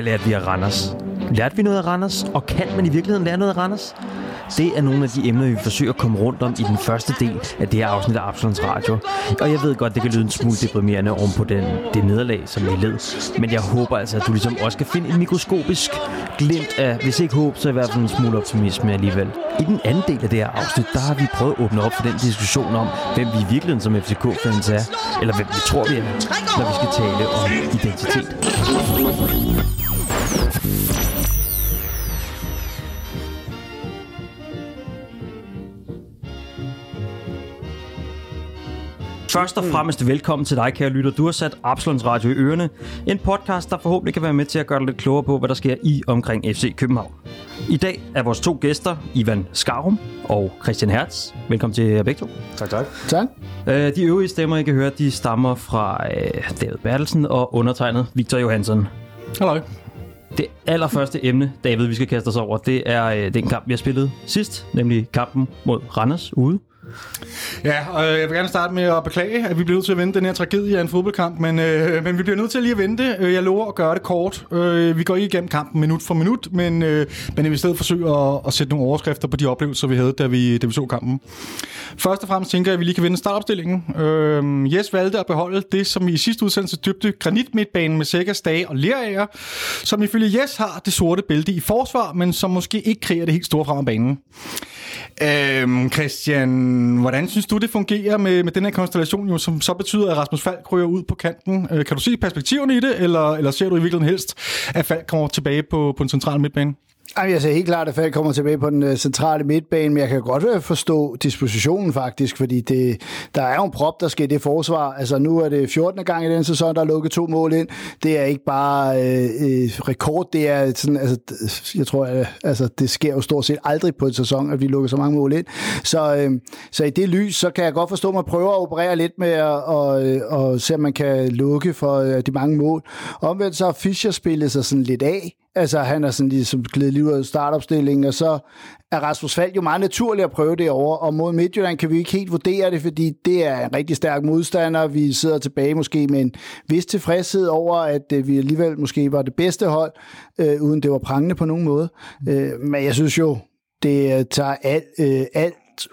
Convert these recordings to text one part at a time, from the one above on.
Hvad lærte vi af Randers? Lærte vi noget af Randers? Og kan man i virkeligheden lære noget af Randers? Det er nogle af de emner, vi forsøger at komme rundt om i den første del af det her afsnit af Absalons Radio. Og jeg ved godt, det kan lyde en smule deprimerende oven på den, det nederlag, som vi led. Men jeg håber altså, at du ligesom også kan finde en mikroskopisk glimt af, hvis ikke håb, så i hvert fald en smule optimisme alligevel. I den anden del af det her afsnit, der har vi prøvet at åbne op for den diskussion om, hvem vi i virkeligheden som FCK-fans er, eller hvem vi tror, vi er, når vi skal tale om identitet. Først og fremmest velkommen til dig, kære lytter. Du har sat Absalons Radio i ørene. En podcast, der forhåbentlig kan være med til at gøre dig lidt klogere på, hvad der sker i omkring FC København. I dag er vores to gæster, Ivan Skarum og Christian Hertz. Velkommen til jer begge to. Tak, tak. Tak. Øh, de øvrige stemmer, I kan høre, de stammer fra øh, David Bertelsen og undertegnet Victor Johansson. Hallo. Det allerførste emne, David, vi skal kaste os over, det er øh, den kamp, vi har spillet sidst, nemlig kampen mod Randers ude. Ja, og øh, jeg vil gerne starte med at beklage, at vi bliver nødt til at vente den her tragedie af en fodboldkamp, men, øh, men vi bliver nødt til lige at vente. Øh, jeg lover at gøre det kort. Øh, vi går ikke igennem kampen minut for minut, men, øh, men jeg vil i stedet forsøge at, at sætte nogle overskrifter på de oplevelser, vi havde, da vi, da vi så kampen. Først og fremmest tænker jeg, at vi lige kan vende startopstillingen. Øh, Jes valgte at beholde det, som vi i sidste udsendelse dybte granitmidtbanen med Sækker, Stage og Lerager, som ifølge Jes har det sorte bælte i forsvar, men som måske ikke kræver det helt store frem af banen. Øh, Christian, hvordan synes du, det fungerer med, med den her konstellation, jo, som så betyder, at Rasmus Falk ryger ud på kanten? Øh, kan du se perspektiverne i det, eller, eller ser du i virkeligheden helst, at Falk kommer tilbage på, på en central midtbane? Ej, jeg ser helt klart, at Falk kommer tilbage på den øh, centrale midtbane, men jeg kan godt øh, forstå dispositionen faktisk, fordi det, der er jo en prop, der skal i det forsvar. Altså nu er det 14. gang i den sæson, der er lukket to mål ind. Det er ikke bare øh, øh rekord, det er sådan, altså, jeg tror, at, altså, det sker jo stort set aldrig på en sæson, at vi lukker så mange mål ind. Så, øh, så i det lys, så kan jeg godt forstå, at man prøver at operere lidt med at og, og se, om man kan lukke for de mange mål. Omvendt så har Fischer spillet sig sådan lidt af, Altså, han er sådan ligesom glædet lige ud af startopstillingen, og så er Rasmus Fald jo meget naturligt at prøve det over, og mod Midtjylland kan vi ikke helt vurdere det, fordi det er en rigtig stærk modstander. Vi sidder tilbage måske med en vis tilfredshed over, at øh, vi alligevel måske var det bedste hold, øh, uden det var prangende på nogen måde. Øh, men jeg synes jo, det øh, tager alt, øh,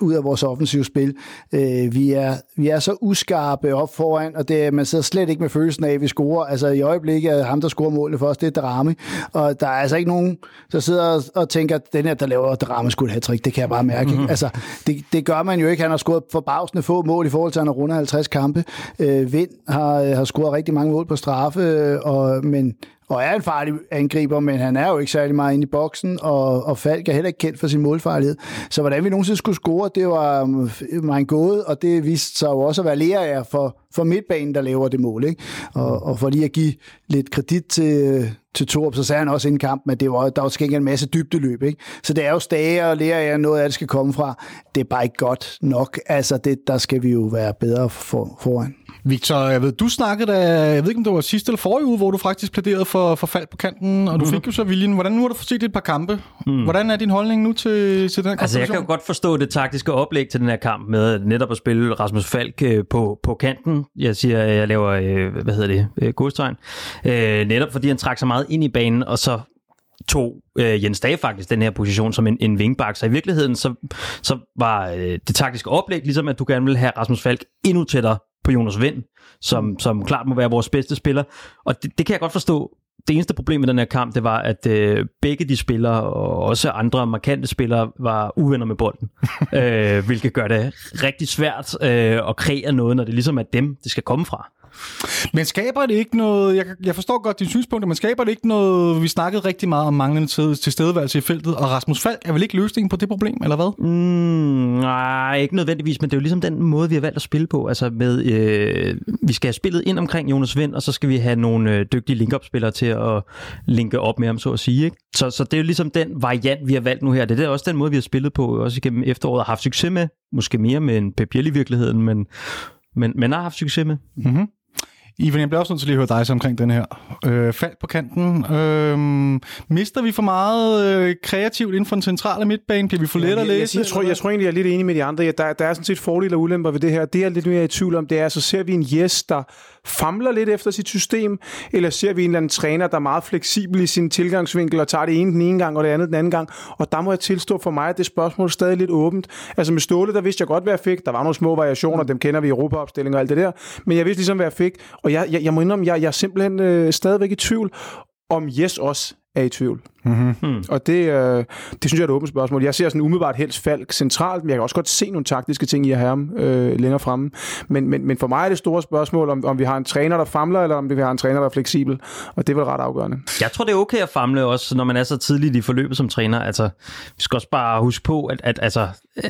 ud af vores offensive spil. Øh, vi, er, vi er så uskarpe op foran, og det, man sidder slet ikke med følelsen af, at vi scorer. Altså i øjeblikket er ham, der scorer målet for os, det er Drame. Og der er altså ikke nogen, der sidder og tænker, at den her, der laver Drame skulle have trick. Det kan jeg bare mærke. Mm-hmm. Altså, det, det gør man jo ikke. Han har scoret forbavsende få mål i forhold til, at han har rundet 50 kampe. Øh, Vind har, har scoret rigtig mange mål på straffe, og, men og er en farlig angriber, men han er jo ikke særlig meget inde i boksen, og, og Falk er heller ikke kendt for sin målfarlighed. Så hvordan vi nogensinde skulle score, det var um, mig en gåde, og det viste sig jo også at være lærer for, for midtbanen, der laver det mål. Ikke? Og, og for lige at give lidt kredit til, til Torp, så sagde han også inden kampen, at det var, der var skænket en masse dybdeløb. Ikke? Så det er jo stager og lærer jeg noget af det skal komme fra. Det er bare ikke godt nok. Altså, det, der skal vi jo være bedre for, foran. Victor, jeg ved, du snakkede da, jeg ved ikke, om det var sidste eller forrige uge, hvor du faktisk plæderede for, for fald på kanten, og du mm. fik jo så viljen. Hvordan nu har du set et par kampe? Mm. Hvordan er din holdning nu til, til den her Altså, jeg kan jo godt forstå det taktiske oplæg til den her kamp med netop at spille Rasmus Falk øh, på, på kanten. Jeg siger, jeg laver, øh, hvad hedder det, øh, godstegn. Netop fordi han trak så meget ind i banen, og så tog øh, Jens Dage faktisk den her position som en, en vingbak. Så i virkeligheden så, så var øh, det taktiske oplæg ligesom, at du gerne ville have Rasmus Falk endnu tættere på Jonas Vind, som, som klart må være vores bedste spiller. Og det, det kan jeg godt forstå. Det eneste problem med den her kamp, det var, at øh, begge de spillere, og også andre markante spillere, var uvenner med bolden. øh, hvilket gør det rigtig svært øh, at kreere noget, når det ligesom er dem, det skal komme fra. Men skaber det ikke noget, jeg, jeg forstår godt dine synspunkter, men skaber det ikke noget, vi snakkede rigtig meget om manglende til, tilstedeværelse i feltet, og Rasmus Falk er vel ikke løsningen på det problem, eller hvad? Mm, nej, ikke nødvendigvis, men det er jo ligesom den måde, vi har valgt at spille på. Altså med, øh, vi skal have spillet ind omkring Jonas Vind, og så skal vi have nogle øh, dygtige link-up-spillere til at linke op med ham, så at sige. Ikke? Så, så det er jo ligesom den variant, vi har valgt nu her. Det er også den måde, vi har spillet på, også igennem efteråret, og haft succes med. Måske mere med en Pep i virkeligheden, men, men, men har haft succes med. Mm-hmm. Ivan, jeg bliver også nødt til lige at høre dig så omkring den her. Øh, fald på kanten. Øh, mister vi for meget øh, kreativt inden for den centrale midtbane? Bliver vi for let at læse? Jeg, jeg, tror, jeg tror egentlig, jeg er lidt enig med de andre. Der, der er sådan set fordele og ulemper ved det her. Det er lidt mere i tvivl om, det er, så ser vi en Jes, der famler lidt efter sit system, eller ser vi en eller anden træner, der er meget fleksibel i sin tilgangsvinkel og tager det ene den ene gang og det andet den anden gang. Og der må jeg tilstå for mig, at det spørgsmål er stadig lidt åbent. Altså med Ståle, der vidste jeg godt, hvad jeg fik. Der var nogle små variationer, dem kender vi i Europaopstilling og alt det der. Men jeg vidste ligesom, hvad jeg fik. Og jeg, jeg, jeg må indrømme, jeg, jeg er simpelthen øh, stadigvæk i tvivl, om Yes også er i tvivl. Mm-hmm. Og det, øh, det synes jeg er et åbent spørgsmål. Jeg ser sådan umiddelbart helst Falk centralt, men jeg kan også godt se nogle taktiske ting i at have ham øh, længere fremme. Men, men, men for mig er det store spørgsmål, om, om vi har en træner, der famler, eller om vi har en træner, der er fleksibel. Og det er vel ret afgørende. Jeg tror, det er okay at famle også, når man er så tidligt i forløbet som træner. Altså, vi skal også bare huske på, at, at altså, øh,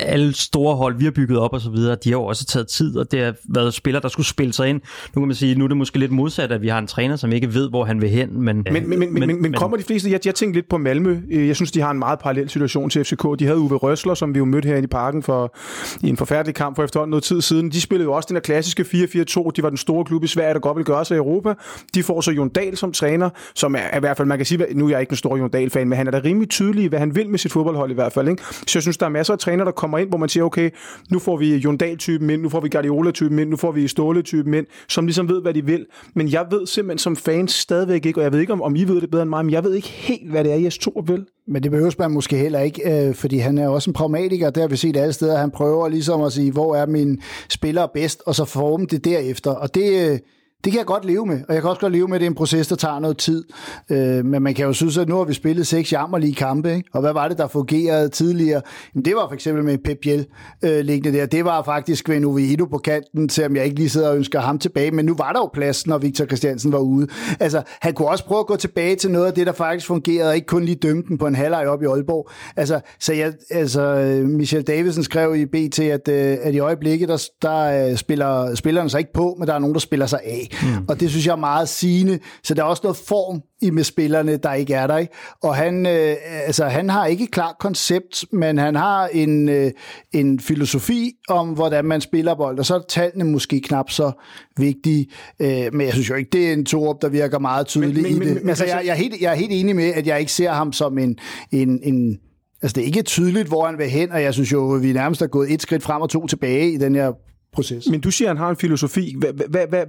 alle store hold, vi har bygget op og så videre, de har jo også taget tid, og det har været spillere, der skulle spille sig ind. Nu kan man sige, nu er det måske lidt modsat, at vi har en træner, som ikke ved, hvor han vil hen. Men, men, men, men, men, men kommer de fleste, jeg, jeg tænker lidt på Malmø. Jeg synes, de har en meget parallel situation til FCK. De havde Uwe Røsler, som vi jo mødte herinde i parken for, i en forfærdelig kamp for efterhånden noget tid siden. De spillede jo også den her klassiske 4-4-2. De var den store klub i Sverige, der godt vil gøre sig i Europa. De får så Jon Dahl som træner, som er i hvert fald, man kan sige, nu er jeg ikke en stor Jon Dahl-fan, men han er da rimelig tydelig, hvad han vil med sit fodboldhold i hvert fald. Ikke? Så jeg synes, der er masser af træner, der kommer ind, hvor man siger, okay, nu får vi Jon Dahl-typen ind, nu får vi Guardiola-typen ind, nu får vi Ståle-typen ind, som ligesom ved, hvad de vil. Men jeg ved simpelthen som fan stadigvæk ikke, og jeg ved ikke, om, om I ved det bedre end mig, men jeg ved ikke helt, hvad det er, Jes Thor vil. Men det behøver man måske heller ikke, øh, fordi han er også en pragmatiker. Der har vi set alle steder. Han prøver ligesom at sige, hvor er min spiller bedst, og så forme det derefter. Og det, øh, det kan jeg godt leve med, og jeg kan også godt leve med, at det er en proces, der tager noget tid. Øh, men man kan jo synes, at nu har vi spillet seks jammerlige kampe, ikke? og hvad var det, der fungerede tidligere? Jamen, det var for eksempel med Pep Biel øh, liggende der. Det var faktisk ved Uviedo på kanten, selvom jeg ikke lige sidder og ønsker ham tilbage, men nu var der jo plads, når Victor Christiansen var ude. Altså, han kunne også prøve at gå tilbage til noget af det, der faktisk fungerede, og ikke kun lige dømme den på en halvleg op i Aalborg. Altså, så jeg, altså, Michel Davidsen skrev i BT, at, øh, at i øjeblikket, der, der øh, spiller spillerne sig ikke på, men der er nogen, der spiller sig af. Mm. Og det synes jeg er meget sigende. Så der er også noget form i med spillerne, der ikke er der. Ikke? Og han, øh, altså, han har ikke et klart koncept, men han har en, øh, en filosofi om, hvordan man spiller bold, og så er tallene måske knap så vigtige. Øh, men jeg synes jo ikke, det er en Torup, der virker meget tydelig men, men, i det. Men, altså, jeg, jeg, er helt, jeg er helt enig med, at jeg ikke ser ham som en, en, en Altså, det er ikke tydeligt, hvor han vil hen, og jeg synes jo, at vi nærmest er gået et skridt frem og to tilbage i den her proces. Men du siger, at han har en filosofi.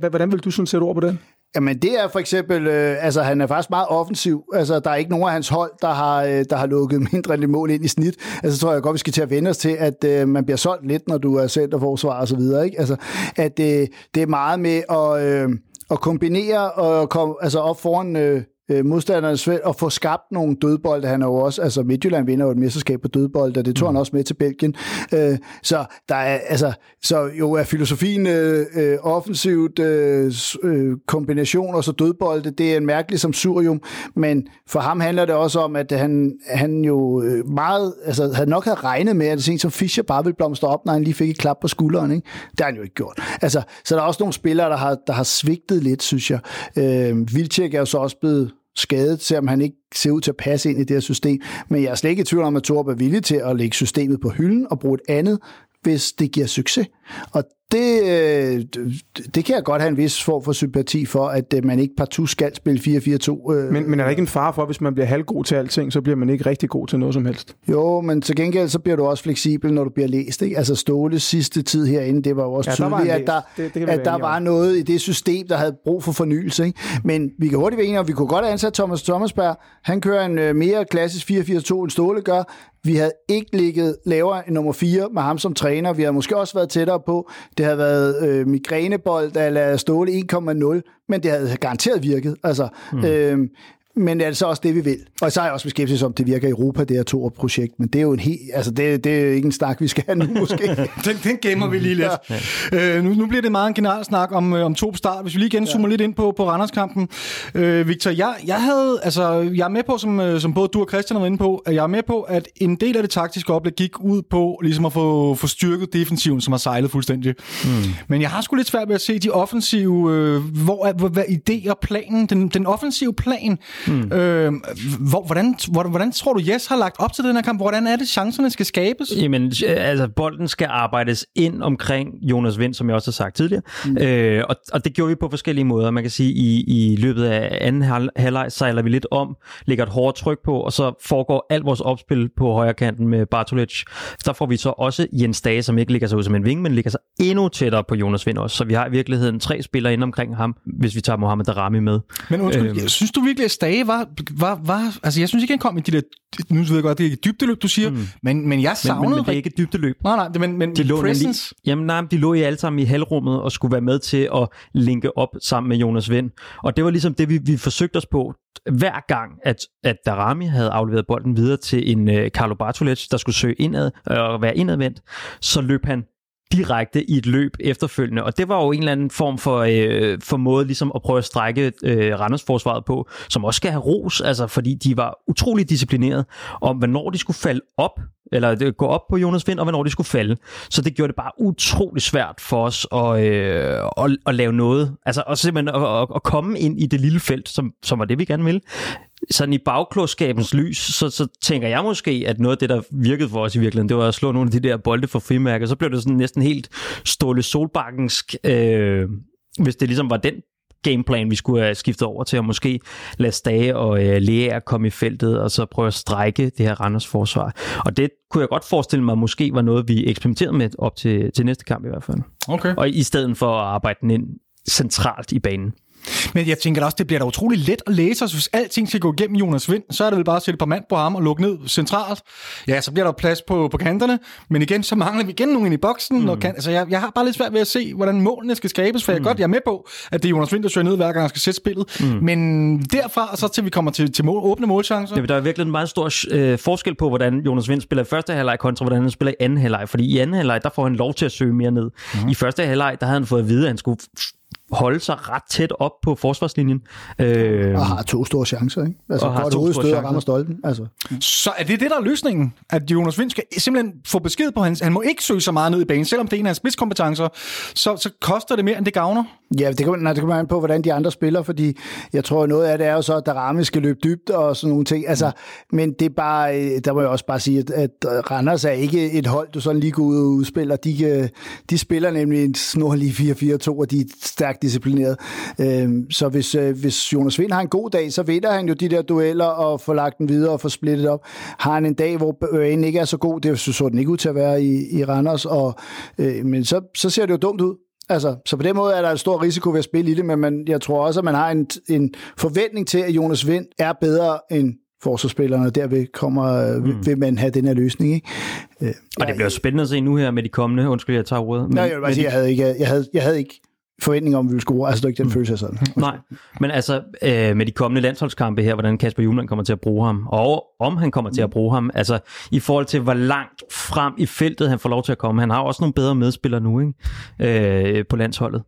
Hvordan vil du sådan sætte ord på den? Jamen det er for eksempel, øh, altså han er faktisk meget offensiv. Altså der er ikke nogen af hans hold, der har, øh, der har lukket mindre end et mål ind i snit. Altså så tror jeg godt, vi skal til at vende os til, at øh, man bliver solgt lidt, når du er centerforsvar og så videre. Ikke? Altså at øh, det er meget med at, øh, at kombinere og komme altså op foran øh, øh, modstandernes felt og få skabt nogle dødbolde. Han er jo også, altså Midtjylland vinder jo et mesterskab på dødbolde, og det tog mm. han også med til Belgien. Øh, så der er, altså, så jo er filosofien øh, øh, offensivt øh, øh, kombination og så dødbolde, det er en mærkelig som surium, men for ham handler det også om, at han, han jo øh, meget, altså havde nok havde regnet med, at det som Fischer bare ville blomstre op, når han lige fik et klap på skulderen, ikke? Det har han jo ikke gjort. Altså, så der er også nogle spillere, der har, der har svigtet lidt, synes jeg. Øh, Vilcek er jo så også blevet skadet, selvom han ikke ser ud til at passe ind i det her system. Men jeg er slet ikke i tvivl om, at Torp er villig til at lægge systemet på hylden og bruge et andet, hvis det giver succes. Og det, øh, det kan jeg godt have en vis form for sympati for, at øh, man ikke partout skal spille 4-4-2. Øh. Men, men er der ikke en fare for, at hvis man bliver halvgod til alting, så bliver man ikke rigtig god til noget som helst? Jo, men til gengæld så bliver du også fleksibel, når du bliver læst. Ikke? Altså Ståles sidste tid herinde, det var jo også ja, tydeligt, at der, det, det at der var noget i det system, der havde brug for fornyelse. Ikke? Men vi kan hurtigt være enige om, vi kunne godt ansætte Thomas Thomasberg. Han kører en mere klassisk 4-4-2, end Ståle gør. Vi havde ikke ligget lavere end nummer 4 med ham som træner. Vi har måske også været tættere på. Det havde været øh, migrænebold eller Ståle 1,0, men det havde garanteret virket. Altså, mm. øh, men er det så også det, vi vil? Og så er jeg også beskæftiget som, det virker i Europa, det her to-projekt, men det er jo en helt, altså det, det er ikke en snak, vi skal have nu måske. den, den gemmer vi lige lidt. Ja. Øh, nu, nu bliver det meget en generel snak om, øh, om to start. Hvis vi lige igen zoomer ja. lidt ind på, på Randerskampen. Øh, Victor, jeg, jeg havde, altså, jeg er med på, som, øh, som både du og Christian har været inde på, at jeg er med på, at en del af det taktiske oplæg gik ud på ligesom at få, få styrket defensiven, som har sejlet fuldstændig. Mm. Men jeg har sgu lidt svært ved at se de offensive, øh, hvor er hvad, hvad idéer, planen, den, den offensive plan, Mm. Øh, hvor, hvordan, hvordan, hvordan tror du, Jes har lagt op til den her kamp? Hvordan er det, chancerne skal skabes? Jamen, altså, bolden skal arbejdes ind omkring Jonas Vind, som jeg også har sagt tidligere. Mm. Øh, og, og det gjorde vi på forskellige måder. Man kan sige, i, i løbet af anden halvleg sejler vi lidt om, lægger et hårdt tryk på, og så foregår alt vores opspil på højre kanten med Bartolic. Der får vi så også Jens Dage, som ikke ligger sig ud som en ving, men ligger sig endnu tættere på Jonas Vind også. Så vi har i virkeligheden tre spillere ind omkring ham, hvis vi tager Mohamed Darami med. Men undskyld, øhm. synes du virkelig, at Stage var, var, var... Altså, jeg synes ikke, han kom i de der... Nu ved jeg godt, det er ikke dybdeløb, du siger, mm. men, men jeg savnede... Men, men, men det er ikke dybdeløb. Nej, nej, men, men de lå presence... Nemlig, jamen nej, de lå i alle sammen i halvrummet og skulle være med til at linke op sammen med Jonas Vind. Og det var ligesom det, vi, vi forsøgte os på hver gang, at, at Darami havde afleveret bolden videre til en uh, Carlo Bartolec, der skulle søge indad og uh, være indadvendt, så løb han direkte i et løb efterfølgende. Og det var jo en eller anden form for, øh, for måde ligesom at prøve at strække øh, Randersforsvaret på, som også skal have ros, altså fordi de var utrolig disciplineret om, hvornår de skulle falde op, eller øh, gå op på Jonas Vind, og hvornår de skulle falde. Så det gjorde det bare utrolig svært for os at, øh, at, at lave noget. Altså og simpelthen at, at komme ind i det lille felt, som, som var det, vi gerne ville sådan i bagklodskabens lys, så, så tænker jeg måske, at noget af det, der virkede for os i virkeligheden, det var at slå nogle af de der bolde for frimærker. Så blev det sådan næsten helt Ståle Solbakkensk, øh, hvis det ligesom var den gameplan, vi skulle have skiftet over til, at måske lade Stage og øh, Lea komme i feltet, og så prøve at strække det her Randers forsvar. Og det kunne jeg godt forestille mig, måske var noget, vi eksperimenterede med op til, til næste kamp i hvert fald. Okay. Og i stedet for at arbejde den ind centralt i banen. Men jeg tænker også, det bliver da utrolig let at læse, os. hvis alting skal gå igennem Jonas Vind, så er det vel bare at sætte et par mand på ham og lukke ned centralt. Ja, så bliver der plads på, på kanterne, men igen, så mangler vi igen nogen ind i boksen. Mm. Og kan, altså, jeg, jeg har bare lidt svært ved at se, hvordan målene skal skabes, for mm. jeg godt, jeg er med på, at det er Jonas Vind, der søger ned, hver gang han skal sætte spillet. Mm. Men derfra, og så til vi kommer til, til mål, åbne målchancer. Ja, der er virkelig en meget stor øh, forskel på, hvordan Jonas Vind spiller i første halvleg kontra hvordan han spiller i anden halvleg. Fordi i anden halvleg, der får han lov til at søge mere ned. Mm. I første halvleg, der havde han fået at vide, at han skulle holde sig ret tæt op på forsvarslinjen. Øh, og har to store chancer, ikke? Altså og godt hovedstød og rammer stolpen. Altså. Så er det det, der er løsningen? At Jonas Vind skal simpelthen få besked på hans... Han må ikke søge så meget ned i banen, selvom det er en af hans spidskompetencer, så, så koster det mere, end det gavner? Ja, det kommer, nej, det kommer an på, hvordan de andre spiller, fordi jeg tror, noget af det er jo så, at Darami skal løbe dybt og sådan nogle ting. Altså, mm. Men det er bare, øh, der må jeg også bare sige, at, at Randers er ikke et hold, du sådan lige går ud og udspiller. De, øh, de spiller nemlig en snorlig 4-4-2, og de er stærkt disciplineret. Øhm, så hvis, øh, hvis Jonas Vind har en god dag, så vinder han jo de der dueller og får lagt den videre og får splittet op. Har han en dag, hvor banen ikke er så god, det så den ikke ud til at være i, i Randers, og, men så, så ser det jo dumt ud. Altså, så på den måde er der en stor risiko ved at spille i det, men man, jeg tror også, at man har en, en forventning til, at Jonas Vind er bedre end forsvarsspillerne, og derved kommer, mm. vil man have den her løsning. Ikke? Øh, og det bliver spændende at se nu her med de kommende, undskyld, jeg tager ordet. Men, Nej, jeg, vil bare sige, jeg, havde ikke, jeg, havde, jeg havde ikke forventning om, at vi ville score. Altså, det er ikke den mm. følelse af sådan. Nej, men altså øh, med de kommende landsholdskampe her, hvordan Kasper Juhlmann kommer til at bruge ham, og om han kommer til at bruge ham, altså i forhold til, hvor langt frem i feltet han får lov til at komme. Han har også nogle bedre medspillere nu ikke? Øh, på landsholdet.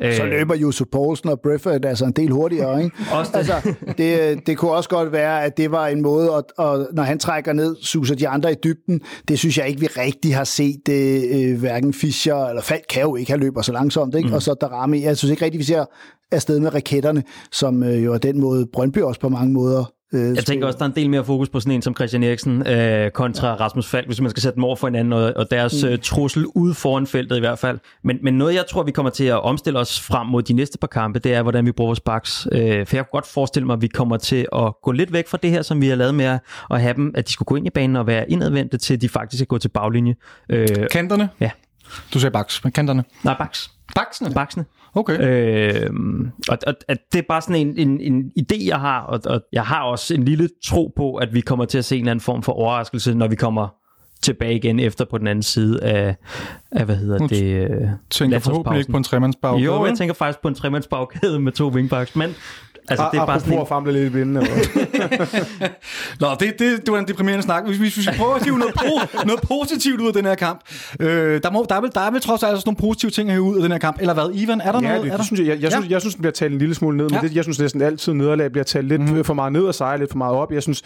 Så øh. løber Josef Poulsen og Brefford altså en del hurtigere, ikke? også det. Altså, det, det kunne også godt være, at det var en måde, at, at når han trækker ned, suser de andre i dybden. Det synes jeg ikke, vi rigtig har set det, øh, hverken Fischer eller Falk kan jo ikke have løber så langsomt, ikke? Mm. Og så Darami. Jeg synes ikke rigtig, vi ser afsted med raketterne, som øh, jo er den måde, Brøndby også på mange måder Øh, jeg tænker også, der er en del mere fokus på sådan en som Christian Eriksen øh, kontra ja. Rasmus Falk, hvis man skal sætte dem over for hinanden, og, og deres mm. øh, trussel ude foran feltet i hvert fald. Men, men noget, jeg tror, vi kommer til at omstille os frem mod de næste par kampe, det er, hvordan vi bruger vores backs. Øh, for jeg kan godt forestille mig, at vi kommer til at gå lidt væk fra det her, som vi har lavet med at have dem, at de skulle gå ind i banen og være indadvendte, til de faktisk skal gå til baglinje. Øh, Kanterne? Ja. Du sagde backs, men kanterne? Nej, backs. Baksene? Baksene. Okay. Øh, og, og at det er bare sådan en, en, en idé, jeg har, og, og jeg har også en lille tro på, at vi kommer til at se en eller anden form for overraskelse, når vi kommer tilbage igen efter på den anden side af, af hvad hedder det? Øh, tænker forhåbentlig ikke på en tremandsbagkæde? Jo, jeg tænker faktisk på en tremandsbagkæde med to wingbacks, men Altså, det er bare sådan en... at famle lidt i vinden. Nå, det, det, det var en deprimerende snak. Hvis, hvis vi skal prøve at hive noget, pro, noget positivt ud af den her kamp. Øh, der, må, der, er vel, der er vel trods alt også nogle positive ting at ud af den her kamp. Eller hvad, Ivan? Er der ja, noget? Det, er det synes jeg, jeg, jeg, ja. synes, jeg synes, den bliver talt en lille smule ned, men ja. det, jeg synes næsten altid, nederlag bliver talt lidt mm. for meget ned og sejre lidt for meget op. Jeg synes,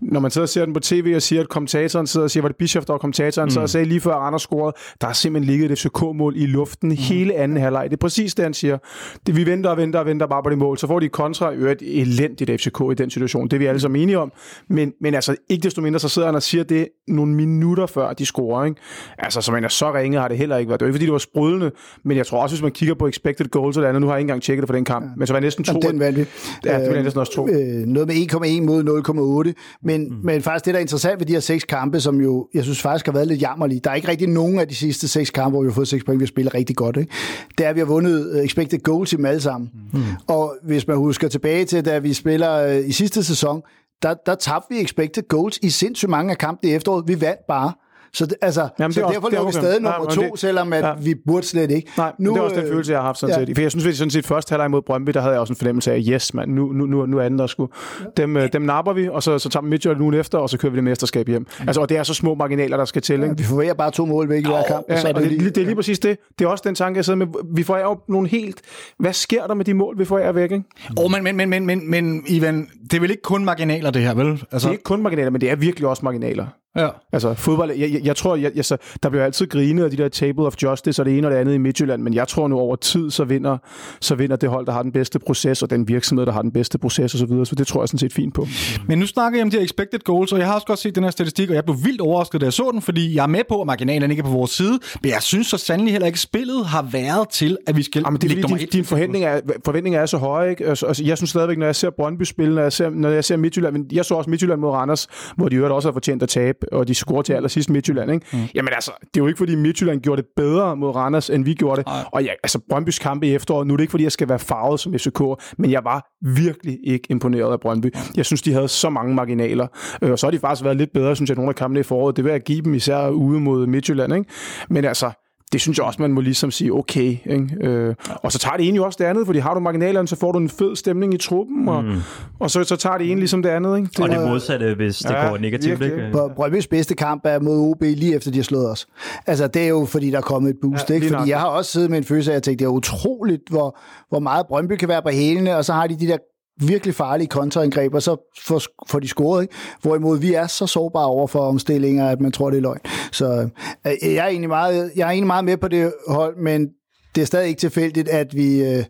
når man sidder og ser den på tv og siger, at kommentatoren sidder og siger, var det Bischof, der var kommentatoren, mm. så sagde lige før Anders scorede, der er simpelthen ligget et FCK-mål i luften mm. hele anden halvleg. Det er præcis det, han siger. Det, vi venter og venter og venter bare på det mål. Så får de kontra kontra i øvrigt elendigt FCK i den situation. Det er vi alle sammen enige om. Men, men altså, ikke desto mindre, så sidder han og siger det nogle minutter før de scorer. Ikke? Altså, som man er så ringe, har det heller ikke været. Det er ikke, fordi det var sprudlende, men jeg tror også, hvis man kigger på expected goals eller andet, nu har jeg ikke engang tjekket det for den kamp, men så var jeg næsten to. Jamen, den vandt vi. Ja, det var næsten også to. Øh, noget med 1,1 mod 0,8. Men, mm. men faktisk det, der er interessant ved de her seks kampe, som jo, jeg synes faktisk har været lidt jammerlige. Der er ikke rigtig nogen af de sidste seks kampe, hvor vi har fået seks point, vi har spillet rigtig godt. Ikke? Det er, at vi har vundet øh, expected goals i dem alle sammen. Mm. Og hvis man husker tilbage til, da vi spiller øh, i sidste sæson, der, der tabte vi expected goals i sindssygt mange af kampene i efteråret. Vi vandt bare. Så, det, altså, Jamen, så det derfor også- lå vi det stadig nummer Ja, to, det- selvom at ja. vi burde slet ikke. Nej, nu, det er også den øh, følelse, jeg har haft sådan ja. ja. set. For jeg synes, at sådan set første halvleg mod Brøndby, der havde jeg også en fornemmelse af, yes, man, nu, nu, nu, nu er den der sgu. Dem, øh, dem napper vi, og så, så tager vi Midtjylland ugen efter, og så kører vi det mesterskab hjem. Altså, og det er så små marginaler, der skal til. Ikke? Vi forventer bare to mål væk i hver kamp. Ja, så er og det, det, det er lige præcis det. Det er også den tanke, jeg sidder med. Vi får jo nogle helt... Hvad sker der med de mål, vi får af væk? Ikke? Oh, men, men, men, men, men, men, Ivan, det er vel ikke kun marginaler, det her, vel? Det Altså, er ikke kun marginaler, men det er virkelig også marginaler. Ja. Altså fodbold, jeg, jeg, jeg tror, jeg, jeg, så, der bliver altid grinet af de der table of justice og det ene og det andet i Midtjylland, men jeg tror nu over tid, så vinder, så vinder det hold, der har den bedste proces, og den virksomhed, der har den bedste proces osv., så, så det tror jeg sådan set fint på. Men nu snakker jeg om de her expected goals, og jeg har også godt set den her statistik, og jeg blev vildt overrasket, da jeg så den, fordi jeg er med på, at marginalen ikke er på vores side, men jeg synes så sandelig heller ikke, at spillet har været til, at vi skal Jamen, det er fordi, din, din forventning er, forventninger er så høje. Ikke? Altså, altså, jeg synes stadigvæk, når jeg ser Brøndby spille, når jeg ser, når jeg ser Midtjylland, men jeg så også Midtjylland mod Randers, hvor de øvrigt også har fortjent at tabe, og de scorer til allersidst Midtjylland. Ikke? Mm. Jamen altså, det er jo ikke fordi Midtjylland gjorde det bedre mod Randers, end vi gjorde det. Nej. Og ja, altså Brøndbys kampe i efteråret, nu er det ikke fordi, jeg skal være farvet som FCK, men jeg var virkelig ikke imponeret af Brøndby. Jeg synes, de havde så mange marginaler. Øh, Og så har de faktisk været lidt bedre, synes jeg, nogle af kampene i foråret. Det vil jeg give dem især ude mod Midtjylland. Ikke? Men altså, det synes jeg også, man må ligesom sige, okay. Ikke? Øh, og så tager det ene jo også det andet, fordi har du marginalerne, så får du en fed stemning i truppen, og, mm. og så, så tager det ene ligesom det andet. Ikke? Og det modsatte, hvis det Ja, går negativt. virkelig. Ikke? Br- Brøndbys bedste kamp er mod OB lige efter, de har slået os. Altså, det er jo, fordi der er kommet et boost, Ja, ikke? Fordi nok. jeg har også siddet med en følelse af, at jeg tænkte, det er utroligt, hvor, hvor meget Brøndby kan være på hælene, og så har de de der virkelig farlige kontraangreb, og så får, får de scoret, ikke? Hvorimod vi er så sårbare over for omstillinger, at man tror, det er løgn. Så øh, jeg er egentlig meget, jeg er egentlig meget med på det hold, men det er stadig ikke tilfældigt, at vi, øh,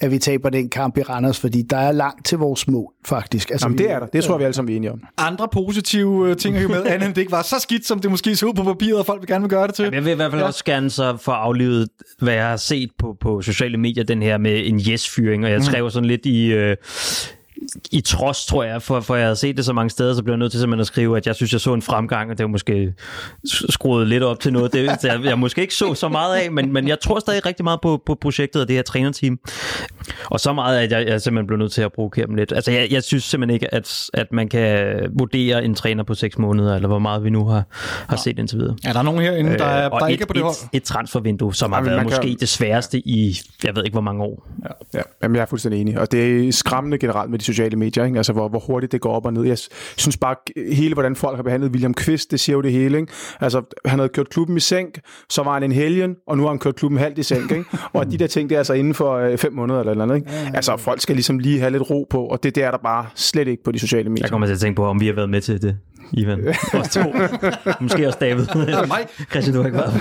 at vi taber den kamp i Randers, fordi der er langt til vores mål, faktisk. Altså, Jamen, vi- det er der. Det tror jeg, vi alle sammen er enige om. Andre positive øh, ting at med, andet end det ikke var så skidt, som det måske så ud på papiret, og folk vil gerne vil gøre det til. Jeg vil i hvert fald ja. også gerne så få aflivet, hvad jeg har set på, på sociale medier, den her med en yes-fyring, og jeg skrev sådan lidt i... Øh, i trods, tror jeg, for, for jeg havde set det så mange steder, så blev jeg nødt til simpelthen at skrive, at jeg synes, jeg så en fremgang, og det var måske skruet lidt op til noget, det, jeg, jeg måske ikke så så meget af, men, men jeg tror stadig rigtig meget på, på projektet og det her trænerteam. Og så meget, at jeg, jeg simpelthen blev nødt til at provokere dem lidt. Altså, jeg, jeg synes simpelthen ikke, at, at man kan vurdere en træner på seks måneder, eller hvor meget vi nu har, har set indtil videre. Er der nogen herinde, der, er, Øh, der et, ikke er på det hold? et, et transfervindue, som har været man kan- måske det sværeste i, jeg ved ikke hvor mange år. Ja, jamen, jeg er fuldstændig enig. Og det er skræmmende generelt med de sociale medier, ikke? Altså, hvor, hvor hurtigt det går op og ned. Jeg synes bare, hele hvordan folk har behandlet William Kvist, det siger jo det hele. Ikke? Altså, han havde kørt klubben i sænk, så var han en helgen, og nu har han kørt klubben halvt i sænk. Ikke? Og de der ting, det er altså inden for øh, fem måneder eller noget. Ikke? Altså, folk skal ligesom lige have lidt ro på, og det der er der bare slet ikke på de sociale medier. Jeg kommer til at tænke på, om vi har været med til det, Ivan. Os to. Måske også David. mig. Christian, du har ikke været.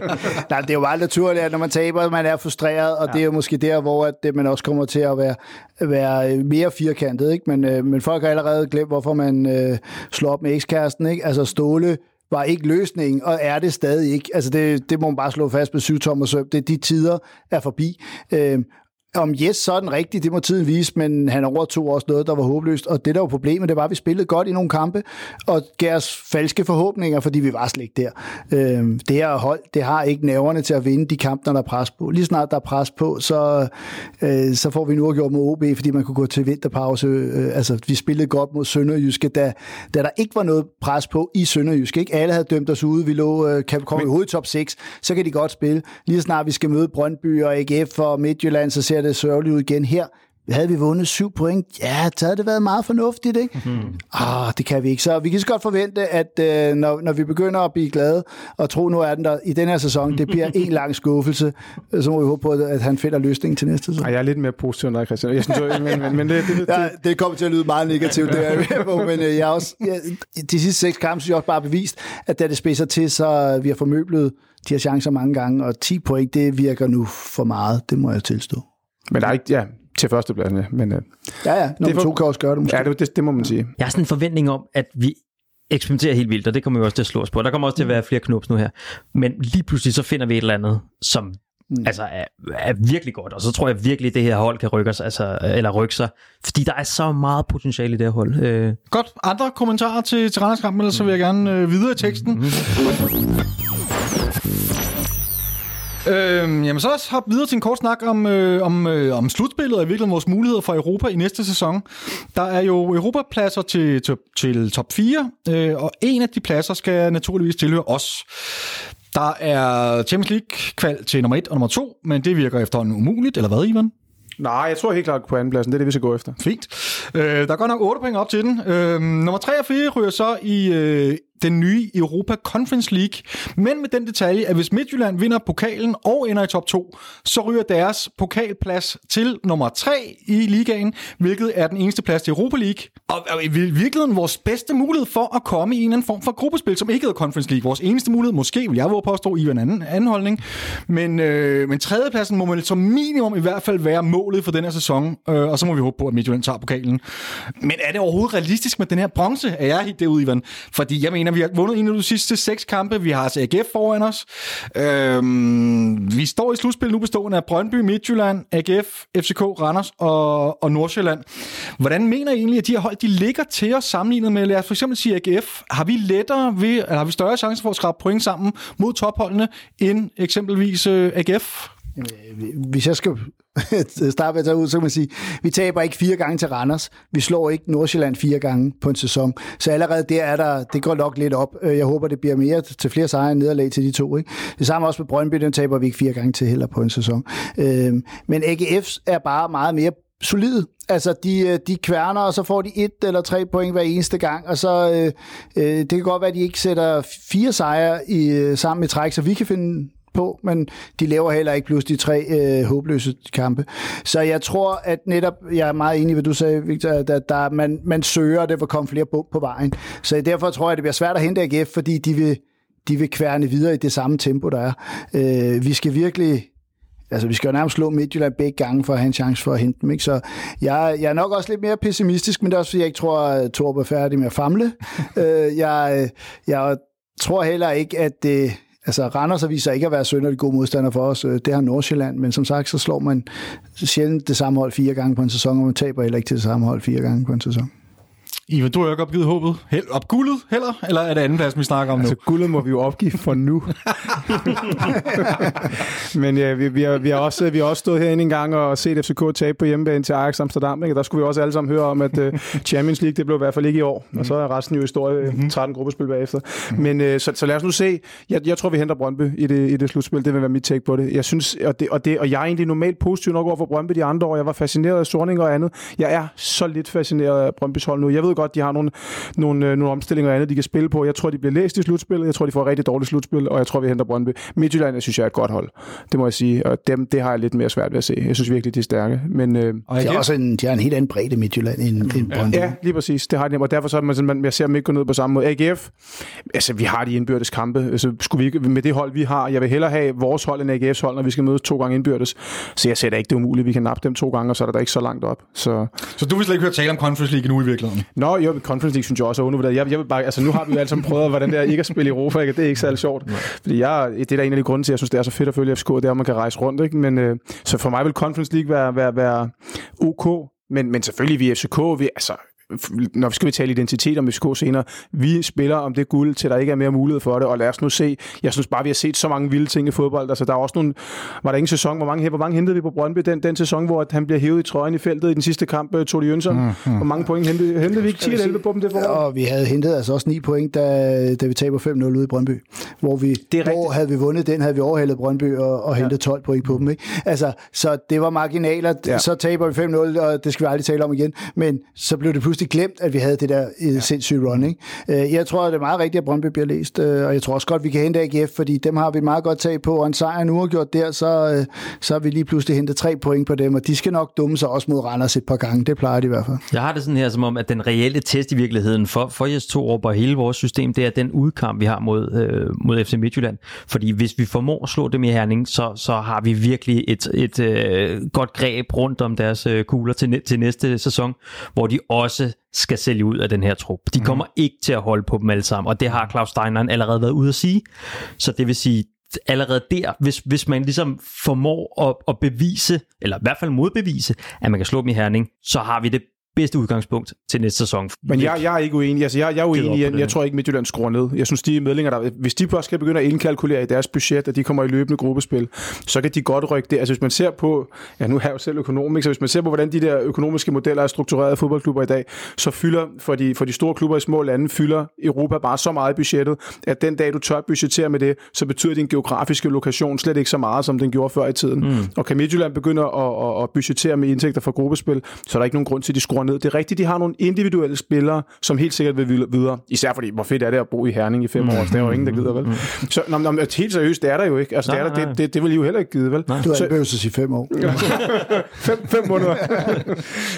Nej, det er jo meget naturligt, at når man taber, man er frustreret, og ja. det er jo måske der, hvor at det, man også kommer til at være, være mere firkantet. Ikke? Men, øh, men folk har allerede glemt, hvorfor man øh, slår op med ekskæresten. Ikke? Altså Ståle var ikke løsningen, og er det stadig ikke. Altså det, det må man bare slå fast med syv tommer søm. Det, de tider er forbi. Øh, om yes, så er den rigtig, det må tiden vise, men han overtog også noget, der var håbløst. Og det, der var problemet, det var, at vi spillede godt i nogle kampe, og gav os falske forhåbninger, fordi vi var slet ikke der. Øhm, det her hold, det har ikke nerverne til at vinde de kampe, når der er pres på. Lige snart der er pres på, så, øh, så får vi nu gjort med OB, fordi man kunne gå til vinterpause. Øh, altså, vi spillede godt mod Sønderjyske, da, da der ikke var noget pres på i Sønderjyske. Ikke? Alle havde dømt os ude. Vi lå, øh, kan komme i hovedet i top 6, så kan de godt spille. Lige snart vi skal møde Brøndby og AGF og Midtjylland, så ser det sørgeligt ud igen her. Havde vi vundet syv point, ja, så havde det været meget fornuftigt, ikke? Mm. Ah, det kan vi ikke. Så vi kan så godt forvente, at øh, når, når vi begynder at blive glade og tro, nu er den der i den her sæson, det bliver en lang skuffelse, så må vi håbe på, at han finder løsningen til næste sæson. Ej, jeg er lidt mere positiv end dig, Christian. Jeg synes, men, men, men det, det, det, Ja, det kommer til at lyde meget negativt, det er på, men øh, jeg er også, jeg, de sidste seks kampe synes jeg også bare bevist, at da det spidser til, så vi har formøblet de her chancer mange gange, og 10 point, det virker nu for meget, det må jeg tilstå. Men der er ikke, ja, til førstepladsen, ja. Men, øh, Ja, ja, nummer for- to kan også gøre det måske. ja, det, det, det må man sige. Jeg har sådan en forventning om, at vi eksperimenterer helt vildt, og det kommer vi også til at slå os på. Der kommer også til at være flere knups nu her. Men lige pludselig så finder vi et eller andet, som mm. altså er, er virkelig godt, og så tror jeg virkelig, at det her hold kan rykke, os, altså, eller rykke sig, fordi der er så meget potentiale i det her hold. Øh, Godt. Andre kommentarer til, til Randers-kampen, ellers så vil jeg gerne øh, videre i teksten. Øhm, jamen så os hoppe videre til en kort snak om, øh, om, øh, om slutspillet og i virkeligheden vores muligheder for Europa i næste sæson. Der er jo Europapladser til, til, til top 4, øh, og en af de pladser skal naturligvis tilhøre os. Der er Champions League kval til nummer 1 og nummer 2, men det virker efterhånden umuligt, eller hvad, Ivan? Nej, jeg tror helt klart på andenpladsen. Det er det, vi skal gå efter. Fint. Øh, der er godt nok 8 point op til den. Øh, nummer 3 og 4 ryger så i øh, den nye Europa Conference League. Men med den detalje, at hvis Midtjylland vinder pokalen og ender i top 2, så ryger deres pokalplads til nummer 3 i ligaen, hvilket er den eneste plads til Europa League. Og, og i virkeligheden vores bedste mulighed for at komme i en eller anden form for gruppespil, som ikke hedder Conference League. Vores eneste mulighed, måske vil jeg våge påstå, i en anden anholdning. Men, øh, men tredjepladsen må man som minimum i hvert fald være målet for den her sæson, øh, og så må vi håbe på, at Midtjylland tager pokalen. Men er det overhovedet realistisk med den her bronze? Er jeg helt derude, Ivan? Fordi jeg mener, vi har vundet en af de sidste seks kampe. Vi har altså AGF foran os. Øhm, vi står i slutspil nu bestående af Brøndby, Midtjylland, AGF, FCK, Randers og, og Nordsjælland. Hvordan mener I egentlig, at de her hold de ligger til os sammenlignet med, lad os for eksempel sige AGF? Har vi lettere ved, eller har vi større chance for at skrabe point sammen mod topholdene end eksempelvis øh, AGF? Øh, hvis jeg skal starte med at tage ud, så kan man sige, vi taber ikke fire gange til Randers. Vi slår ikke Nordsjælland fire gange på en sæson. Så allerede der er der, det går nok lidt op. Øh, jeg håber, det bliver mere til flere sejre end nederlag til de to. Ikke? Det samme også med Brøndby, den taber vi ikke fire gange til heller på en sæson. Øhm, Men AGF er bare meget mere solide. Altså, de, øh, de kværner, og så får de et eller tre point hver eneste gang, og så øh, øh det kan godt være, at de ikke sætter fire sejre i, sammen i træk, så vi kan finde på, men de laver heller ikke pludselig tre øh, håbløse kampe. Så jeg tror, at netop, jeg er meget enig i, hvad du sagde, Victor, at der, der, man, man søger, at det vil komme flere på, på vejen. Så derfor tror jeg, at det bliver svært at hente AGF, fordi de vil, de vil kværne videre i det samme tempo, der er. Øh, vi skal virkelig Altså, vi skal jo nærmest slå Midtjylland begge gange for at have en chance for at hente dem. Ikke? Så jeg, jeg er nok også lidt mere pessimistisk, men det er også, fordi jeg ikke tror, at Torb er færdig med at famle. øh, jeg, jeg tror heller ikke, at det... Altså, Randers viser ikke at være sønderlig gode modstandere for os. Øh, det har Nordsjælland, men som sagt, så slår man sjældent det samme hold fire gange på en sæson, og man taber heller ikke til det samme hold fire gange på en sæson. Ivan, du har jo ikke opgivet håbet. Held, opguldet heller? Eller er det andenpladsen, vi snakker om nu? Altså, guldet må vi jo opgive for nu. Men ja, vi, vi, har, vi, har også, vi har også stået herinde en gang og set FCK tabe på hjemmebane til Ajax Amsterdam. Ikke? Der skulle vi også alle sammen høre om, at uh, Champions League, det blev i hvert fald ikke i år. Og så er resten jo historie, Mhm. 13 gruppespil bagefter. Men uh, så, så lad os nu se. Jeg, jeg tror, vi henter Brøndby i det, i det slutspil. Det vil være mit take på det. Jeg synes, og, det, og, det, og jeg er egentlig normalt positiv nok over for Brøndby de andre år. Jeg var fascineret af Sorning og andet. Jeg er så lidt fascineret af Brøndbys hold nu. Jeg ved godt, de har nogle, nogle, øh, nogle omstillinger og andet, de kan spille på. Jeg tror, de bliver læst i slutspillet. Jeg tror, de får et rigtig dårligt slutspil, og jeg tror, vi henter Brøndby. Midtjylland, jeg synes jeg er et godt hold. Det må jeg sige. Og dem, det har jeg lidt mere svært ved at se. Jeg synes virkelig, de er stærke. Men øh, Og De har også en, de har en helt anden bredde Midtjylland end, end Brøndby. ja, lige præcis. Det har de, og derfor så er man, sådan, man, jeg ser dem ikke gå ned på samme måde. AGF, altså vi har de indbyrdes kampe. Altså, skulle vi ikke, med det hold, vi har, jeg vil hellere have vores hold end AGF's hold, når vi skal mødes to gange indbyrdes. Så jeg ser da ikke, det er umuligt. Vi kan nappe dem to gange, og så er der da ikke så langt op. Så Så du vil slet ikke høre tale om Conference League nu i virkeligheden? Nå, jo, Conference League synes jeg også er undervurderet. Jeg, jeg vil bare, altså, nu har vi jo alle sammen prøvet, hvordan det er ikke at spille i Europa, ikke? det er ikke særlig sjovt. Fordi jeg, det er da en af de grunde til, at jeg synes, det er så fedt at følge FCK, det er, at man kan rejse rundt. Ikke? Men, øh, så for mig vil Conference League være, være, være OK, men, men selvfølgelig vi er FCK, vi, altså, når vi skal vi tale identitet om FCK senere, vi spiller om det guld, til der ikke er mere mulighed for det, og lad os nu se, jeg synes bare, vi har set så mange vilde ting i fodbold, altså der er også nogle, var der ingen sæson, hvor mange, hvor mange hentede vi på Brøndby, den, den sæson, hvor at han bliver hævet i trøjen i feltet i den sidste kamp, uh, Todi Jønsson, mm, mm. hvor mange point hentede, hentede vi ikke 10 eller 11 på dem det forår? Og vi havde hentet altså også 9 point, da, da vi taber 5-0 ude i Brøndby. Hvor, vi, Det er hvor rigtigt. havde vi vundet den, havde vi overhældet Brøndby og, og hentet 12 point på dem. Ikke? Altså, så det var marginaler. Ja. Ja. Så taber vi 5-0, og det skal vi aldrig tale om igen. Men så blev det pludselig pludselig glemt, at vi havde det der ja. sindssyge run. Ikke? Øh, jeg tror, det er meget rigtigt, at Brøndby bliver læst, øh, og jeg tror også godt, vi kan hente AGF, fordi dem har vi meget godt tag på, og en sejr nu har gjort der, så, øh, så har vi lige pludselig hentet tre point på dem, og de skal nok dumme sig også mod Randers et par gange. Det plejer de i hvert fald. Jeg har det sådan her, som om, at den reelle test i virkeligheden for, for jeres to år på hele vores system, det er den udkamp, vi har mod, øh, mod FC Midtjylland. Fordi hvis vi formår at slå dem i Herning, så, så har vi virkelig et, et øh, godt greb rundt om deres øh, kugler til, til næste sæson, hvor de også skal sælge ud af den her trup. De kommer mm. ikke til at holde på dem alle sammen, og det har Claus Steinlein allerede været ude at sige. Så det vil sige, allerede der, hvis, hvis man ligesom formår at, at bevise, eller i hvert fald modbevise, at man kan slå dem i Herning, så har vi det bedste udgangspunkt til næste sæson. Men jeg, jeg er ikke uenig. Altså, jeg, jeg er uenig. Jeg, jeg tror ikke, Midtjylland skruer ned. Jeg synes, de medlinger, der, hvis de først skal begynde at indkalkulere i deres budget, at de kommer i løbende gruppespil, så kan de godt rykke det. Altså, hvis man ser på, ja, nu har jeg jo selv økonom, så hvis man ser på, hvordan de der økonomiske modeller er struktureret af fodboldklubber i dag, så fylder for de, for de store klubber i små lande, fylder Europa bare så meget i budgettet, at den dag, du tør budgettere med det, så betyder din geografiske lokation slet ikke så meget, som den gjorde før i tiden. Mm. Og kan Midtjylland begynde at, at, at budgettere med indtægter fra gruppespil, så er der ikke nogen grund til, at de skruer ned. Det er rigtigt, de har nogle individuelle spillere, som helt sikkert vil videre. Især fordi, hvor fedt er det at bo i Herning i fem mm. år? Det er jo ingen, der gider, vel? Mm. Så når, når, helt seriøst, det er der jo ikke. Altså, nej, det, er der, det, det, det, vil I jo heller ikke gide, vel? Nej. Du har ikke at sige fem år. fem, fem måneder.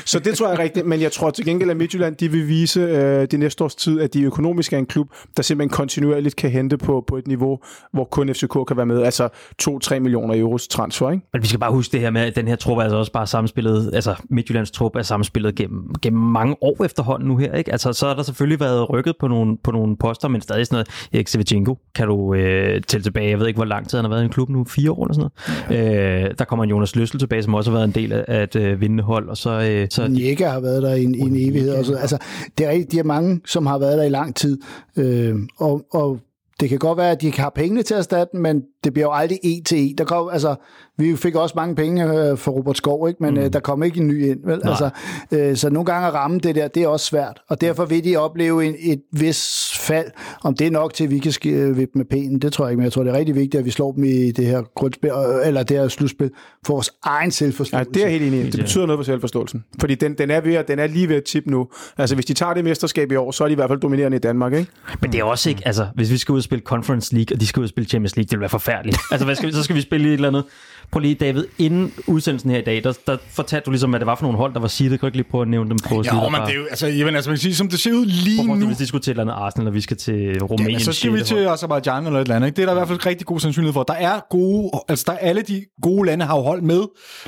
så det tror jeg er rigtigt. Men jeg tror til gengæld, at Midtjylland de vil vise øh, det næste års tid, at de økonomisk er en klub, der simpelthen kontinuerligt kan hente på, på et niveau, hvor kun FCK kan være med. Altså 2-3 millioner euros transfer, ikke? Men vi skal bare huske det her med, at den her trup er altså også bare samspillet, altså Midtjyllands trup er samspillet gennem, gennem mange år efterhånden nu her. Ikke? Altså, så har der selvfølgelig været rykket på nogle, på nogle poster, men stadig sådan noget. Erik Sevchenko kan du øh, tælle tilbage. Jeg ved ikke, hvor lang tid han har været i en klub nu. Fire år eller sådan noget. Ja. Øh, der kommer en Jonas Løssel tilbage, som også har været en del af et øh, vindende hold. Og så, øh, så Njække har været der i en, en evighed. Også. Altså, det er, de er mange, som har været der i lang tid. Øh, og, og det kan godt være, at de ikke har pengene til at erstatte men det bliver jo aldrig en til en. Der kom, altså, vi fik også mange penge øh, for Robert Skov, ikke? men mm. øh, der kom ikke en ny ind. Vel? Altså, øh, så nogle gange at ramme det der, det er også svært. Og derfor vil de opleve en, et vis fald. Om det er nok til, at vi kan øh, vippe med penen, det tror jeg ikke. Men jeg tror, det er rigtig vigtigt, at vi slår dem i det her grundspil, øh, eller det her slutspil, for vores egen selvforståelse. Ja, det er helt enig Det betyder noget for selvforståelsen. Fordi den, den, er ved at, den er lige ved at tippe nu. Altså, hvis de tager det mesterskab i år, så er de i hvert fald dominerende i Danmark, ikke? Men det er også ikke, altså, hvis vi skal ud og spille Conference League, og de skal ud og spille Champions League, det vil være forfærdeligt. altså, hvad skal vi, så skal vi spille i et eller andet Prøv lige, David, inden udsendelsen her i dag, der, der fortalte du ligesom, hvad det var for nogle hold, der var seedet. Kan du ikke lige prøve at nævne dem på Ja, men det er jo, altså, jamen, altså, man kan sige, som det ser ud lige Hvorfor, nu... Hvis de skulle til et eller andet Arsenal, eller vi skal til Rumænien. Ja, så skal vi til Azerbaijan eller et eller andet. Ikke? Det er der i hvert fald rigtig god sandsynlighed for. Der er gode, altså der er alle de gode lande har jo hold med,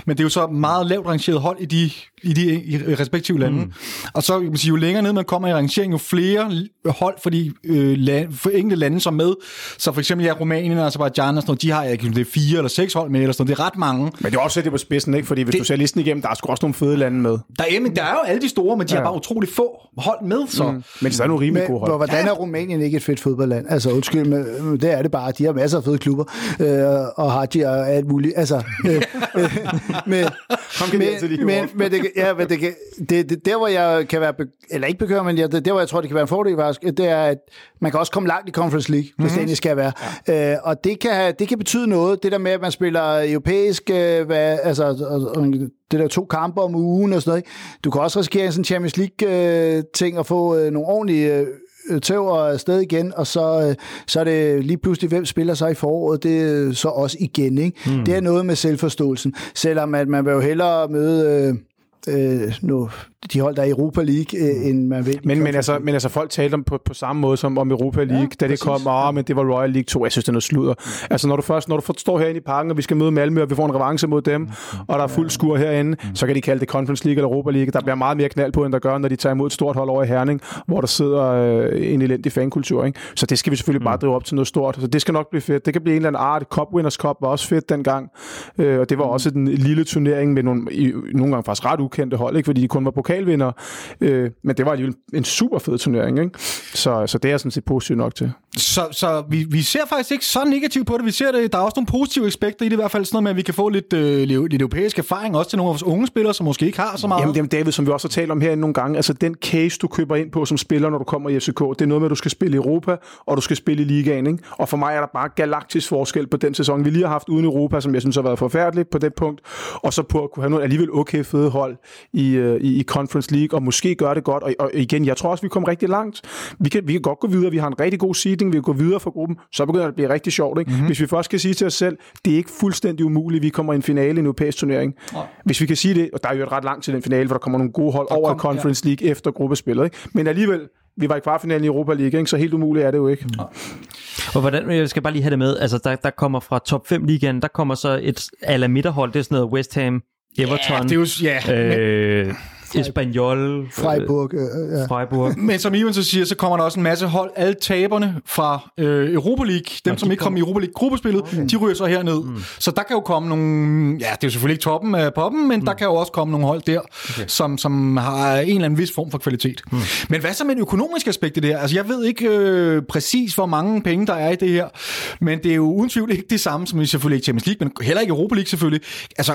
men det er jo så meget lavt rangeret hold i de, i de i respektive lande. Mm. Og så kan man sige, jo længere ned man kommer i rangeringen, jo flere hold for de øh, land, for enkelte lande som med. Så for eksempel ja, Rumænien og Azerbaijan og sådan noget, de har ikke det er fire eller seks hold med, eller sådan noget. Det er ret mange. Men det er også det på spidsen, ikke? Fordi hvis det, du ser listen igennem, der er sgu også nogle fede lande med. Der er, men der er jo alle de store, men de ja. har bare utrolig få hold med, så. Mm. Men der er nogle rimelig gode hold. Hvordan er Rumænien ikke et fedt fodboldland? Altså, undskyld, men det er det bare. De har masser af fede klubber, øh, og har de og alt muligt. Altså, øh, øh, men, men, men, men, det, ja, men det, det, det, der, hvor jeg kan være, eller ikke bekymret, men jeg, det, der, hvor jeg tror, det kan være en fordel, faktisk, det er, at man kan også komme langt i Conference League, hvis mm-hmm. det egentlig skal være. Ja. Øh, og det kan, det kan betyde noget, det der med, at man spiller europæisk, øh, hvad, altså, det der to kampe om ugen og sådan noget. Ikke? Du kan også risikere en sådan Champions League-ting øh, og få øh, nogle ordentlige øh, tæver afsted igen, og så, øh, så er det lige pludselig, hvem spiller sig i foråret, det er så også igen. Ikke? Mm. Det er noget med selvforståelsen. Selvom at man vil jo hellere møde... Øh, øh, nu de hold, der er i Europa League, øh, end man vil. Men, men, altså, men altså, folk talte om på, på samme måde som om Europa League, ja, da det kom, ah, men det var Royal League 2. Jeg synes, det er noget sludder. Mm. Altså, når du først når du står herinde i parken, og vi skal møde Malmø, og vi får en revanche mod dem, mm. og der er fuld skur herinde, mm. så kan de kalde det Conference League eller Europa League. Der bliver meget mere knald på, end der gør, når de tager imod et stort hold over i Herning, hvor der sidder øh, en elendig fankultur. Ikke? Så det skal vi selvfølgelig mm. bare drive op til noget stort. Så det skal nok blive fedt. Det kan blive en eller anden art. Cup Winners Cup var også fedt dengang, øh, og det var også den lille turnering med nogle, i, nogle gange faktisk ret ukendte hold, ikke? fordi de kun var pokalvinder. Øh, men det var alligevel en super fed turnering, ikke? Så, så det er jeg sådan set positivt nok til. Så, så vi, vi ser faktisk ikke så negativt på det. Vi ser det, der er også nogle positive aspekter i det, i hvert fald sådan noget med, at vi kan få lidt, øh, lidt europæisk erfaring, også til nogle af vores unge spillere, som måske ikke har så meget. Jamen, jamen David, som vi også har talt om her nogle gange, altså den case, du køber ind på som spiller, når du kommer i FCK, det er noget med, at du skal spille i Europa, og du skal spille i ligaen, ikke? Og for mig er der bare galaktisk forskel på den sæson, vi lige har haft uden Europa, som jeg synes har været forfærdeligt på det punkt, og så på at kunne have nogle alligevel okay fede hold i, øh, i, i Conference League, og måske gøre det godt. Og, og igen, jeg tror også, vi kommer rigtig langt. Vi kan, vi kan godt gå videre. Vi har en rigtig god seeding. Vi kan gå videre for gruppen. Så begynder det at blive rigtig sjovt. Ikke? Mm-hmm. Hvis vi først kan sige til os selv, det er ikke fuldstændig umuligt, vi kommer i en finale i en europæisk turnering. Nej. Hvis vi kan sige det, og der er jo et ret langt til den finale, hvor der kommer nogle gode hold der over kom, Conference League ja. efter gruppespillet. Ikke? Men alligevel, vi var i kvartfinalen i Europa League, ikke? så helt umuligt er det jo ikke. Ja. Og hvordan, jeg skal bare lige have det med, altså der, der kommer fra top 5 ligaen, der kommer så et ala midterhold, det er sådan noget West Ham, Everton, ja, det er jo, ja, øh, Espanyol. Freiburg. Øh, ja. Freiburg. Men som Ivan så siger, så kommer der også en masse hold. Alle taberne fra øh, Europa League, dem ja, som ikke kom i Europa League gruppespillet, mm. de ryger så herned. Mm. Så der kan jo komme nogle, ja, det er jo selvfølgelig ikke toppen af poppen, men mm. der kan jo også komme nogle hold der, okay. som, som har en eller anden vis form for kvalitet. Mm. Men hvad så med det økonomiske aspekt i det her? Altså jeg ved ikke øh, præcis, hvor mange penge der er i det her, men det er jo uden tvivl ikke det samme som i selvfølgelig ikke Champions League, men heller ikke Europa League selvfølgelig. Altså,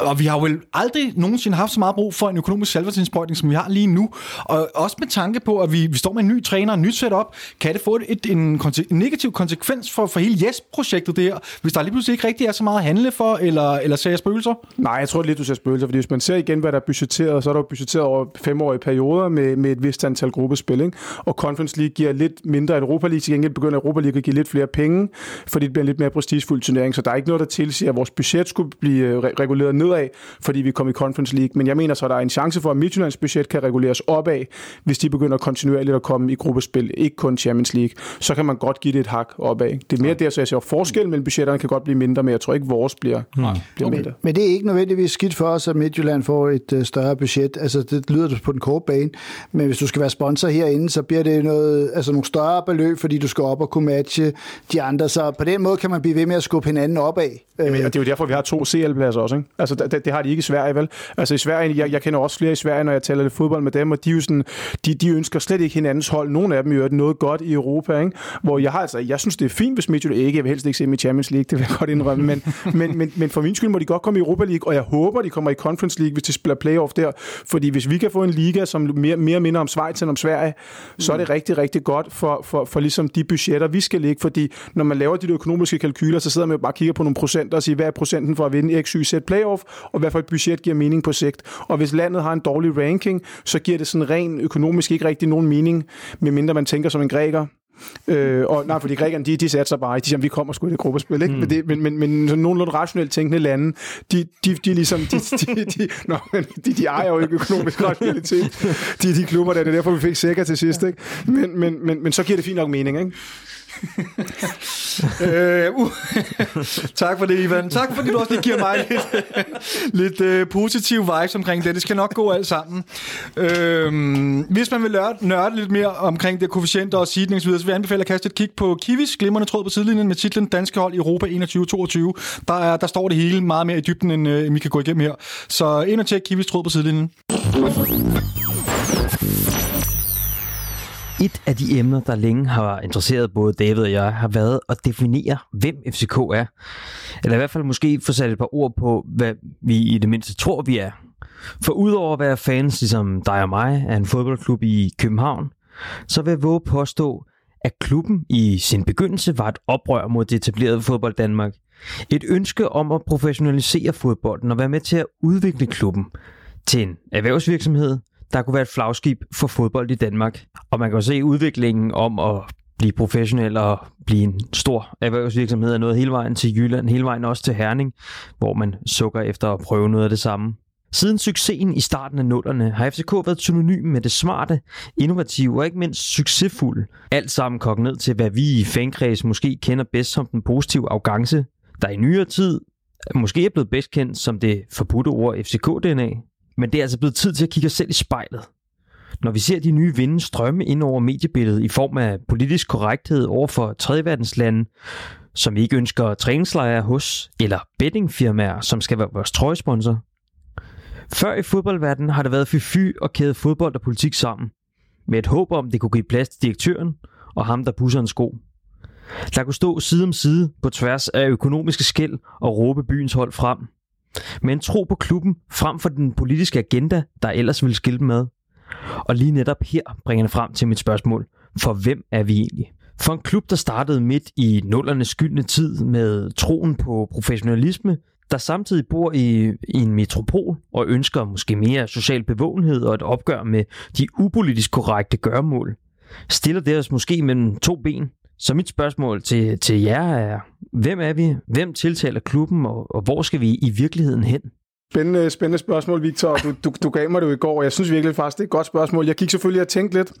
og vi har jo vel aldrig nogensinde haft så meget brug for en økonomisk økonomisk salgsindsprøjtning, som vi har lige nu. Og også med tanke på, at vi, vi står med en ny træner, en nyt setup, kan det få et, et, en, en negativ konsekvens for, for hele Yes-projektet det her, hvis der lige pludselig ikke rigtig er så meget at handle for, eller, eller ser jeg spøgelser? Nej, jeg tror lidt, du ser spøgelser, fordi hvis man ser igen, hvad der er budgetteret, så er der budgetteret over femårige perioder med, med et vist antal gruppespil, ikke? og Conference League giver lidt mindre end Europa League, til gengæld begynder Europa League at give lidt flere penge, fordi det bliver en lidt mere prestigefuld turnering, så der er ikke noget, der tilsiger, at vores budget skulle blive øh, reguleret nedad, fordi vi kom i Conference League, men jeg mener så, at der er en chance chance for, at Midtjyllands budget kan reguleres opad, hvis de begynder kontinuerligt at komme i gruppespil, ikke kun Champions League, så kan man godt give det et hak opad. Det er mere der, så jeg ser forskel mellem budgetterne kan godt blive mindre, men jeg tror ikke, vores bliver, Nej. bliver okay. mindre. Men det er ikke nødvendigvis skidt for os, at Midtjylland får et uh, større budget. Altså, det lyder på den korte bane, men hvis du skal være sponsor herinde, så bliver det noget, altså nogle større beløb, fordi du skal op og kunne matche de andre. Så på den måde kan man blive ved med at skubbe hinanden opad. Jamen, og det er jo derfor, vi har to CL-pladser også. Ikke? Altså, det, det, har de ikke i Sverige, vel? Altså i Sverige, jeg, jeg kender også flere i Sverige, når jeg taler lidt fodbold med dem, og de, er jo sådan, de, de ønsker slet ikke hinandens hold. Nogle af dem gør noget godt i Europa, ikke? hvor jeg har altså, jeg synes, det er fint, hvis Midtjylland ikke, jeg vil helst ikke se dem i Champions League, det vil jeg godt indrømme, men, men, men, men for min skyld må de godt komme i Europa League, og jeg håber, de kommer i Conference League, hvis de spiller playoff der, fordi hvis vi kan få en liga, som mere, mere minder om Schweiz end om Sverige, så er det rigtig, rigtig godt for, for, for ligesom de budgetter, vi skal ligge, fordi når man laver de økonomiske kalkyler, så sidder man jo bare og kigger på nogle procenter og siger, hvad er procenten for at vinde x, y, z playoff, og hvad for et budget giver mening på sigt. Og hvis landet har en dårlig ranking, så giver det sådan rent økonomisk ikke rigtig nogen mening, medmindre man tænker som en græker. Øh, og nej, fordi grækerne, de, de satser bare De siger, vi kommer sgu i det gruppespil, ikke? Mm. Men, det, men, men, men sådan nogenlunde rationelt tænkende lande, de, de, de ligesom, de, de, de, nå, de, de ejer jo ikke økonomisk rationalitet. De, de klubber der, det er derfor, vi fik sikker til sidst, ikke? Men, men, men, men så giver det fint nok mening, ikke? Øh, uh, tak for det, Ivan. Tak fordi du også lige giver mig lidt, lidt uh, positiv vibes omkring det. Det skal nok gå alt sammen. Øh, hvis man vil nørde, nørde lidt mere omkring det koefficienter og seedning så videre, så vil jeg anbefale at kaste et kig på Kiwis glimrende tråd på sidelinjen med titlen Danske hold i Europa 21-22. Der, er, der står det hele meget mere i dybden, end, uh, vi kan gå igennem her. Så ind og tjek Kiwis tråd på sidelinjen. Et af de emner, der længe har interesseret både David og jeg, har været at definere, hvem FCK er. Eller i hvert fald måske få sat et par ord på, hvad vi i det mindste tror, vi er. For udover at være fans, ligesom dig og mig, af en fodboldklub i København, så vil jeg våge påstå, at klubben i sin begyndelse var et oprør mod det etablerede fodbold Danmark. Et ønske om at professionalisere fodbolden og være med til at udvikle klubben til en erhvervsvirksomhed, der kunne være et flagskib for fodbold i Danmark. Og man kan jo se udviklingen om at blive professionel og blive en stor erhvervsvirksomhed er noget hele vejen til Jylland, hele vejen også til Herning, hvor man sukker efter at prøve noget af det samme. Siden succesen i starten af nullerne har FCK været synonym med det smarte, innovative og ikke mindst succesfulde. Alt sammen kogt ned til, hvad vi i fankreds måske kender bedst som den positive arrogance, der i nyere tid måske er blevet bedst kendt som det forbudte ord FCK-DNA. Men det er altså blevet tid til at kigge os selv i spejlet. Når vi ser de nye vinde strømme ind over mediebilledet i form af politisk korrekthed over for tredjeverdenslande, som vi ikke ønsker træningslejre hos, eller bettingfirmaer, som skal være vores trøjesponsor. Før i fodboldverdenen har det været fy og kæde fodbold og politik sammen, med et håb om, det kunne give plads til direktøren og ham, der pusser en sko. Der kunne stå side om side på tværs af økonomiske skæld og råbe byens hold frem – men tro på klubben frem for den politiske agenda, der ellers vil skille med. Og lige netop her bringer jeg frem til mit spørgsmål. For hvem er vi egentlig? For en klub, der startede midt i nullernes skyldne tid med troen på professionalisme, der samtidig bor i, i en metropol og ønsker måske mere social bevågenhed og et opgør med de upolitisk korrekte gørmål, stiller det os måske mellem to ben. Så mit spørgsmål til, til jer er, hvem er vi? Hvem tiltaler klubben, og, og hvor skal vi i virkeligheden hen? Spændende, spændende spørgsmål, Victor. Du, du, du gav mig det jo i går, og jeg synes virkelig faktisk, det er et godt spørgsmål. Jeg gik selvfølgelig og tænkte lidt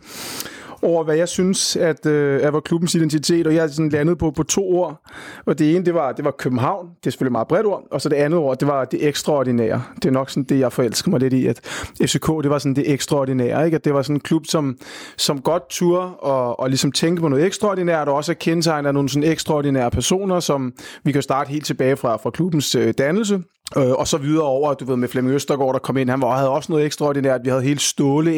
over, hvad jeg synes, at øh, at var klubbens identitet, og jeg er sådan landet på, på to ord. Og det ene, det var, det var København, det er selvfølgelig meget bredt ord, og så det andet ord, det var det ekstraordinære. Det er nok sådan det, jeg forelsker mig lidt i, at FCK, det var sådan det ekstraordinære, ikke? at det var sådan en klub, som, som godt tur og, og ligesom tænke på noget ekstraordinært, og også er kendetegnet af nogle sådan ekstraordinære personer, som vi kan starte helt tilbage fra, fra klubbens øh, dannelse, Øh, og så videre over, du ved, med Flemming Østergaard, der kom ind. Han var, havde også noget ekstraordinært. Vi havde hele ståle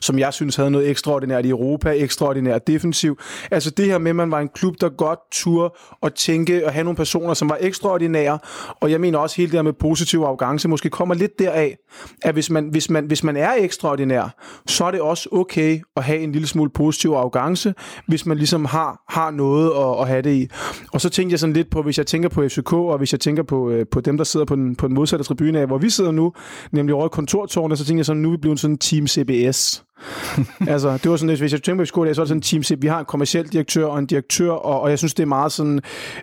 som jeg synes havde noget ekstraordinært i Europa, ekstraordinært defensiv. Altså det her med, at man var en klub, der godt turde og tænke og have nogle personer, som var ekstraordinære. Og jeg mener også hele det her med positiv arrogance, måske kommer lidt deraf, at hvis man, hvis man, hvis man er ekstraordinær, så er det også okay at have en lille smule positiv arrogance, hvis man ligesom har, har noget at, at have det i. Og så tænkte jeg sådan lidt på, hvis jeg tænker på FCK, og hvis jeg tænker på, øh, på dem, der sidder på den, på den modsatte tribune af, hvor vi sidder nu, nemlig over i kontortårnet, så tænker jeg sådan, nu er vi blevet sådan en Team CBS. altså, det var sådan, hvis jeg tænker på skole, så er det sådan en team, vi har en kommersiel direktør og en direktør, og, og jeg synes, det er meget sådan,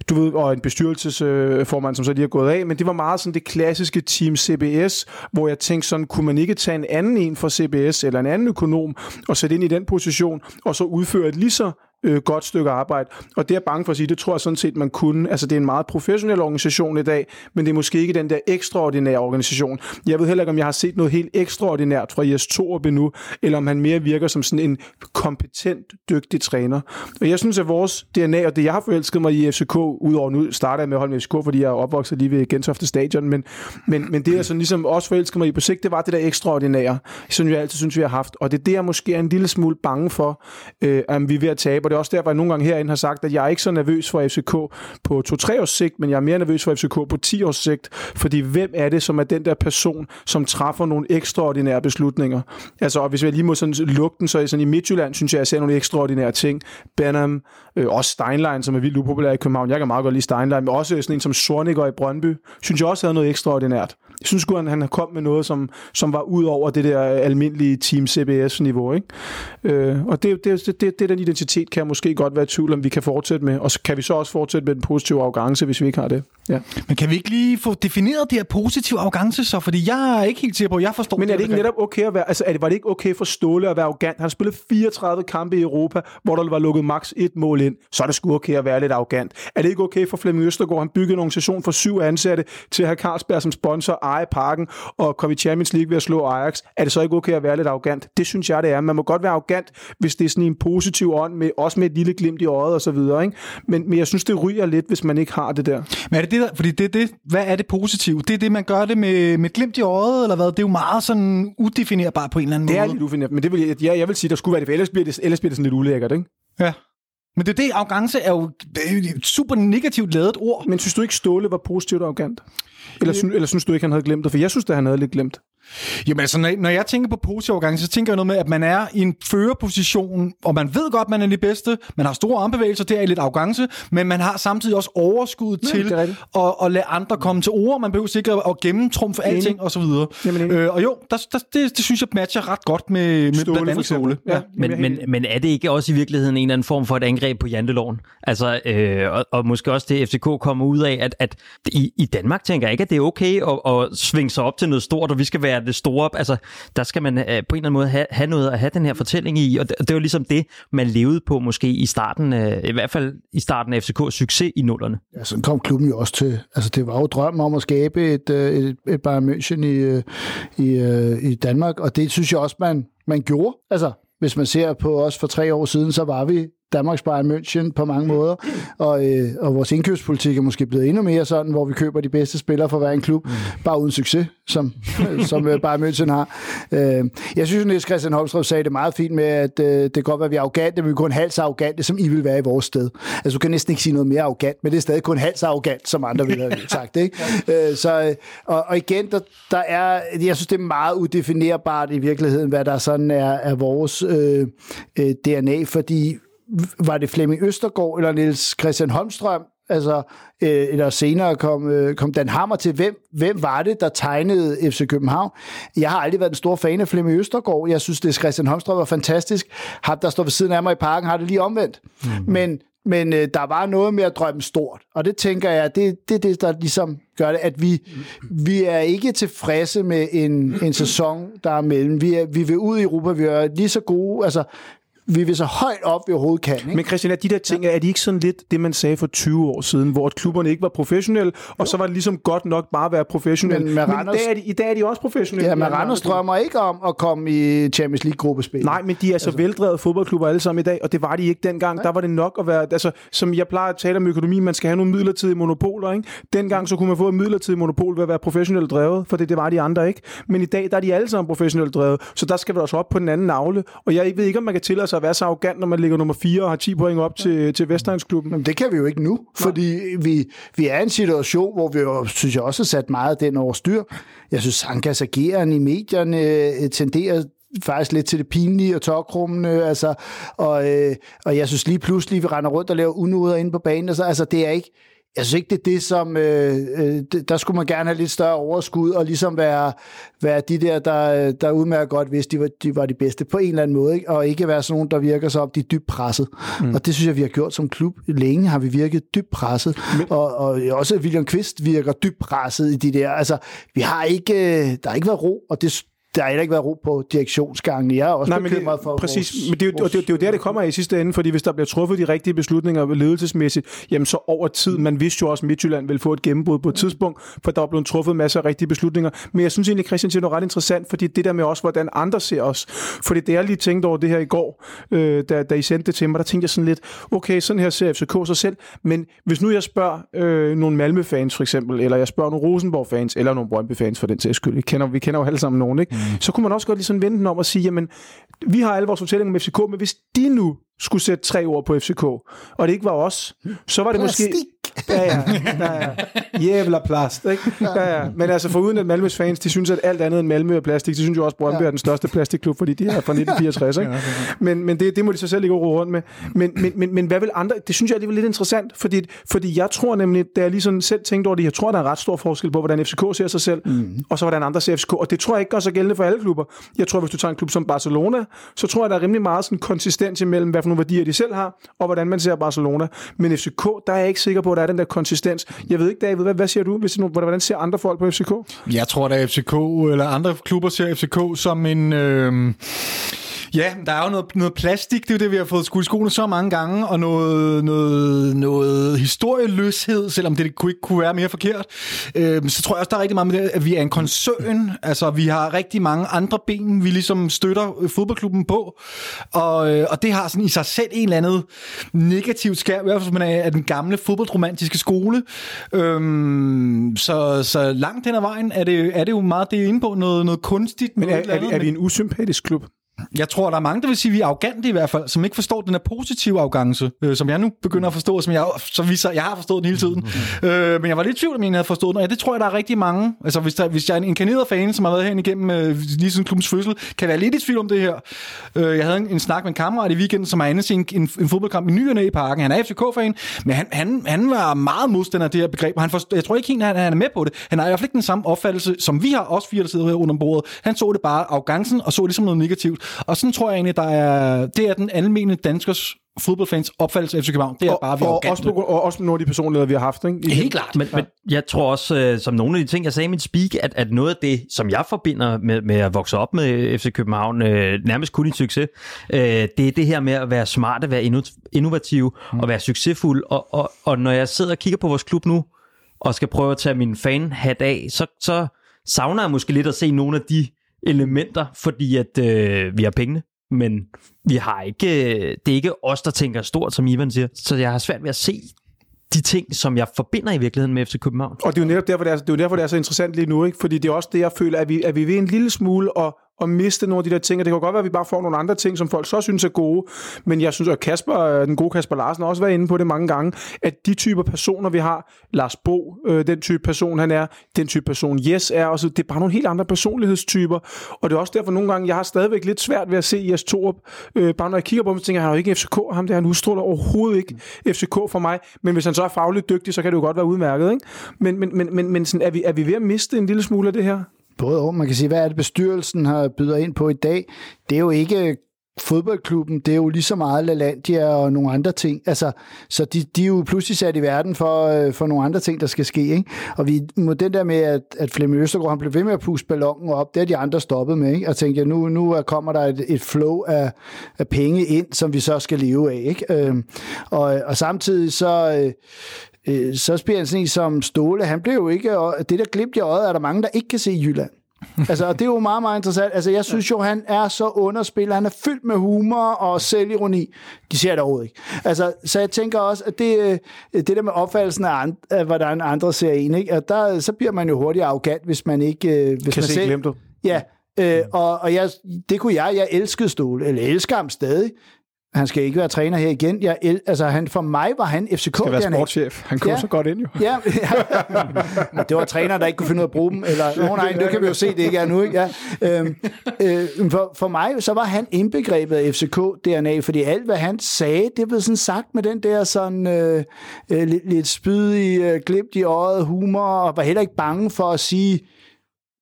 du ved, og en bestyrelsesformand, som så lige er gået af, men det var meget sådan det klassiske team CBS, hvor jeg tænkte sådan, kunne man ikke tage en anden en fra CBS, eller en anden økonom, og sætte ind i den position, og så udføre et lige så øh, godt stykke arbejde. Og det er jeg bange for at sige, det tror jeg sådan set, man kunne. Altså, det er en meget professionel organisation i dag, men det er måske ikke den der ekstraordinære organisation. Jeg ved heller ikke, om jeg har set noget helt ekstraordinært fra Jes Torup endnu, eller om han mere virker som sådan en kompetent, dygtig træner. Og jeg synes, at vores DNA, og det jeg har forelsket mig i FCK, udover nu starter jeg med at holde med FCK, fordi jeg er opvokset lige ved Gentofte Stadion, men, men, men det, jeg sådan ligesom også forelskede mig i på sigt, det var det der ekstraordinære, som jeg altid synes, vi har haft. Og det er det, jeg måske er en lille smule bange for, øh, at vi er ved at tabe det er også derfor, jeg nogle gange herinde har sagt, at jeg er ikke så nervøs for FCK på 2-3 års sigt, men jeg er mere nervøs for FCK på 10 års sigt, fordi hvem er det, som er den der person, som træffer nogle ekstraordinære beslutninger? Altså, og hvis jeg lige må sådan lukke den, så sådan i Midtjylland, synes jeg, jeg ser nogle ekstraordinære ting. Benham, øh, også Steinlein, som er vildt upopulær i København. Jeg kan meget godt lide Steinlein, men også sådan en som Sorniger i Brøndby, synes jeg også havde noget ekstraordinært. Jeg synes at han kom med noget, som, som var ud over det der almindelige Team CBS-niveau. Ikke? Øh, og det, det, det, det, det, den identitet kan jeg måske godt være i tvivl om, vi kan fortsætte med. Og så kan vi så også fortsætte med den positive arrogance, hvis vi ikke har det. Ja. Men kan vi ikke lige få defineret det her positive arrogance så? Fordi jeg er ikke helt sikker på, jeg forstår Men er det ikke netop okay at være, altså er det, var det ikke okay for Ståle at være arrogant? Han har spillet 34 kampe i Europa, hvor der var lukket maks et mål ind. Så er det sgu okay at være lidt arrogant. Er det ikke okay for Flemming Østergaard? Han byggede en organisation for syv ansatte til at have Carlsberg som sponsor, eje parken og komme i Champions League ved at slå Ajax. Er det så ikke okay at være lidt arrogant? Det synes jeg, det er. Man må godt være arrogant, hvis det er sådan en positiv ånd, med, også med et lille glimt i øjet og så videre. Ikke? Men, men jeg synes, det ryger lidt, hvis man ikke har det der. Men er det det der, fordi det, det, hvad er det positive? Det er det, man gør det med, med glimt i øjet, eller hvad? Det er jo meget sådan udefinerbart på en eller anden det måde. Det er lidt udefinerbart, men det vil, jeg, ja, jeg vil sige, der skulle være det, for ellers bliver det, ellers bliver det sådan lidt ulækkert, ikke? Ja. Men det er det, arrogance er jo et super negativt lavet ord. Men synes du ikke, Ståle var positivt arrogant? Eller, synes, eller synes du ikke, han havde glemt det? For jeg synes, at han havde lidt glemt. Jamen altså, når, når jeg tænker på positiv overgang, så tænker jeg noget med, at man er i en førerposition, og man ved godt, man er det bedste, man har store armbevægelser, det er lidt arrogance, men man har samtidig også overskud Nej, til at, at lade andre komme til ord, man behøver sikkert at gennemtrumfe alting og så videre. Jamen, øh, og jo, der, der, det, det synes jeg matcher ret godt med, med Ståle, blandt andet Ståle. Ja, men, men, men er det ikke også i virkeligheden en eller anden form for et angreb på janteloven? Altså, øh, og, og måske også det FCK kommer ud af, at, at i, i Danmark tænker jeg ikke, at det er okay at, at svinge sig op til noget stort, og vi skal være det store. Altså, der skal man øh, på en eller anden måde have, have noget at have den her fortælling i, og det, det var ligesom det, man levede på måske i starten, øh, i hvert fald i starten af FCK's succes i nullerne. Ja, sådan kom klubben jo også til. Altså, det var jo drømmen om at skabe et, øh, et, et Bayern München i, øh, i, øh, i Danmark, og det synes jeg også, man, man gjorde. Altså, hvis man ser på os for tre år siden, så var vi Danmarks Bayern München på mange måder, og, øh, og vores indkøbspolitik er måske blevet endnu mere sådan, hvor vi køber de bedste spillere for hver en klub, mm. bare uden succes, som, som øh, Bayern München har. Øh, jeg synes, at Christian Holmstrøm sagde det meget fint med, at øh, det kan godt være, at vi er arrogante, men vi er kun halvt så arrogante, som I vil være i vores sted. Altså, du kan næsten ikke sige noget mere arrogant, men det er stadig kun halvt så arrogant, som andre ville have sagt. Ikke? øh, så, øh, og, og igen, der, der er, jeg synes, det er meget udefinerbart i virkeligheden, hvad der sådan er, er vores øh, øh, DNA, fordi var det Flemming Østergaard eller Niels Christian Holmstrøm, altså, øh, eller senere kom, øh, kom Dan Hammer til, hvem, hvem var det, der tegnede FC København? Jeg har aldrig været en stor fan af Flemming Østergaard. Jeg synes, det Christian Holmstrøm var fantastisk. Ham, der står ved siden af mig i parken, har det lige omvendt. Mm. Men, men øh, der var noget med at drømme stort, og det tænker jeg, det er det, det, der ligesom gør det, at vi, vi er ikke tilfredse med en, en sæson, der er mellem. Vi, er, vi vil ud i Europa, vi er lige så gode, altså vi vil så højt op, vi overhovedet kan. Ikke? Men Christian, er de der ting, er de ikke sådan lidt det, man sagde for 20 år siden, hvor klubberne ikke var professionelle, og så var det ligesom godt nok bare at være professionelle. Men, men Randers, i, dag er de, i dag er de også professionelle. Ja, men Randers drømmer ikke om at komme i Champions League-gruppespil. Nej, men de er så altså. veldrevet fodboldklubber alle sammen i dag, og det var de ikke dengang. Nej. Der var det nok at være, altså, som jeg plejer at tale om økonomi, man skal have nogle midlertidige monopoler. Ikke? Dengang så kunne man få et midlertidigt monopol ved at være professionelt drevet, for det, det var de andre ikke. Men i dag, der er de alle sammen professionelt drevet, så der skal vi også op på den anden navle. Og jeg ved ikke, om man kan tillade sig at være så arrogant, når man ligger nummer 4 og har 10 point op til, til Vestegnsklubben. Men det kan vi jo ikke nu, Nej. fordi vi, vi er i en situation, hvor vi jo, synes jeg også har sat meget af den over styr. Jeg synes, Sankas ageren i medierne øh, tenderer faktisk lidt til det pinlige og tokrummende, altså, og, øh, og jeg synes lige pludselig, vi render rundt og laver unoder inde på banen, altså, altså det er ikke, jeg synes ikke, det er det, som... Øh, øh, der skulle man gerne have lidt større overskud, og ligesom være, være de der, der, der udmærker godt, hvis de var, de var de bedste på en eller anden måde, ikke? og ikke være sådan nogen, der virker så op, de er dybt presset. Mm. Og det synes jeg, vi har gjort som klub. Længe har vi virket dybt presset, Men... og, og også William Kvist virker dybt presset i de der... Altså, vi har ikke... Øh, der har ikke været ro, og det, der har heller ikke været ro på direktionsgangen. Jeg er også Nej, bekymret det, for Præcis, vores, men det er, jo, vores, det, er jo der, det kommer i sidste ende, fordi hvis der bliver truffet de rigtige beslutninger ledelsesmæssigt, jamen så over tid, man vidste jo også, at Midtjylland ville få et gennembrud på et tidspunkt, for der var blevet truffet masser af rigtige beslutninger. Men jeg synes egentlig, Christian siger noget ret interessant, fordi det der med også, hvordan andre ser os. Fordi det jeg lige tænkte over det her i går, øh, da, da I sendte det til mig, der tænkte jeg sådan lidt, okay, sådan her ser FCK sig selv, men hvis nu jeg spørger øh, nogle Malmø-fans for eksempel, eller jeg spørger nogle Rosenborg-fans, eller nogle Brøndby-fans for den sags skyld, vi kender, vi kender jo alle sammen nogen, ikke? Mm. så kunne man også godt lige sådan vende den om og sige, jamen, vi har alle vores fortællinger med FCK, men hvis de nu skulle sætte tre ord på FCK, og det ikke var os, så var det Plastik. måske... Ja, ja. ja, ja. Jævla plast, ikke? Ja, ja. Men altså, for uden at Malmøs fans, de synes, at alt andet end Malmø er plastik, de synes jo også, at Brøndby ja. er den største plastikklub, fordi de er fra 1964, ikke? Men, men det, det må de så selv ikke gå rundt med. Men, men, men, men hvad vil andre... Det synes jeg er lidt interessant, fordi, fordi jeg tror nemlig, da jeg lige sådan selv tænkte over det, jeg tror, der er ret stor forskel på, hvordan FCK ser sig selv, mm. og så hvordan andre ser FCK. Og det tror jeg ikke gør sig gældende for alle klubber. Jeg tror, hvis du tager en klub som Barcelona, så tror jeg, der er rimelig meget sådan konsistens imellem, hvad for nogle værdier de selv har, og hvordan man ser Barcelona. Men FCK, der er jeg ikke sikker på, der er den der konsistens. Jeg ved ikke, David, hvad, hvad siger du? Hvis, hvordan ser andre folk på FCK? Jeg tror, at FCK eller andre klubber ser FCK som en... Øh Ja, der er jo noget, noget plastik, det er jo det, vi har fået skudt i skoene så mange gange, og noget, noget, noget historieløshed, selvom det kunne ikke kunne være mere forkert. Øh, så tror jeg også, der er rigtig meget med det, at vi er en koncern. Altså, vi har rigtig mange andre ben, vi ligesom støtter fodboldklubben på. Og, øh, og det har sådan i sig selv en eller anden negativt skær, i hvert fald man er af den gamle fodboldromantiske skole. Øh, så, så langt hen ad vejen er det, er det jo meget det er inde på, noget, noget kunstigt. Men er, er, er vi en usympatisk klub? Jeg tror, der er mange, der vil sige, at vi er arrogante i hvert fald, som ikke forstår den her positive arrogance, øh, som jeg nu begynder at forstå, som jeg, som viser, jeg har forstået den hele tiden. Øh, men jeg var lidt i tvivl, om jeg havde forstået den, og ja, det tror jeg, der er rigtig mange. Altså, hvis, der, hvis jeg er en inkarneret fan, som har været herinde igennem øh, lige siden klubbens fødsel, kan være lidt i tvivl om det her. Øh, jeg havde en, en snak med en kammerat i weekenden, som har andet en, en, en fodboldkamp i ny i parken. Han er FCK-fan, men han, han, han var meget modstander af det her begreb, og han forstod, jeg tror ikke helt, at han er med på det. Han har i hvert fald ikke den samme opfattelse, som vi har, også fire, der sidder her under bordet. Han så det bare arrogancen, og så det som noget negativt. Og sådan tror jeg egentlig, der er, det er den almindelige danskers fodboldfans opfattelse af FC København, det er og, bare, vi og, også, og også nogle af de personligheder, vi har haft. Ikke? Helt klart. Men, ja. men jeg tror også, øh, som nogle af de ting, jeg sagde i mit speak, at, at noget af det, som jeg forbinder med, med at vokse op med FC København, øh, nærmest kun en succes, øh, det er det her med at være smart, at være innovativ mm. og være succesfuld. Og, og, og når jeg sidder og kigger på vores klub nu, og skal prøve at tage min fan-hat af, så, så savner jeg måske lidt at se nogle af de elementer, fordi at øh, vi har pengene men vi har ikke, øh, det er ikke os, der tænker stort, som Ivan siger. Så jeg har svært ved at se de ting, som jeg forbinder i virkeligheden med FC København. Og det er jo netop derfor, det er, det er, jo derfor, det er så interessant lige nu, ikke? fordi det er også det, jeg føler, at vi, at vi ved en lille smule at, at miste nogle af de der ting, og det kan godt være, at vi bare får nogle andre ting, som folk så synes er gode, men jeg synes, at Kasper, øh, den gode Kasper Larsen har også været inde på det mange gange, at de typer personer, vi har, Lars Bo, øh, den type person, han er, den type person, Yes er, også, det er bare nogle helt andre personlighedstyper, og det er også derfor nogle gange, jeg har stadigvæk lidt svært ved at se Jes Torup, øh, bare når jeg kigger på ham, så tænker jeg, han er jo ikke FCK, ham der, han udstråler overhovedet ikke FCK for mig, men hvis han så er fagligt dygtig, så kan det jo godt være udmærket, ikke? Men, men, men, men, men sådan, er, vi, er vi ved at miste en lille smule af det her? Både og. Man kan sige, hvad er det bestyrelsen har byder ind på i dag? Det er jo ikke fodboldklubben, det er jo lige så meget LaLandia og nogle andre ting. Altså, så de, de er jo pludselig sat i verden for, øh, for nogle andre ting, der skal ske. Ikke? Og vi, må den der med, at, at Flemming Østergaard han blev ved med at puste ballonen op, det er de andre stoppet med. Ikke? Og tænkte, nu, nu kommer der et, et flow af, af penge ind, som vi så skal leve af. Ikke? Øhm, og, og samtidig så... Øh, øh, så spiller sådan en som Ståle. Han blev jo ikke... Det der glimt i øjet, er der mange, der ikke kan se i Jylland. altså, og det er jo meget, meget interessant. Altså, jeg synes jo, han er så underspillet. Han er fyldt med humor og selvironi. De ser det overhovedet ikke. Altså, så jeg tænker også, at det, øh, det der med opfattelsen af, and, af hvordan andre ser en, ikke? At der, så bliver man jo hurtigt arrogant, hvis man ikke... Øh, hvis kan man se selv, glemt Ja, øh, og, og jeg, det kunne jeg. Jeg elskede Ståle, eller elsker ham stadig. Han skal ikke være træner her igen. Jeg, altså, han, for mig var han FCK. Skal være sportschef. Han kom Ja. så godt ind jo. Ja, ja. det var træner, der ikke kunne finde ud af at bruge dem. Eller, oh, nej, det kan vi jo se, det ikke er nu. Ikke? Ja. Øhm, øh, for, for mig, så var han indbegrebet af FCK-DNA, fordi alt, hvad han sagde, det blev sådan sagt med den der sådan øh, øh, lidt, lidt spydig, øh, glimt i øjet, humor, og var heller ikke bange for at sige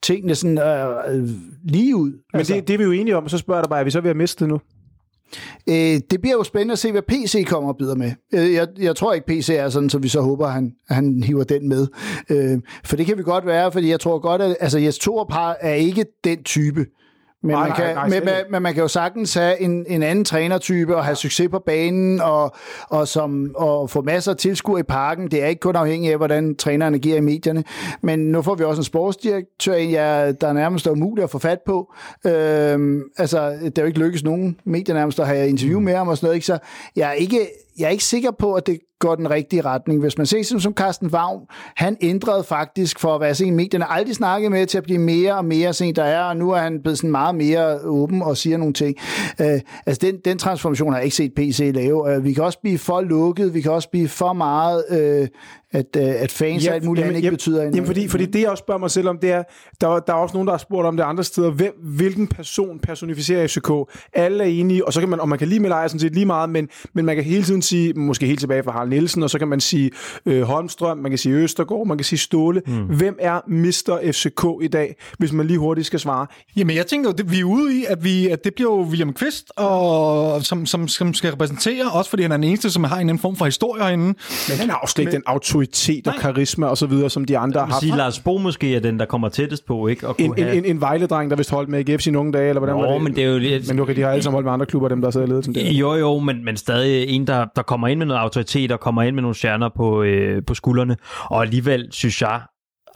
tingene sådan øh, øh, lige ud. Men det, det er vi jo enige om, og så spørger jeg dig bare, er vi så ved at miste det nu? Øh, det bliver jo spændende at se, hvad PC kommer og byder med. Øh, jeg, jeg tror ikke, PC er sådan, så vi så håber, at han, at han hiver den med. Øh, for det kan vi godt være, fordi jeg tror godt, at altså, Jes Torp har, er ikke den type. Men, Nej, man nej, kan, nej, slet men, ikke. men man kan jo sagtens have en, en anden trænertype og have succes på banen og, og, som, og få masser af tilskuere i parken. Det er ikke kun afhængigt af, hvordan træneren agerer i medierne. Men nu får vi også en sportsdirektør, ja, der nærmest er umuligt at få fat på. Øhm, altså, det er jo ikke lykkes nogen medier nærmest at have interview med ham og sådan noget. Ikke? Så jeg er ikke, jeg er ikke sikker på, at det går den rigtige retning. Hvis man ser sådan som Carsten Vagn, han ændrede faktisk for at være sådan en medierne aldrig snakket med til at blive mere og mere sådan der er, og nu er han blevet sådan meget mere åben og siger nogle ting. Øh, altså den, den transformation har jeg ikke set PC lave. Øh, vi kan også blive for lukket, vi kan også blive for meget, øh, at, øh, at fans ja, og alt muligt andet ikke betyder Jamen, fordi, fordi det, jeg også spørger mig selv om, det er, der, der er også nogen, der har spurgt om det andre steder, hvem, hvilken person personificerer FCK? Alle er enige, og så kan man, og man kan lige med sådan set lige meget, men, men man kan hele tiden sige, måske helt tilbage fra Harald Nielsen, og så kan man sige øh, Holmstrøm, man kan sige Østergaard, man kan sige Ståle. Mm. Hvem er Mr. FCK i dag, hvis man lige hurtigt skal svare? Jamen, jeg tænker jo, det, vi er ude i, at, vi, at det bliver jo William Kvist, og, som, som, som skal repræsentere, også fordi han er den eneste, som har en anden form for historie herinde. Men han har jo slet ikke den autoritet og Nej. karisma og så videre, som de andre har haft. sige, Lars Bo måske er den, der kommer tættest på, ikke? Kunne En, en, have... en, en Vejle-dreng, der vist holdt med AGF sine unge dage, eller hvordan Nå, var det? men det er jo lidt... Men nu kan de har alle sammen holdt med andre klubber, dem der sidder i ledelsen der. Jo, jo, men, men stadig en, der, der kommer ind med noget autoritet og kommer ind med nogle stjerner på, øh, på skuldrene. Og alligevel synes jeg,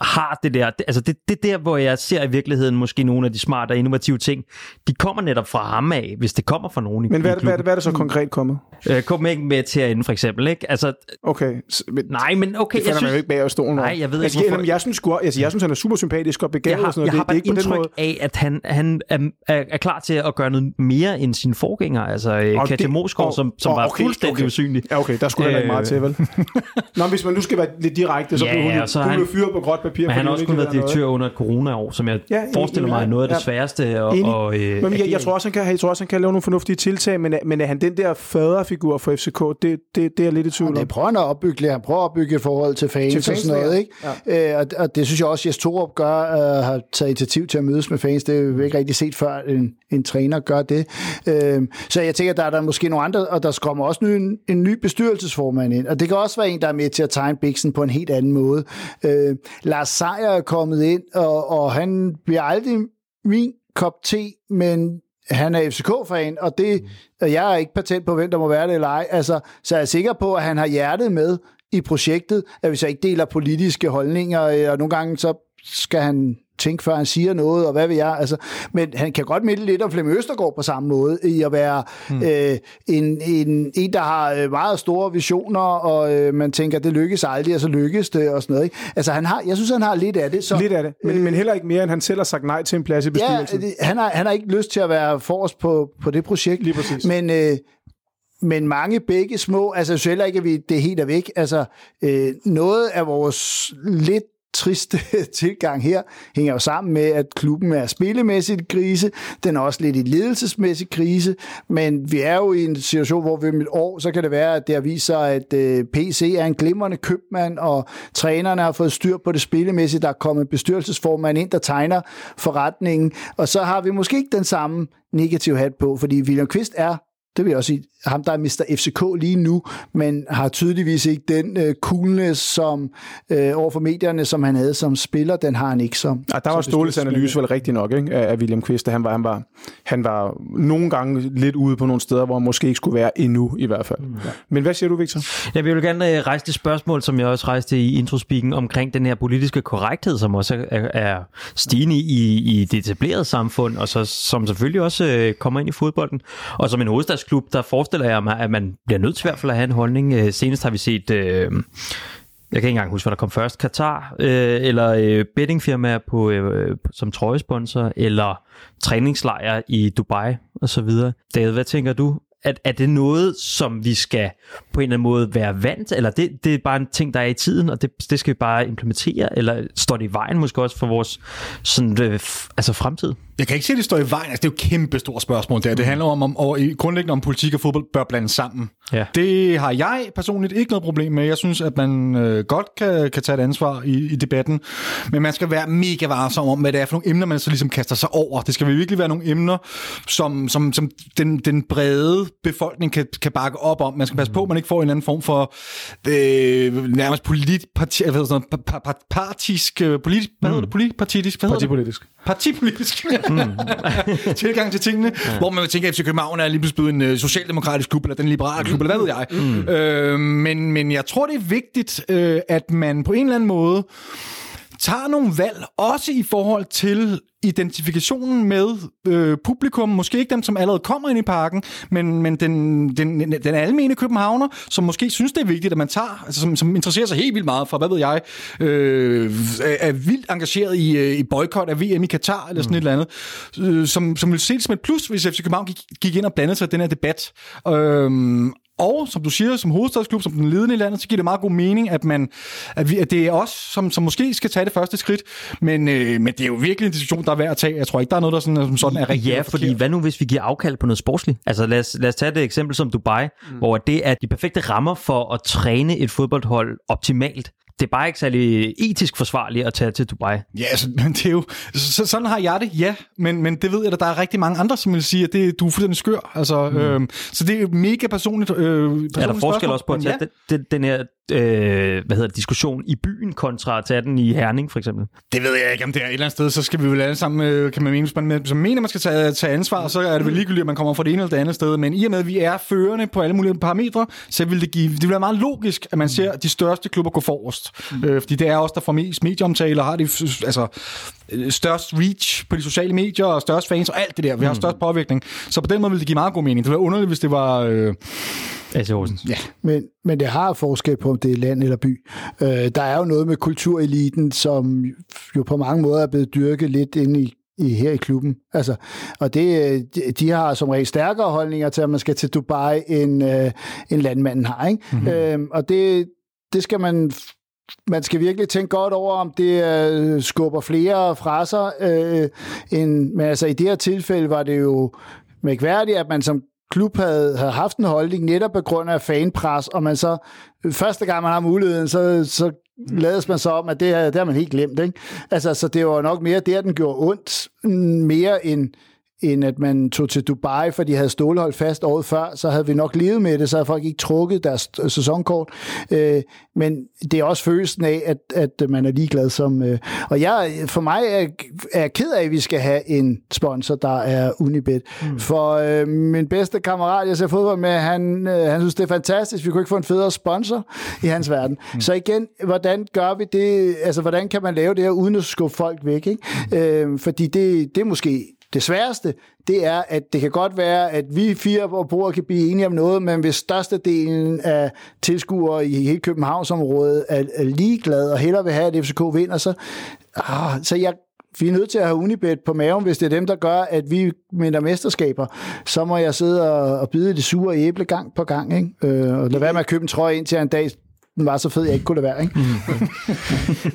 har det der, det, altså det, det der, hvor jeg ser i virkeligheden måske nogle af de smarte og innovative ting, de kommer netop fra ham af, hvis det kommer fra nogen i Men hvad, i er det- hvad, det- hvad er det så konkret kommet? Øh, Copenhagen med til herinde, for eksempel, ikke? Altså, Okay, men, nej, men okay, det jeg falder man synes... jo ikke bag stolen over. Nej, jeg ved altså, ikke, jeg, hvorfor- jeg, synes, sgu, altså, jeg synes, han er super sympatisk og begavet jeg har, og sådan noget. jeg har det, bare det, ikke den indtryk måde. af, at han, han er, er, er klar til at gøre noget mere end sine forgængere. Altså øh, Og Katja det- Mosgaard, som, som og var okay, fuldstændig okay. usynlig. Ja, okay, der skulle heller ikke meget til, vel? Nå, hvis man nu skal være lidt direkte, så Ja, blev hun, så hun han- fyret på gråt papir. Men han har også kun været noget. direktør under et corona-år, som jeg Ja, forestiller mig er noget af det ja. sværeste. Og, Enig. og, øh, Men jeg, jeg, tror også, han kan, jeg tror også, han kan lave nogle fornuftige tiltag, men, er- men er han den der faderfigur for FCK, det, det, det er jeg lidt i tvivl om. Det prøver han at opbygge, han prøver at opbygge et forhold til fans, Til fans og sådan noget, ikke? Ja. Øh, og, og, det synes jeg også, Jes Torup gør, øh, har taget initiativ til at mødes med fans. Det er jo ikke rigtig set før, en, en træner gør det. Øh, så jeg tænker, der er der måske nogle andre, og der kommer også en, en ny bestyrelsesformand ind, og det kan også være en, der er med til at tegne Bixen på en helt anden måde. Øh, Lars Seier er kommet ind, og, og han bliver aldrig min kop te, men han er FCK-fan, og det, og jeg er ikke patent på, hvem der må være det eller ej. Altså, så er jeg sikker på, at han har hjertet med i projektet, at vi så ikke deler politiske holdninger, øh, og nogle gange så skal han tænke, før han siger noget, og hvad vil jeg. Altså, men han kan godt minde lidt om Flemming Østergaard på samme måde, i at være mm. øh, en, en, en, der har øh, meget store visioner, og øh, man tænker, det lykkes aldrig, og så lykkes det, og sådan noget. Ikke? Altså, han har, jeg synes, han har lidt af det. Så, lidt af det, men, øh, men heller ikke mere, end han selv har sagt nej til en plads i bestyrelsen. Ja, han har, han har ikke lyst til at være forrest på, på det projekt. Lige præcis. Men, øh, men mange begge små, altså så heller ikke, at vi, det helt er væk. Altså, øh, noget af vores lidt triste tilgang her hænger jo sammen med, at klubben er spillemæssigt i krise. Den er også lidt i ledelsesmæssig krise, men vi er jo i en situation, hvor vi om et år, så kan det være, at det har vist sig, at øh, PC er en glimrende købmand, og trænerne har fået styr på det spillemæssige. Der er kommet bestyrelsesformand ind, der tegner forretningen, og så har vi måske ikke den samme negativ hat på, fordi William Kvist er det vil jeg også sige, ham der er Mr. FCK lige nu, men har tydeligvis ikke den øh, coolness som, øh, over for medierne, som han havde som spiller, den har han ikke som ja, Der var Ståles analyse vel rigtig nok ikke, af William Kvist, han var, han, var, han var nogle gange lidt ude på nogle steder, hvor han måske ikke skulle være endnu i hvert fald. Mm. Ja. Men hvad siger du, Victor? Jeg vil gerne øh, rejse det spørgsmål, som jeg også rejste i introspeaken, omkring den her politiske korrekthed, som også er, er stigende i, i det etablerede samfund, og så, som selvfølgelig også øh, kommer ind i fodbolden, og som en hovedstadsklub, der forestiller jeg mig, at man bliver nødt til i hvert fald at have en holdning. Øh, senest har vi set... Øh, jeg kan ikke engang huske, hvad der kom først. Qatar, øh, eller øh, bettingfirmaer på, øh, som trøjesponsor, eller træningslejre i Dubai osv. David, hvad tænker du? At er det noget, som vi skal på en eller anden måde være vant, eller det, det er bare en ting, der er i tiden, og det, det skal vi bare implementere, eller står det i vejen måske også for vores sådan, øh, altså fremtid? Jeg kan ikke se, at det står i vejen. Altså, det er jo et kæmpe stort spørgsmål der. Det handler om, om og grundlæggende om politik og fodbold bør blande sammen. Ja. Det har jeg personligt ikke noget problem med. Jeg synes, at man øh, godt kan, kan tage et ansvar i, i debatten, men man skal være mega varsom om, hvad det er for nogle emner, man så ligesom kaster sig over. Det skal virkelig være nogle emner, som, som, som den, den brede befolkning kan, kan bakke op om. Man skal passe på, at man ikke får en anden form for øh, nærmest polit, parti, hvad sådan pa, pa, partisk, øh, polit, hvad hedder det? Polit, partitisk? Hvad Partipolitisk. Partipolitisk. Mm. tilgang til tingene, ja. hvor man tænker, at FC København er lige pludselig en uh, socialdemokratisk klub, eller den liberale klub, mm. eller hvad ved jeg. Mm. Øh, men, men jeg tror, det er vigtigt, øh, at man på en eller anden måde tager nogle valg, også i forhold til identifikationen med øh, publikum, måske ikke dem, som allerede kommer ind i parken, men, men den, den, den almene københavner, som måske synes, det er vigtigt, at man tager, altså, som, som interesserer sig helt vildt meget for, hvad ved jeg, øh, er, er vildt engageret i, øh, i boykot af VM i Katar, eller sådan mm. et eller andet, øh, som, som vil se det som et plus, hvis FC København gik, gik ind og blandede sig i den her debat. Øh, og som du siger, som hovedstadsklub, som den ledende i landet, så giver det meget god mening, at, man, at, vi, at det er os, som, som måske skal tage det første skridt. Men, øh, men det er jo virkelig en diskussion, der er værd at tage. Jeg tror ikke, der er noget, der sådan, som sådan er rigtigt. Ja, fordi hvad nu, hvis vi giver afkald på noget sportsligt? Altså lad os, lad os tage det eksempel som Dubai, mm. hvor det er de perfekte rammer for at træne et fodboldhold optimalt det er bare ikke særlig etisk forsvarligt at tage til Dubai. Ja, altså, men det er jo, så, sådan har jeg det, ja, men, men det ved jeg, at der er rigtig mange andre, som vil sige, at det, du er fuldstændig skør. Altså, mm. øhm, så det er mega personligt. Øh, personligt er der forskel også på at tage ja. den, den, den her øh, hvad hedder det, diskussion i byen kontra at tage den i Herning, for eksempel? Det ved jeg ikke, om det er et eller andet sted, så skal vi vel alle sammen, øh, kan man mene, man som mener, man skal tage, tage ansvar, så er det vel ligegyldigt, at man kommer fra det ene eller det andet sted. Men i og med, at vi er førende på alle mulige parametre, så vil det, give, det vil være meget logisk, at man ser de største klubber gå forrest. Mm. Øh, fordi det er også der får mest medieomtale og har de altså, størst reach på de sociale medier og størst fans og alt det der. Vi har mm. størst påvirkning. Så på den måde vil det give meget god mening. Det ville være underligt, hvis det var... Øh, AC Horsens. Ja. Men, men det har forskel på, om det er land eller by. Øh, der er jo noget med kultureliten, som jo på mange måder er blevet dyrket lidt ind i i, her i klubben. Altså, og det, de, de har som regel stærkere holdninger til, at man skal til Dubai, end, øh, end landmanden har. Ikke? Mm-hmm. Øhm, og det, det skal man man skal virkelig tænke godt over, om det øh, skubber flere fra sig. Øh, end, men altså, i det her tilfælde var det jo mærkværdigt, at man som klub havde, havde haft en holdning netop på grund af fanpres, og man så øh, første gang man har muligheden, så, så lades man så om, at det, det har man helt glemt. Ikke? Altså, så det var nok mere der, den gjorde ondt, mere end, end at man tog til Dubai, for de havde stålholdt fast året før, så havde vi nok levet med det, så havde folk ikke trukket deres sæsonkort. Øh, men det er også følelsen af, at, at man er ligeglad som... Øh, og jeg, for mig er, er ked af, at vi skal have en sponsor, der er Unibet. Mm. For øh, min bedste kammerat, jeg ser fodbold med, han, øh, han synes, det er fantastisk. Vi kunne ikke få en federe sponsor i hans verden. Mm. Så igen, hvordan gør vi det? Altså, hvordan kan man lave det her, uden at skubbe folk væk? Ikke? Mm. Øh, fordi det, det er måske det sværeste, det er, at det kan godt være, at vi fire borgere kan blive enige om noget, men hvis størstedelen af tilskuere i hele Københavnsområdet er, er ligeglade og hellere vil have, at FCK vinder, så, ah, så jeg, vi er nødt til at have Unibet på maven, hvis det er dem, der gør, at vi minder mesterskaber. Så må jeg sidde og, og bide det sure æble gang på gang, ikke? Øh, og lade være med at købe en trøje ind til en dag den var så fed, jeg ikke kunne det være. Ikke? Mm.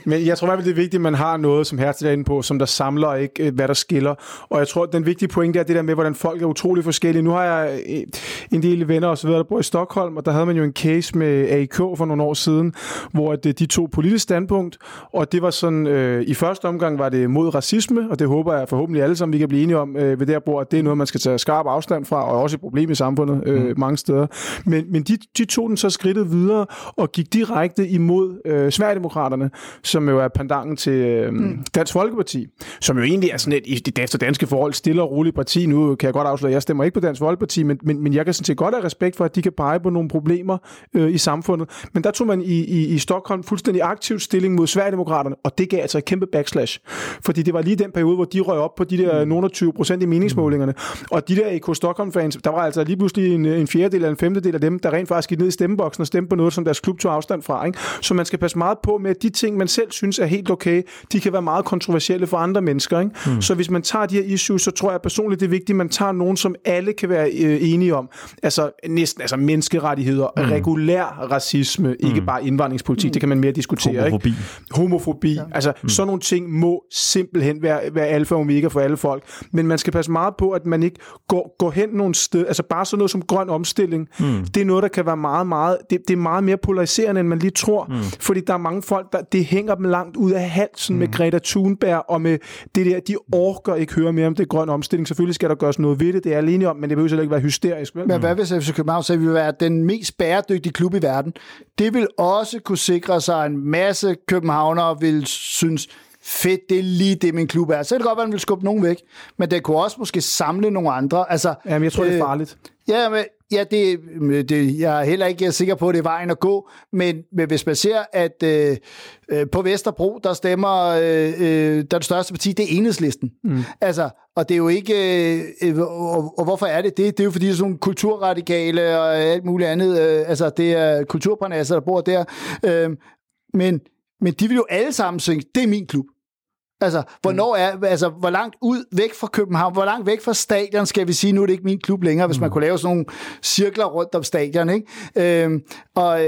Men jeg tror i hvert fald, det er vigtigt, at man har noget, som Hertil er inde på, som der samler ikke, øh, hvad der skiller. Og jeg tror, den vigtige pointe er det der med, hvordan folk er utrolig forskellige. Nu har jeg øh, en del venner og så videre, der bor i Stockholm, og der havde man jo en case med AIK for nogle år siden, hvor de tog politisk standpunkt, og det var sådan, øh, i første omgang var det mod racisme, og det håber jeg forhåbentlig alle sammen, vi kan blive enige om øh, ved der bord, at det er noget, man skal tage skarp afstand fra, og også et problem i samfundet øh, mm. mange steder. Men, men de, de tog den så skridtet videre og gik direkte imod øh, Sverigedemokraterne, som jo er pandangen til øh, mm. Dansk Folkeparti, som jo egentlig er sådan et, i det efter danske forhold, stille og roligt parti. Nu kan jeg godt afsløre, at jeg stemmer ikke på Dansk Folkeparti, men, men, men jeg kan sådan set godt have respekt for, at de kan pege på nogle problemer øh, i samfundet. Men der tog man i, i, i Stockholm fuldstændig aktiv stilling mod Sverigedemokraterne, og det gav altså et kæmpe backslash. Fordi det var lige den periode, hvor de røg op på de der mm. nogle 20 procent i meningsmålingerne. Og de der IK Stockholm-fans, der var altså lige pludselig en, en fjerdedel eller en femtedel af dem, der rent faktisk gik ned i stemmeboksen og stemte på noget, som deres klub tog afstand fra. Ikke? Så man skal passe meget på med, at de ting, man selv synes er helt okay, de kan være meget kontroversielle for andre mennesker. Ikke? Mm. Så hvis man tager de her issues, så tror jeg personligt, det er vigtigt, at man tager nogen, som alle kan være øh, enige om. Altså næsten altså menneskerettigheder, mm. regulær racisme, mm. ikke bare indvandringspolitik, mm. det kan man mere diskutere. Homofobi. Ikke? Homofobi. Ja. Altså mm. sådan nogle ting må simpelthen være, være alfa og omega for alle folk. Men man skal passe meget på, at man ikke går, går hen nogle steder, altså bare sådan noget som grøn omstilling, mm. det er noget, der kan være meget, meget, det, det er meget mere polariserende, end man lige tror, mm. fordi der er mange folk, der det hænger dem langt ud af halsen mm. med Greta Thunberg og med det der, de orker ikke høre mere om det grønne omstilling. Selvfølgelig skal der gøres noget ved det, det er jeg alene om, men det behøver ikke være hysterisk. Vel? Men hvad hvis FC København så vil være den mest bæredygtige klub i verden? Det vil også kunne sikre sig, at en masse københavnere vil synes, fedt, det er lige det, min klub er. Så kan det godt være, at man vil skubbe nogen væk, men det kunne også måske samle nogle andre. Altså, Jamen, jeg tror, øh, det er øh, farligt. Ja, men, ja det, det, jeg er heller ikke sikker på, at det er vejen at gå, men, men hvis man ser, at øh, øh på Vesterbro, der stemmer, øh, øh, der er det største parti, det er enhedslisten. Mm. Altså, og det er jo ikke... Øh, og, og hvorfor er det det? Det er jo fordi, sådan kulturradikale og alt muligt andet. Øh, altså, det er kulturparnasser, der bor der. Øh, men, men de vil jo alle sammen synge, det er min klub. Altså, hvornår er, altså, hvor langt ud væk fra København, hvor langt væk fra stadion skal vi sige, nu er det ikke min klub længere, hvis man mm. kunne lave sådan nogle cirkler rundt om stadion, ikke? Øhm, og,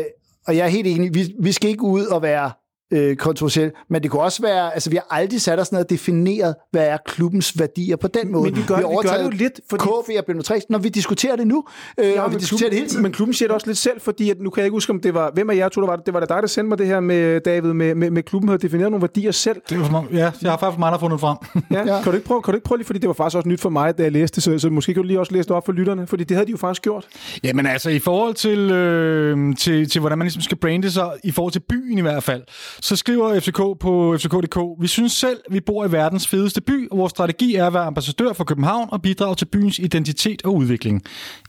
og jeg er helt enig, vi, vi skal ikke ud og være øh, kontroversiel. Men det kunne også være, altså vi har aldrig sat os ned og defineret, hvad er klubbens værdier på den måde. Men vi gør, vi, vi gør det jo lidt, fordi... KB og Benno når vi diskuterer det nu, øh, ja, og vi diskuterer klubben, det hele tiden. Men klubben siger det også lidt selv, fordi at, nu kan jeg ikke huske, om det var, hvem af jer to, der var det, det var det dig, der sendte mig det her med David, med, med, med klubben havde defineret nogle værdier selv. Det var for ja, jeg har faktisk meget fundet frem. ja, ja. Kan, du ikke prøve, kan du ikke prøve lige, fordi det var faktisk også nyt for mig, da jeg læste det, så, så måske kan du lige også læse det op for lytterne, fordi det havde de jo faktisk gjort. Jamen altså, i forhold til, øh, til, til hvordan man ligesom skal brande sig, i forhold til byen i hvert fald, så skriver FCK på FCK.dk. Vi synes selv, vi bor i verdens fedeste by, og vores strategi er at være ambassadør for København og bidrage til byens identitet og udvikling.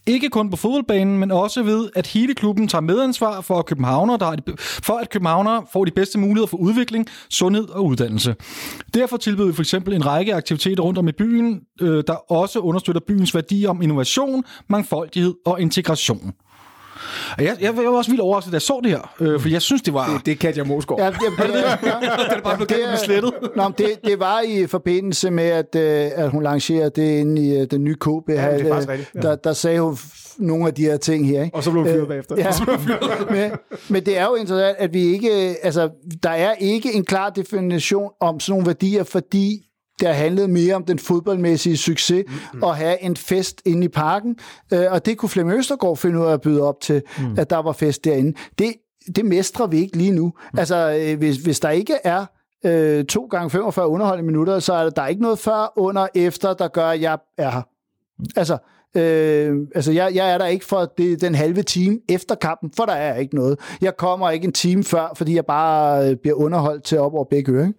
Ikke kun på fodboldbanen, men også ved, at hele klubben tager medansvar for, at københavner, der de, for at københavnere får de bedste muligheder for udvikling, sundhed og uddannelse. Derfor tilbyder vi for eksempel en række aktiviteter rundt om i byen, øh, der også understøtter byens værdi om innovation, mangfoldighed og integration. Og jeg, jeg, jeg var også vildt overrasket, da jeg så det her, øh, for jeg synes, det var... Det, det er Katja Mosgaard. Ja, det, det, det, det er bare blevet det, slettet. Nå, det, det var i forbindelse med, at, øh, at hun lancerede det inde i uh, den nye KB. Ja, det er rigtigt. Ja. Der, der sagde hun nogle af de her ting her. Ikke? Og så blev hun fyret øh, bagefter. Ja. men, men det er jo interessant, at vi ikke... Altså, der er ikke en klar definition om sådan nogle værdier, fordi der handlede mere om den fodboldmæssige succes mm-hmm. og have en fest inde i parken. Øh, og det kunne Flemming Østergaard finde ud af at byde op til, mm. at der var fest derinde. Det, det mestrer vi ikke lige nu. Mm. Altså, øh, hvis, hvis der ikke er øh, to gange 45 underholdende minutter, så er der, er ikke noget før, under, efter, der gør, at jeg er her. Altså, Øh, altså jeg, jeg er der ikke for det, den halve time efter kampen, for der er ikke noget. Jeg kommer ikke en time før, fordi jeg bare øh, bliver underholdt til op over begge ører. Ja,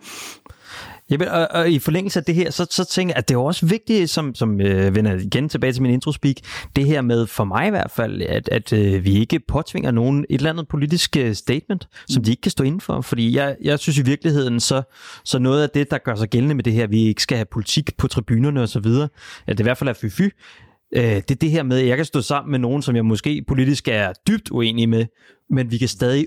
men, og, og i forlængelse af det her, så, så tænker jeg, at det er også vigtigt, som, som øh, vender igen tilbage til min introspeak, det her med, for mig i hvert fald, at, at øh, vi ikke påtvinger nogen et eller andet politisk øh, statement, som de ikke kan stå inden for. Fordi jeg, jeg synes i virkeligheden, så, så noget af det, der gør sig gældende med det her, vi ikke skal have politik på tribunerne osv., at det i hvert fald er fy-fy, øh, det er det her med, at jeg kan stå sammen med nogen, som jeg måske politisk er dybt uenig med, men vi kan stadig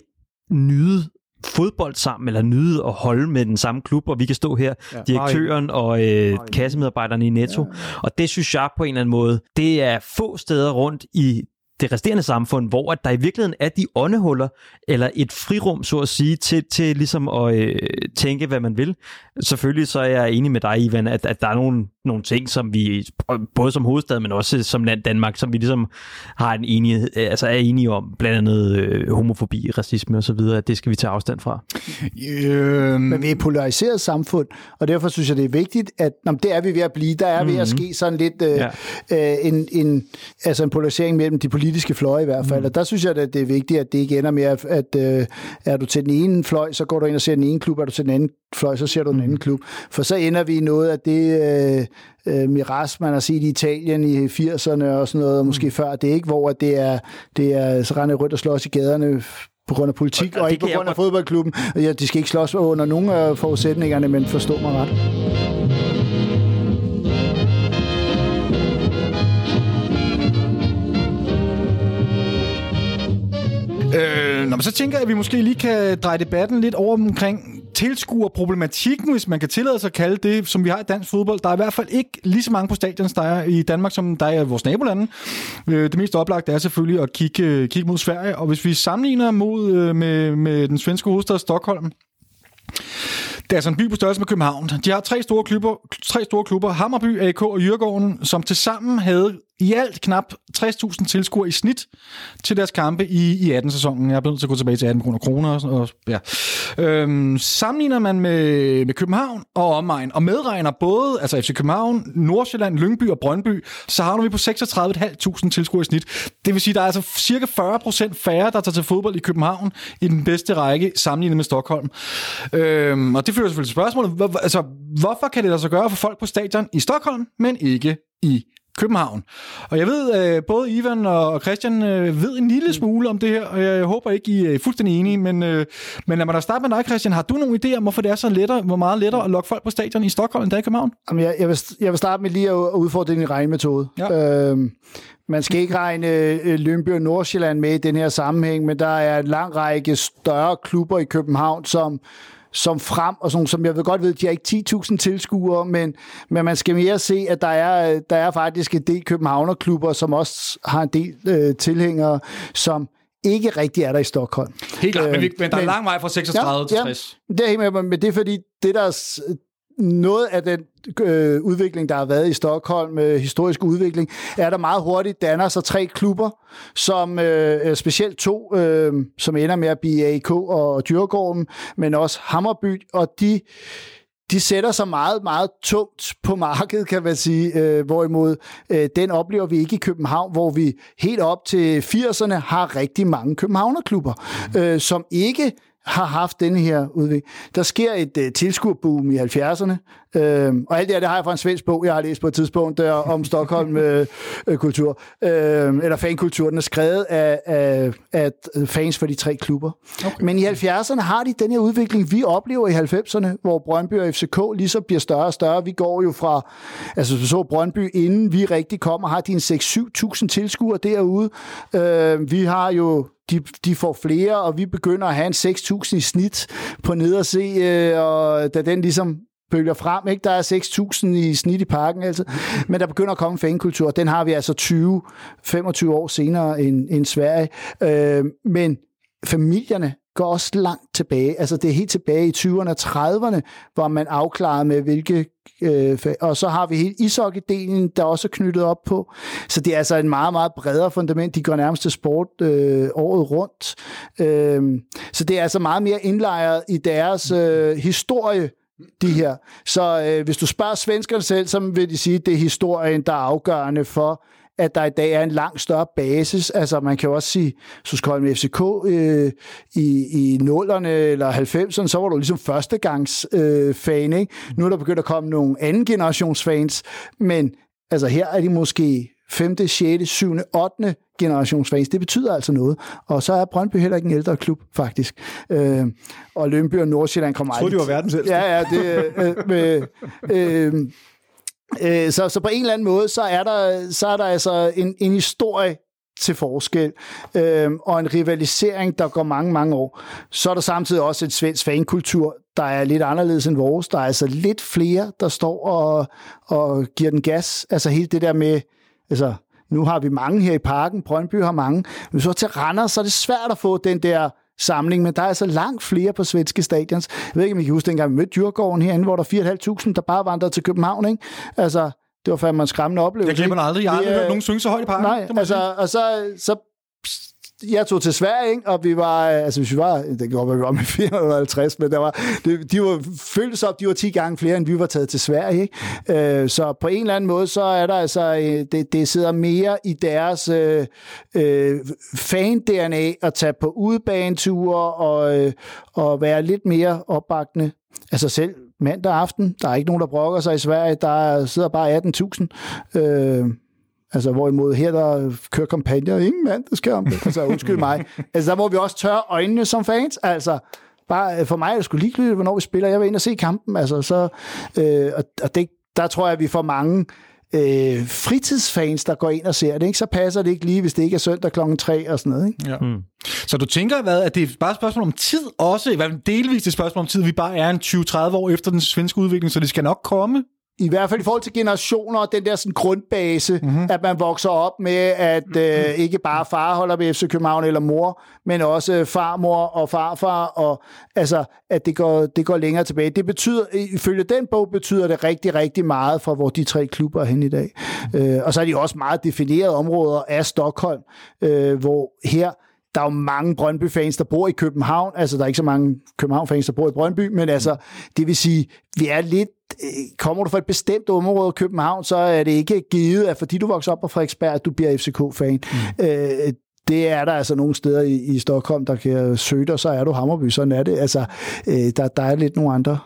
nyde fodbold sammen, eller nyde at holde med den samme klub, og vi kan stå her, ja, direktøren og øh, kassemedarbejderne i Netto. Ja. Og det synes jeg på en eller anden måde, det er få steder rundt i det resterende samfund, hvor at der i virkeligheden er de åndehuller, eller et frirum, så at sige, til, til ligesom at øh, tænke, hvad man vil. Selvfølgelig så er jeg enig med dig, Ivan, at, at der er nogle, nogle ting, som vi, både som hovedstad, men også som land Danmark, som vi ligesom har en enighed, altså er enige om, blandt andet øh, homofobi, racisme osv., at det skal vi tage afstand fra. Øh... Men vi er et polariseret samfund, og derfor synes jeg, det er vigtigt, at når det er vi ved at blive, der er mm-hmm. ved at mhm. ske sådan lidt øh, ja. øh, en, en, altså en polarisering mellem de politiske fløje i hvert fald, mm. og der synes jeg, at det er vigtigt, at det ikke ender med, at, at øh, er du til den ene fløj, så går du ind og ser den ene klub, er du til den anden fløj, så ser du den anden klub. For så ender vi i noget af det øh, øh, miras, man har set i Italien i 80'erne og sådan noget, og måske mm. før det ikke, hvor det er, det er så rende rødt og slås i gaderne på grund af politik, og, og, og ikke på grund af fodboldklubben. Ja, de skal ikke slås under nogen af forudsætningerne, men forstå mig ret. Øh, når man så tænker jeg, at vi måske lige kan dreje debatten lidt over omkring tilskuerproblematikken, hvis man kan tillade sig at kalde det, som vi har i dansk fodbold. Der er i hvert fald ikke lige så mange på stadion, der er i Danmark, som der er i vores nabolande. Øh, det mest oplagte er selvfølgelig at kigge, øh, kigge mod Sverige, og hvis vi sammenligner mod øh, med, med den svenske hovedstad Stockholm, det er altså en by på størrelse med København. De har tre store klubber, tre store klubber Hammerby, AK og Jørgården, som tilsammen havde i alt knap 60.000 tilskuere i snit til deres kampe i, i 18-sæsonen. Jeg er blevet til at gå tilbage til 18 kroner. Og, og, ja. øhm, sammenligner man med, med København og omegn, og medregner både altså FC København, Nordsjælland, Lyngby og Brøndby, så har vi på 36.500 tilskuere i snit. Det vil sige, at der er altså cirka 40 procent færre, der tager til fodbold i København i den bedste række, sammenlignet med Stockholm. Øhm, og det fører selvfølgelig til spørgsmålet, hvor, altså, hvorfor kan det lade sig gøre for folk på stadion i Stockholm, men ikke i København. Og jeg ved, øh, både Ivan og Christian øh, ved en lille smule om det her, og jeg håber ikke, I er fuldstændig enige, men, øh, men lad mig da starte med dig, Christian. Har du nogle idéer om, hvorfor det er så lettere, hvor meget lettere at lokke folk på stadion i Stockholm end der i København? Jamen, jeg, jeg, vil, jeg vil starte med lige at udfordre din regnmetode. Ja. Øhm, man skal ikke regne Lønby og Nordsjælland med i den her sammenhæng, men der er en lang række større klubber i København, som som frem, og sådan, som jeg ved godt ved, de har ikke 10.000 tilskuere, men, men man skal mere se, at der er, der er faktisk en del københavnerklubber, som også har en del øh, tilhængere, som ikke rigtig er der i Stockholm. Helt klart, øh, men, vi, men der men, er lang vej fra 36 ja, til 60. Ja, det er helt med, men det er fordi, det der noget af den øh, udvikling, der har været i Stockholm, øh, historisk udvikling, er der meget hurtigt danner sig tre klubber, som øh, specielt to, øh, som ender med at blive AK og Djurgården, men også Hammerby, og de de sætter sig meget, meget tungt på markedet, kan man sige. Øh, hvorimod øh, den oplever vi ikke i København, hvor vi helt op til 80'erne har rigtig mange københavnerklubber, mm. øh, som ikke har haft den her udvikling. Der sker et uh, tilskuerboom i 70'erne, uh, og alt det her, det har jeg fra en svensk bog, jeg har læst på et tidspunkt der om Stockholm-kultur, uh, uh, eller fankultur. Den er skrevet af, af, af fans for de tre klubber. Okay. Men i 70'erne har de den her udvikling, vi oplever i 90'erne, hvor Brøndby og FCK ligesom bliver større og større. Vi går jo fra, altså så Brøndby, inden vi rigtig kommer, har de en 6-7.000 tilskuere derude. Uh, vi har jo de, de får flere, og vi begynder at have en 6.000 i snit på ned og se, øh, og da den ligesom bølger frem. Ikke? Der er 6.000 i snit i parken, altså. men der begynder at komme fankultur. Den har vi altså 20-25 år senere end, end Sverige. Øh, men familierne går også langt tilbage. Altså det er helt tilbage i 20'erne og 30'erne, hvor man afklarede med, hvilke... Øh, og så har vi hele ishockeydelen, der også er knyttet op på. Så det er altså en meget, meget bredere fundament. De går nærmest til sport øh, året rundt. Øh, så det er altså meget mere indlejret i deres øh, historie, de her. Så øh, hvis du spørger svenskerne selv, så vil de sige, at det er historien, der er afgørende for, at der i dag er en langt større basis. Altså man kan jo også sige, med FCK øh, i, i 0'erne eller 90'erne, så var du ligesom førstegangs øh, fan, ikke? Nu er der begyndt at komme nogle anden generations fans, men altså her er de måske 5., 6., 7., 8. generations fans. Det betyder altså noget. Og så er Brøndby heller ikke en ældre klub, faktisk. Øh, og Lønby og Nordsjælland kommer aldrig... Jeg troede, de var verdens ældste. Ja, ja. Det, øh, øh, øh, Øh, så, så på en eller anden måde, så er der, så er der altså en, en historie til forskel, øh, og en rivalisering, der går mange, mange år. Så er der samtidig også et svensk fankultur, der er lidt anderledes end vores. Der er altså lidt flere, der står og, og giver den gas. Altså hele det der med, altså nu har vi mange her i parken, Brøndby har mange, men så til Randers, så er det svært at få den der samling, men der er altså langt flere på svenske stadions. Jeg ved ikke, om I kan huske, dengang vi mødte Djurgården herinde, hvor der er 4.500, der bare vandrede til København, ikke? Altså, det var fandme en skræmmende oplevelse. Jeg glemmer aldrig. Jeg har aldrig hørt nogen synge så højt i parken. Nej, altså, og så, så jeg tog til Sverige, ikke? og vi var, øh, altså hvis vi var, øh, det går vi var med 450, men der var, det, de var føltes op, de var 10 gange flere, end vi var taget til Sverige. Ikke? Øh, så på en eller anden måde, så er der altså, øh, det, det sidder mere i deres øh, øh, fan-DNA at tage på udebaneture og, øh, og være lidt mere opbakende. Altså selv mandag aften, der er ikke nogen, der brokker sig i Sverige, der sidder bare 18.000. Øh, Altså, hvorimod her, der kører kampagner, ingen mand, der skal om det. Altså, undskyld mig. Altså, der må vi også tørre øjnene som fans. Altså, bare for mig er det sgu ligegyldigt, hvornår vi spiller. Jeg vil ind og se kampen. Altså, så, øh, og det, der tror jeg, at vi får mange øh, fritidsfans, der går ind og ser det. Ikke? Så passer det ikke lige, hvis det ikke er søndag klokken 3 og sådan noget. Ikke? Ja. Mm. Så du tænker, hvad, at det er bare et spørgsmål om tid også, i hvert fald delvist et spørgsmål om tid, vi bare er en 20-30 år efter den svenske udvikling, så det skal nok komme? I hvert fald i forhold til generationer, den der sådan grundbase, mm-hmm. at man vokser op med, at øh, ikke bare far holder ved FC København eller mor, men også farmor og farfar, og altså, at det går, det går længere tilbage. Det betyder, ifølge den bog, betyder det rigtig, rigtig meget for, hvor de tre klubber er hen i dag. Mm. Øh, og så er de også meget definerede områder af Stockholm, øh, hvor her der er jo mange Brøndby-fans, der bor i København. Altså, der er ikke så mange København-fans, der bor i Brøndby, men altså, det vil sige, vi er lidt... Øh, kommer du fra et bestemt område af København, så er det ikke givet, at fordi du vokser op på Frederiksberg, at du bliver FCK-fan. Mm. Øh, det er der altså nogle steder i, i Stockholm, der kan søge dig, så er du Hammerby, sådan er det. Altså, øh, der, der er lidt nogle andre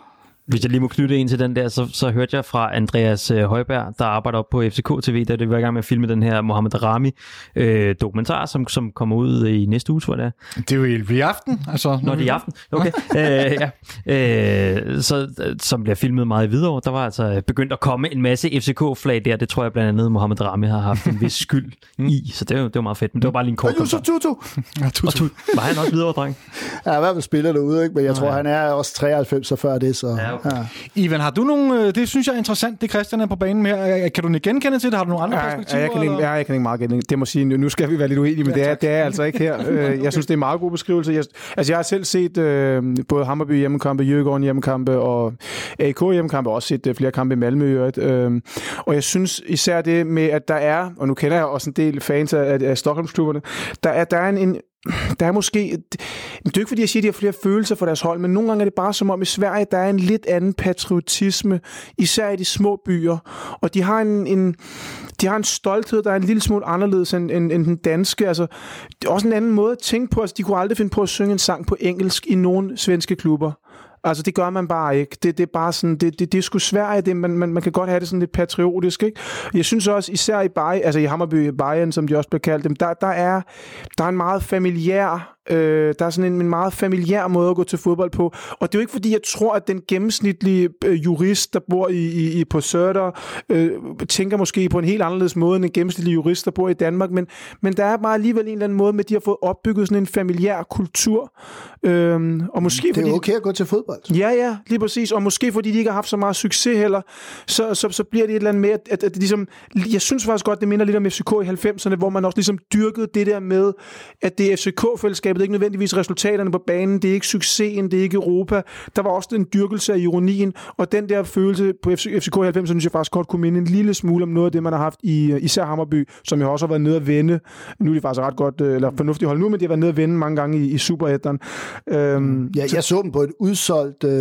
hvis jeg lige må knytte en til den der, så, så hørte jeg fra Andreas øh, Højberg, der arbejder op på FCK TV, da det var i gang med at filme den her Mohamed Rami øh, dokumentar, som, som kommer ud i næste uge, tror jeg det er. Det er jo i aften. Altså, Nå, det er i aften. Okay. øh, ja. øh, så, som bliver filmet meget i videre. Der var altså begyndt at komme en masse FCK-flag der. Det tror jeg blandt andet Mohamed Rami har haft en vis skyld i. Så det var, det var meget fedt. Men det var bare lige en kort Og Yusuf Tutu. Ja, tutu. Og tutu. Var han også videre, dreng? Ja, i hvert fald spiller derude, ikke? men jeg tror, ja. han er også 93 så før det. Så. Ja, okay. ja. Ivan, har du nogle... Øh, det synes jeg er interessant, det Christian er på banen med. Kan du genkende til det? Har du nogle andre ja, perspektiver? Ja, jeg kan, ikke, ja, jeg kan ikke meget genkende. Det må sige, nu skal vi være lidt uenige, men ja, det, er, det er altså ikke her. Øh, jeg synes, det er en meget god beskrivelse. Jeg, altså, jeg har selv set øh, både Hammerby hjemmekampe, Jørgen hjemmekampe og AK hjemmekampe, og også set øh, flere kampe i Malmø. Øh, og jeg synes især det med, at der er, og nu kender jeg også en del fans af, af Stockholmsklubberne, der er, der er en, en der er måske... Det er ikke, fordi jeg siger, at de har flere følelser for deres hold, men nogle gange er det bare som om i Sverige, der er en lidt anden patriotisme, især i de små byer. Og de har en, en, de har en stolthed, der er en lille smule anderledes end, end, end den danske. Altså, det er også en anden måde at tænke på. Altså, de kunne aldrig finde på at synge en sang på engelsk i nogle svenske klubber. Altså, det gør man bare ikke. Det, det er bare sådan, det, det, det er sgu svært. Det, man, man, man kan godt have det sådan lidt patriotisk, ikke? Jeg synes også, især i Bayern, altså i Hammerby Bayern, som de også bliver kaldt, der, der, er, der er en meget familiær Øh, der er sådan en, en meget familiær måde at gå til fodbold på. Og det er jo ikke fordi, jeg tror, at den gennemsnitlige øh, jurist, der bor i, i, i på Sørter, øh, tænker måske på en helt anderledes måde end en gennemsnitlig jurist, der bor i Danmark. Men, men der er bare alligevel en eller anden måde med, at de har fået opbygget sådan en familiær kultur. Øh, og måske det er fordi, okay at gå til fodbold. Ja, ja, lige præcis. Og måske fordi de ikke har haft så meget succes heller, så, så, så bliver det et eller andet med, at, at, at det ligesom, jeg synes faktisk godt, det minder lidt om FCK i 90'erne, hvor man også ligesom dyrkede det der med, at det er FCK-fællesskabet, det er ikke nødvendigvis resultaterne på banen, det er ikke succesen, det er ikke Europa. Der var også en dyrkelse af ironien, og den der følelse på FC, FCK i 90'erne, synes jeg faktisk godt kunne minde en lille smule om noget af det, man har haft i især Hammerby, som jeg også har været nede at vende. Nu er de faktisk ret godt, øh, eller fornuftigt hold nu, men de har været nede at vende mange gange i, i Superetteren. Øhm, ja, jeg så dem på et udsolgt... Øh,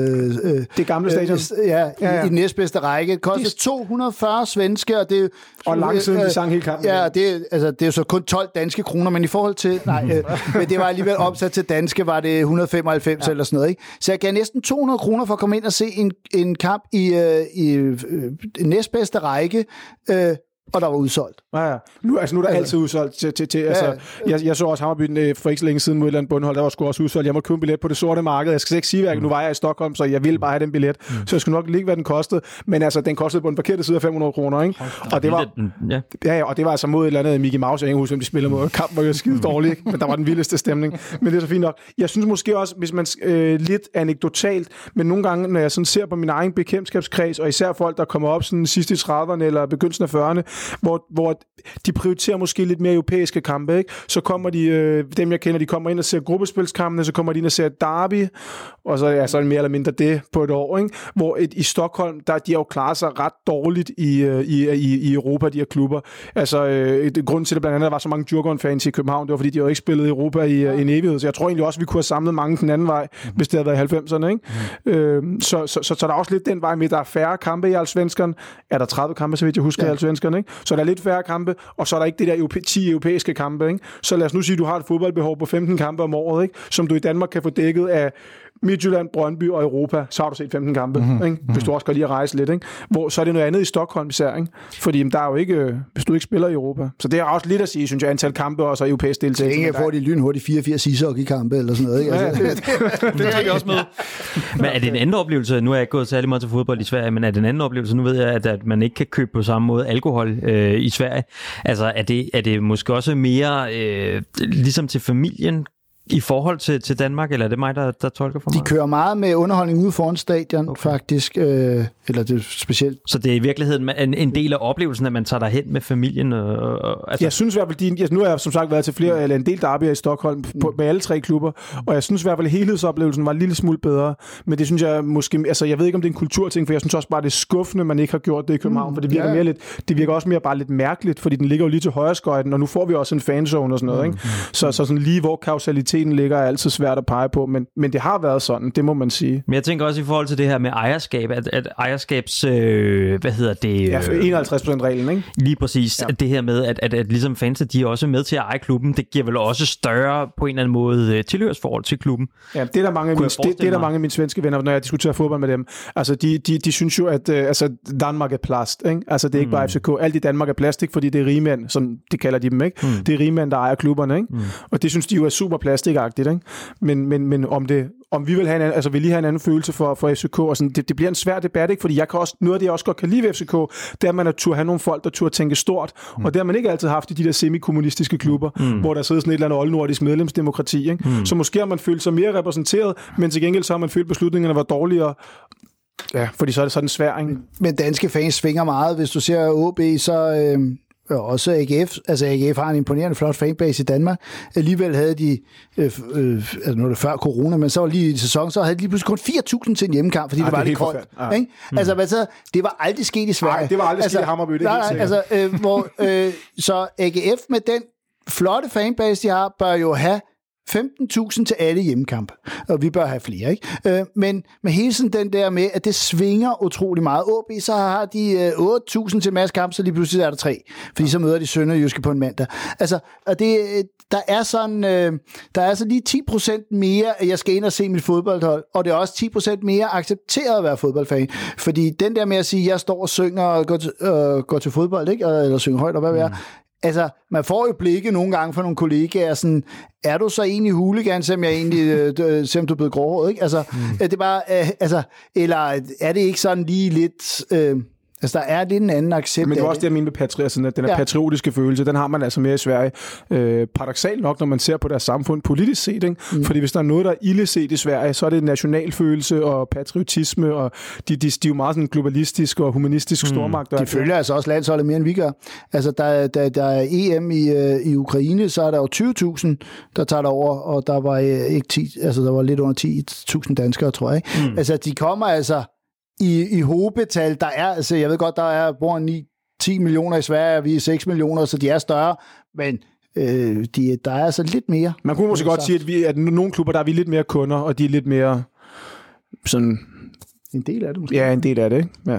øh, det gamle stadion? Øh, ja, ja, ja, i, i næstbedste række. Det kostede 240 svenske, og det... Og lang siden, øh, de sang hele kampen. Ja, det, altså, det er jo så kun 12 danske kroner, men i forhold til... Nej, øh, men det var alligevel opsat til danske, var det 195 ja. eller sådan noget. Ikke? Så jeg gav næsten 200 kroner for at komme ind og se en, en kamp i, øh, i øh, næstbedste række, øh, og der var udsolgt. Ja, ja. Nu, altså, nu er der altså, altid udsolgt. Til, til, til, ja, altså, jeg, jeg så også Hammerby øh, for ikke så længe siden mod et eller andet bundhold, der var sgu også udsolgt. Jeg må købe en billet på det sorte marked. Jeg skal ikke sige, at mm. nu var jeg i Stockholm, så jeg ville bare have den billet. Mm. Så jeg skulle nok lige hvad den kostede. Men altså, den kostede på den forkerte side af 500 kroner. Ikke? Og det var, ja. Ja, og det var altså mod et eller andet Mickey Mouse. Jeg ikke huske, om de spillede mod. Kampen var jo skide dårlig, ikke? men der var den vildeste stemning. Men det er så fint nok. Jeg synes måske også, hvis man øh, lidt anekdotalt, men nogle gange, når jeg sådan ser på min egen bekendtskabskreds, og især folk, der kommer op sådan sidst i 30'erne eller begyndelsen af 40'erne, hvor, hvor de prioriterer måske lidt mere europæiske kampe, ikke? Så kommer de, øh, dem jeg kender, de kommer ind og ser gruppespilskampene, så kommer de ind og ser Derby, og så er det mere eller mindre det på et år, ikke? Hvor et, i Stockholm, der de har jo klaret sig ret dårligt i, øh, i, i, i Europa, de her klubber. Altså, øh, et, grund til det blandt andet, der var så mange Djurgården-fans i København, det var fordi, de jo ikke spillet i Europa i, ja. i en evighed. Så jeg tror egentlig også, vi kunne have samlet mange den anden vej, mm-hmm. hvis det havde været i 90'erne, ikke? Mm-hmm. Øh, så, så, så, så, der er også lidt den vej med, der er færre kampe i Allsvenskan. Er der 30 kampe, så vidt jeg husker, ja. i Allsvenskan, ikke? Så der er lidt færre kampe, og så er der ikke det der 10 europæiske kampe. Ikke? Så lad os nu sige, at du har et fodboldbehov på 15 kampe om året, ikke? som du i Danmark kan få dækket af Midtjylland, Brøndby og Europa, så har du set 15 kampe, mm-hmm. ikke? hvis du også skal lige at rejse lidt. Ikke? Hvor, så er det noget andet i Stockholm især, ikke? fordi der er jo ikke, øh, hvis du ikke spiller i Europa. Så det er også lidt at sige, synes jeg, antal kampe og så europæisk deltagelse. Jeg får de lynhurtigt 84 ishockey-kampe eller sådan noget. Ikke? Altså, ja, det, det, det jeg også med. Men er det en anden oplevelse? Nu er jeg ikke gået særlig meget til fodbold i Sverige, men er det en anden oplevelse? Nu ved jeg, at, at man ikke kan købe på samme måde alkohol øh, i Sverige. Altså er det, er det måske også mere øh, ligesom til familien i forhold til, til Danmark, eller er det mig, der, der tolker for mig? De kører meget med underholdning ude foran stadion, okay. faktisk. Øh, eller det er specielt. Så det er i virkeligheden en, en del af oplevelsen, at man tager derhen med familien? Og, og, altså... Jeg synes i hvert fald, de, nu har jeg som sagt været til flere, eller en del derbyer i Stockholm på, med alle tre klubber, og jeg synes i hvert fald, at helhedsoplevelsen var en lille smule bedre. Men det synes jeg måske, altså jeg ved ikke, om det er en kulturting, for jeg synes også bare, det er skuffende, man ikke har gjort det i København, mm, for det virker, ja. mere lidt, det virker også mere bare lidt mærkeligt, fordi den ligger jo lige til højre skøjten, og nu får vi også en fanzone og sådan noget. Mm, ikke? Mm, så, så sådan lige hvor kausaliteten ligger, er altid svært at pege på, men, men det har været sådan, det må man sige. Men jeg tænker også i forhold til det her med ejerskab, at, at ejerskabs, øh, hvad hedder det? Ja, 51 reglen, ikke? Lige præcis. Ja. At det her med, at, at, at ligesom fans, de er også med til at eje klubben, det giver vel også større på en eller anden måde øh, tilhørsforhold til klubben. Ja, det er der mange, af mine, det, det er der mange af mine svenske venner, når jeg diskuterer fodbold med dem. Altså, de, de, de synes jo, at øh, altså, Danmark er plast, ikke? Altså, det er ikke mm. bare FCK. Alt i Danmark er plastik, fordi det er rigmænd, som de kalder de dem, ikke? Mm. Det er rigmænd, der ejer klubberne, ikke? Mm. Og det synes de jo er super plastikagtigt, ikke? Men, men, men om, det, om vi vil have en anden, altså vil lige have en anden følelse for, for FCK, og sådan, det, det, bliver en svær debat, ikke? fordi jeg kan også, noget af det, jeg også godt kan lide ved FCK, det er, at man har tur have nogle folk, der tur tænke stort, mm. og det har man ikke altid haft i de der semikommunistiske klubber, mm. hvor der sidder sådan et eller andet oldnordisk medlemsdemokrati. Ikke? Mm. Så måske har man følt sig mere repræsenteret, men til gengæld så har man følt, at beslutningerne var dårligere, Ja, fordi så er det sådan en svær, ikke? Men danske fans svinger meget. Hvis du ser OB, så, øh, og også AGF, altså AGF har en imponerende flot fanbase i Danmark. Alligevel havde de, øh, øh, altså nu er det før corona, men så var lige i sæson, så havde de lige pludselig kun 4.000 til en hjemmekamp, fordi Ej, det var det lidt koldt. Ja. Ikke? Mm. Altså, hvad så, det var aldrig sket i Sverige. Nej, det var aldrig altså, sket i Hammerby, det er nej, helt altså, øh, hvor, øh, Så AGF med den flotte fanbase, de har, bør jo have 15.000 til alle hjemmekamp, og vi bør have flere, ikke? Øh, men med hele sådan den der med, at det svinger utrolig meget. OB, så har de øh, 8.000 til masse kamp, så lige pludselig er der tre, fordi så møder de Sønderjyske på en mandag. Altså, og det, øh, der er sådan, øh, der er så lige 10% mere, at jeg skal ind og se mit fodboldhold, og det er også 10% mere accepteret at være fodboldfan, fordi den der med at sige, at jeg står og synger og går til, øh, går til fodbold, ikke? Eller synger højt, og hvad ved jeg, mm altså, man får jo blikke nogle gange fra nogle kollegaer, sådan, er du så egentlig huligan, selvom jeg egentlig, øh, selvom du er blevet gråhåret, ikke? Altså, mm. det er bare, øh, altså, eller er det ikke sådan lige lidt, øh, Altså, der er lidt en anden accept Men det er også det, jeg mener med patri- altså, den her Ja. patriotiske følelse, den har man altså mere i Sverige. Øh, paradoxalt nok, når man ser på deres samfund politisk set, ikke? Mm. fordi hvis der er noget, der er ille set i Sverige, så er det nationalfølelse og patriotisme, og de, de, de er jo meget sådan globalistisk og humanistisk mm. stormagt. De følger altså også landsholdet mere, end vi gør. Altså, der, der, der er EM i, øh, i Ukraine, så er der jo 20.000, der tager over, og der var, øh, ikke 10, altså, der var lidt under 10.000 danskere, tror jeg. Ikke? Mm. Altså, de kommer altså i, i hobetal. Der er, altså, jeg ved godt, der er bor 9, 10 millioner i Sverige, og vi er 6 millioner, så de er større, men øh, de, der er altså lidt mere. Man kunne måske godt sige, at, vi, at nogle klubber, der er vi lidt mere kunder, og de er lidt mere sådan, En del af det måske. ja, en del af det, ikke? Ja.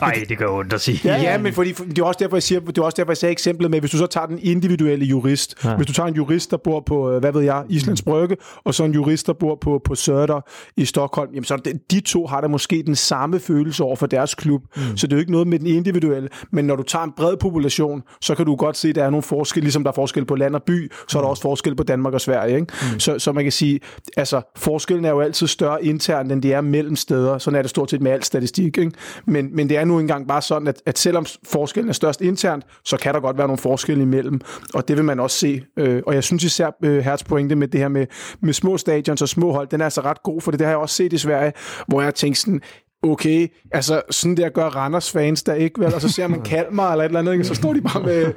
Nej, det gør ondt at sige. Ja, ja, men fordi, det er også derfor, jeg siger, det er også derfor, jeg sagde eksemplet med, hvis du så tager den individuelle jurist, ja. hvis du tager en jurist, der bor på, øh, hvad ved jeg, Islands Brygge, og så en jurist, der bor på, på Söder i Stockholm, jamen så det, de to har da måske den samme følelse over for deres klub, mm. så det er jo ikke noget med den individuelle, men når du tager en bred population, så kan du godt se, at der er nogle forskel, ligesom der er forskel på land og by, så er der også forskel på Danmark og Sverige, ikke? Mm. Så, så man kan sige, altså forskellen er jo altid større internt, end det er mellem steder, sådan er det stort set med al statistik, ikke? Men, men det er nu engang bare sådan, at, at selvom forskellen er størst internt, så kan der godt være nogle forskelle imellem, og det vil man også se. Øh, og jeg synes især, øh, Hertz pointe med det her med, med små stadions og små hold, den er altså ret god, for det, det har jeg også set i Sverige, hvor jeg tænkte sådan, okay, altså sådan der gør Randers fans der ikke, vel? Og så ser man Kalmar eller et eller andet, ikke? så står de bare med...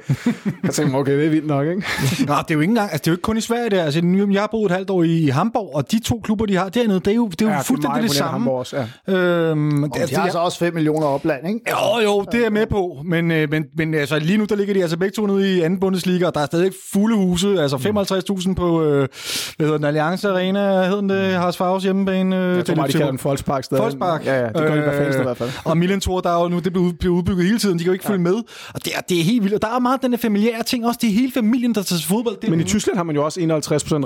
Jeg tænker, okay, det er vildt nok, ikke? Nå, det er jo ikke engang, altså det er jo ikke kun i Sverige der. Altså, nu- jeg har boet et halvt år i, Hamburg, og de to klubber, de har dernede, det er jo, det er jo Ja, det er fuldstændig det, imponerende, samme. Hamburg også, ja. Øhm, Og de har altså også 5 millioner opland, ikke? Jo, jo, det er jeg med på, men, øh, men, men altså, lige nu der ligger de altså begge to nede i anden Bundesliga, og der er stadig fulde huse, altså 55.000 på, øh, hvad hedder den, Alliance Arena, hedder den det, Haras Favres hjemmebane. Øh, Jeg tror bare, de kalder den Folkspark stadig. Folkspark. Ja, ja, det gør de fans i hvert fald. Og Milan Tour, der er jo nu, det bliver ud- bliver udbygget hele tiden, de kan jo ikke følge med. Og det er, det er helt vildt. Og der er meget den der familiære ting også, det er hele familien, der tager til fodbold. Det Men i Tyskland har man jo også 51%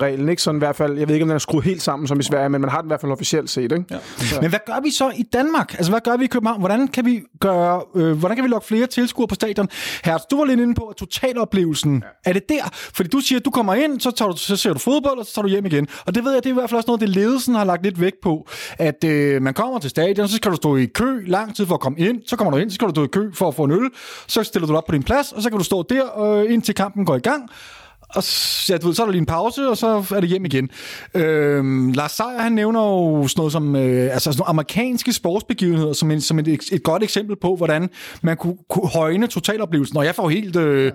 reglen, ikke? Sådan i hvert fald, jeg ved ikke, om den er skruet helt sammen som i Sverige, men man har den i hvert fald officielt set, ikke? Ja. Men hvad gør vi så i Danmark? Altså, hvad gør vi i København? Hvordan kan vi gøre, øh, hvordan kan vi lokke flere tilskuere på stadion? Hertz, du var lidt inde på, totaloplevelsen, ja. er det der? Fordi du siger, at du kommer ind, så, tager du, så ser du fodbold, og så tager du hjem igen. Og det ved jeg, det er i hvert fald også noget, det ledelsen har lagt lidt vægt på, at øh, man kommer til stadion, så skal du stå i kø lang tid for at komme ind, så kommer du ind, så skal du stå i kø for at få en øl, så stiller du dig op på din plads, og så kan du stå der, øh, indtil kampen går i gang. Og ja, du ved, så er der lige en pause, og så er det hjem igen. Øhm, Lars Seier, han nævner jo sådan noget som øh, altså sådan nogle amerikanske sportsbegivenheder som, en, som et, et godt eksempel på, hvordan man kunne, kunne højne totaloplevelsen. Og jeg får helt... Øh, øh,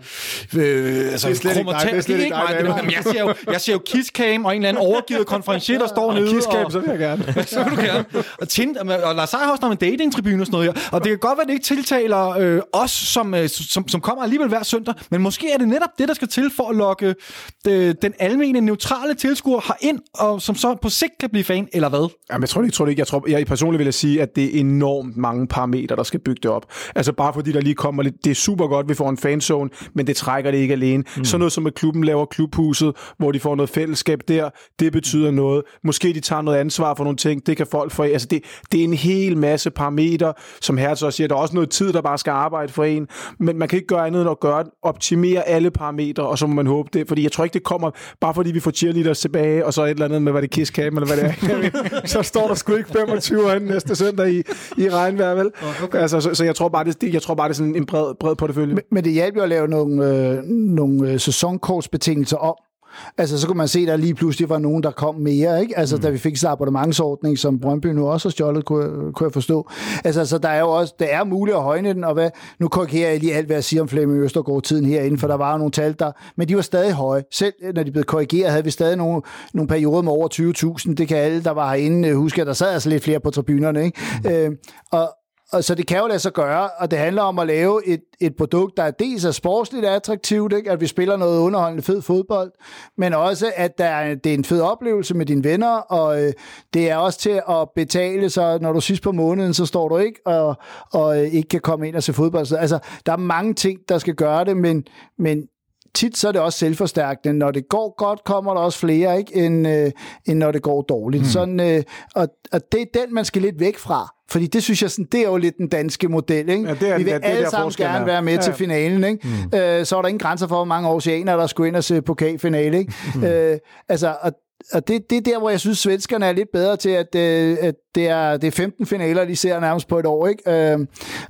altså, Det er slet ikke dig, det er slet ikke mig. det jeg ser jo, jeg ser jo Kisscam og en eller anden overgivet konferencier, der står nede. Og, så vil jeg gerne. så vil du gerne. Og, Tind, og Lars Seier har også noget med datingtribune og sådan noget her. Og det kan godt være, det ikke tiltaler øh, os, som, øh, som, som kommer alligevel hver søndag, men måske er det netop det, der skal til for at lokke øh, den almene, neutrale tilskuer herind, og som så på sigt kan blive fan, eller hvad? Jamen, jeg tror det ikke, tror det ikke. Jeg, tror, jeg personligt vil jeg sige, at det er enormt mange parametre, der skal bygge det op. Altså bare fordi der lige kommer lidt, det er super godt, vi får en fanzone, men det trækker det ikke alene. Mm. Sådan noget som at klubben laver klubhuset, hvor de får noget fællesskab der, det betyder noget. Måske de tager noget ansvar for nogle ting, det kan folk få. Altså det, det er en hel masse parametre, som Hertz også siger, der er også noget tid, der bare skal arbejde for en, men man kan ikke gøre andet end at gøre, optimere alle parametre, og så må man håbe det, fordi jeg tror ikke, det kommer, bare fordi vi får cheerleaders tilbage, og så et eller andet med, hvad det er, Kiss Cam, eller hvad det er. Så står der sgu ikke 25 øjne næste søndag i, i regnvejr, vel? Okay. Altså, så, så, jeg tror bare, det, det, jeg tror bare, det er sådan en bred, bred portefølje. Men det hjalp jo at lave nogle, øh, nogle øh, sæsonkortsbetingelser om. Altså, så kunne man se, at der lige pludselig var nogen, der kom mere, ikke? Altså, mm. da vi fik så abonnementsordning, som Brøndby nu også har stjålet, kunne, jeg- kunne jeg forstå. Altså, så der er jo også, det er muligt at højne den, og hvad, nu korrigerer jeg lige alt, hvad jeg siger om Flemming Østergaard-tiden herinde, for der var jo nogle tal der, men de var stadig høje. Selv når de blev korrigeret, havde vi stadig nogle, nogle perioder med over 20.000. Det kan alle, der var herinde, øh, huske, at der sad altså lidt flere på tribunerne, ikke? Mm. Øh, og, og så det kan jo lade sig gøre, og det handler om at lave et, et produkt, der dels er sportsligt attraktivt, ikke? at vi spiller noget underholdende fed fodbold, men også, at der er, det er en fed oplevelse med dine venner, og øh, det er også til at betale, så når du sidst på måneden, så står du ikke og, og øh, ikke kan komme ind og se fodbold. Så, altså, der er mange ting, der skal gøre det, men, men tit så er det også selvforstærkende. Når det går godt, kommer der også flere, ikke, end, øh, end når det går dårligt. Mm. Sådan, øh, og, og det er den, man skal lidt væk fra. Fordi det synes jeg, sådan, det er jo lidt den danske model. Ikke? Ja, det er- Vi vil ja, det er alle der sammen gerne er. være med Ja, til finalen. Ikke? Mm. Øh, så er der ingen grænser for, hvor mange oceaner, der skulle ind og se pokalfinale. Ikke? Mm. Øh, altså, og, og det, det er der, hvor jeg synes, svenskerne er lidt bedre til, at, øh, at det, er, det er 15 finaler, de ser nærmest på et år. Ikke? Øh,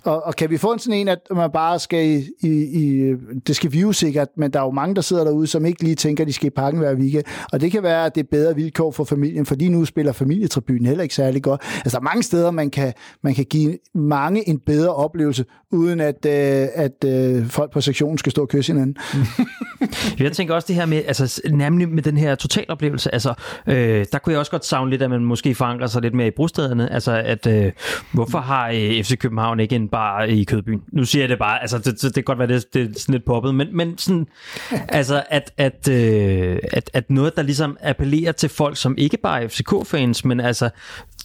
og, og kan vi få en sådan en, at man bare skal i, i, i det skal vi jo sikkert, men der er jo mange, der sidder derude, som ikke lige tænker, at de skal i pakken hver weekend. Og det kan være, at det er bedre vilkår for familien, fordi nu spiller familietribunen heller ikke særlig godt. Altså, der er mange steder, man kan, man kan give mange en bedre oplevelse, uden at, øh, at øh, folk på sektionen skal stå og kysse hinanden. jeg tænker også det her med, altså nemlig med den her totaloplevelse, altså øh, der kunne jeg også godt savne lidt, at man måske forankrer sig lidt mere i brostederne, altså at øh, hvorfor har øh, FC København ikke en bar i Kødbyen? Nu siger jeg det bare, altså det, det, det kan godt være, det, det er sådan lidt poppet, men, men sådan, altså at, at, øh, at, at noget, der ligesom appellerer til folk, som ikke bare er FCK-fans, men altså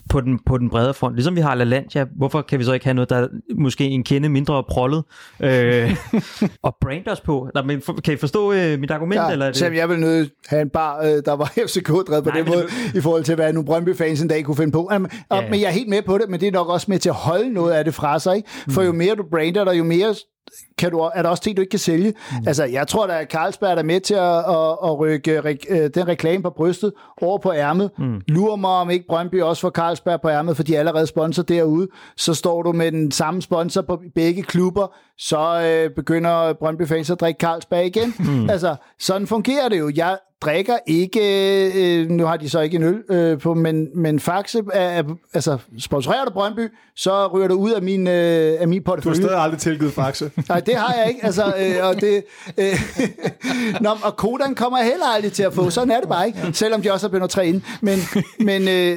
på den, på den brede front. Ligesom vi har LaLandia, hvorfor kan vi så ikke have noget, der er måske en kende mindre prollet øh, og brand os på? Der, men, kan I forstå øh, mit argument? Ja, eller er det? Selv jeg vil nødt have en bar, øh, der var FCK-drevet på Nej, den måde, det... i forhold til, hvad nogle Brøndby-fans en dag kunne finde på. Jamen, ja, ja. Men jeg er helt med på det, men det er nok også med til at holde noget af det fra sig. Ikke? For jo mere du brander dig, jo mere kan du, er der også ting, du ikke kan sælge. Mm. Altså, jeg tror, at Carlsberg er med til at, at, at rykke re, øh, den reklame på brystet over på ærmet. Mm. Lurer mig, om ikke Brøndby også får Carlsberg på ærmet, for de er allerede sponsor derude. Så står du med den samme sponsor på begge klubber, så øh, begynder Brøndby fans at drikke Carlsberg igen. Mm. Altså, sådan fungerer det jo. Jeg drikker ikke, øh, nu har de så ikke en øl øh, på, men, men Faxe er, er, altså sponsorerer du Brøndby, så ryger du ud af min, øh, af min portefølje. Du har stadig aldrig tilgivet Faxe. Nej, det har jeg ikke. Altså, øh, og, det, øh, Nå, og Kodan kommer heller aldrig til at få, sådan er det bare ikke, selvom de også har begyndt at træne. Men, men, øh,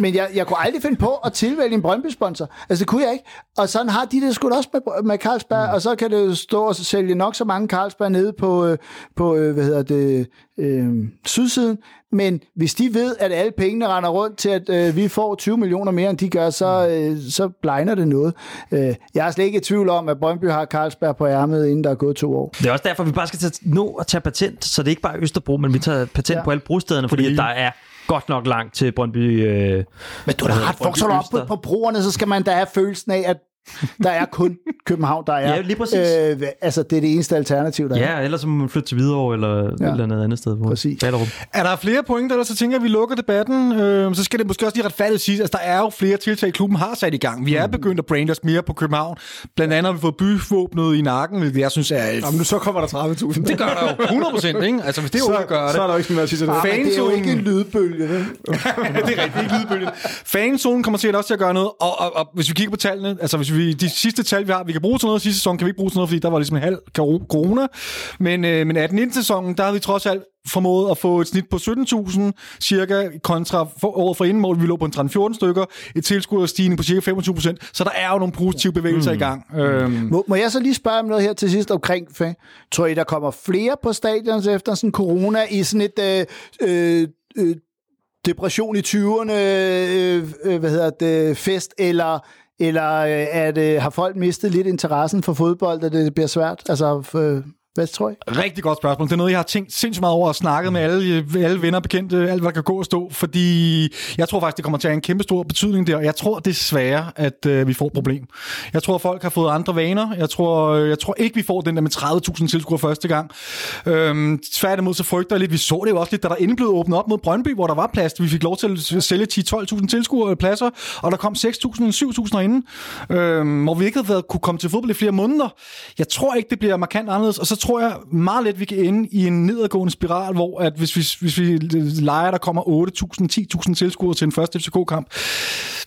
men jeg, jeg kunne aldrig finde på at tilvælge en Brøndby-sponsor. Altså, det kunne jeg ikke. Og sådan har de det sgu også med, med Carlsberg, mm. og så kan det stå og sælge nok så mange Carlsberg nede på, øh, på øh, hvad hedder det, øh, sydsiden. Men hvis de ved, at alle pengene render rundt til, at øh, vi får 20 millioner mere, end de gør, så, mm. øh, så blegner det noget. Øh, jeg er slet ikke i tvivl om, at Brøndby har Carlsberg på ærmet, inden der er gået to år. Det er også derfor, vi bare skal tage, nå at tage patent, så det er ikke bare Østerbro, men vi tager patent ja. på alle brostederne, fordi, fordi der er godt nok langt til Brøndby. Øh, Men du har ret, vokser du op på, på broerne, så skal man da have følelsen af, at der er kun København, der er. Ja, lige præcis. Øh, altså, det er det eneste alternativ, der ja, er. Ja, ellers må man flytte til Hvidovre eller ja. et eller andet andet sted. Præcis. Ballerup. Er der flere pointer, eller så tænker jeg, at vi lukker debatten. Øh, så skal det måske også lige retfærdigt sige, at altså, der er jo flere tiltag, klubben har sat i gang. Vi er mm. begyndt at brande os mere på København. Blandt andet har vi fået byvåbnet i nakken, hvilket jeg synes er... Et... Jamen, så kommer der 30.000. Det gør der jo 100 procent, ikke? Altså, hvis det så, gør det. Så er der ikke noget at sige til det. Ja, det er jo ikke en lydbølge, det. det er rigtigt, ikke lydbølge. Fanzonen kommer sikkert også til at gøre noget, og, og, og, hvis vi kigger på tallene, altså hvis vi, de sidste tal, vi har, vi kan bruge til noget sidste sæson, kan vi ikke bruge til noget, fordi der var ligesom en halv corona. Men, øh, men 18 sæsonen, der har vi trods alt formået at få et snit på 17.000 cirka, kontra for, året for inden, hvor vi lå på en 13-14 stykker, et tilskuerstigning på cirka 25 procent, så der er jo nogle positive bevægelser mm. i gang. Øhm. Må, må jeg så lige spørge om noget her til sidst omkring, tror I, der kommer flere på stadion efter sådan corona i sådan et øh, øh, depression i 20'erne, øh, øh, hvad hedder det, fest, eller eller øh, at, øh, har folk mistet lidt interessen for fodbold, at det bliver svært? Altså, for, hvad tror I? Rigtig godt spørgsmål. Det er noget, jeg har tænkt sindssygt meget over og snakket med alle, alle venner, bekendte, alt hvad der kan gå og stå, fordi jeg tror faktisk, det kommer til at have en kæmpe stor betydning der, og jeg tror desværre, at øh, vi får et problem. Jeg tror, at folk har fået andre vaner. Jeg tror, øh, jeg tror ikke, vi får den der med 30.000 tilskuere første gang. Øhm, tværtimod så frygter jeg lidt, vi så det jo også lidt, da der inden blev åbnet op mod Brøndby, hvor der var plads. Vi fik lov til at sælge 10-12.000 tilskuere øh, pladser, og der kom 6.000-7.000 inden, øhm, hvor vi ikke havde været, kunne komme til fodbold i flere måneder. Jeg tror ikke, det bliver markant anderledes, og så tror jeg meget let, vi kan ende i en nedadgående spiral, hvor at hvis vi, hvis vi leger, der kommer 8.000, 10.000 tilskuere til en første FCK-kamp,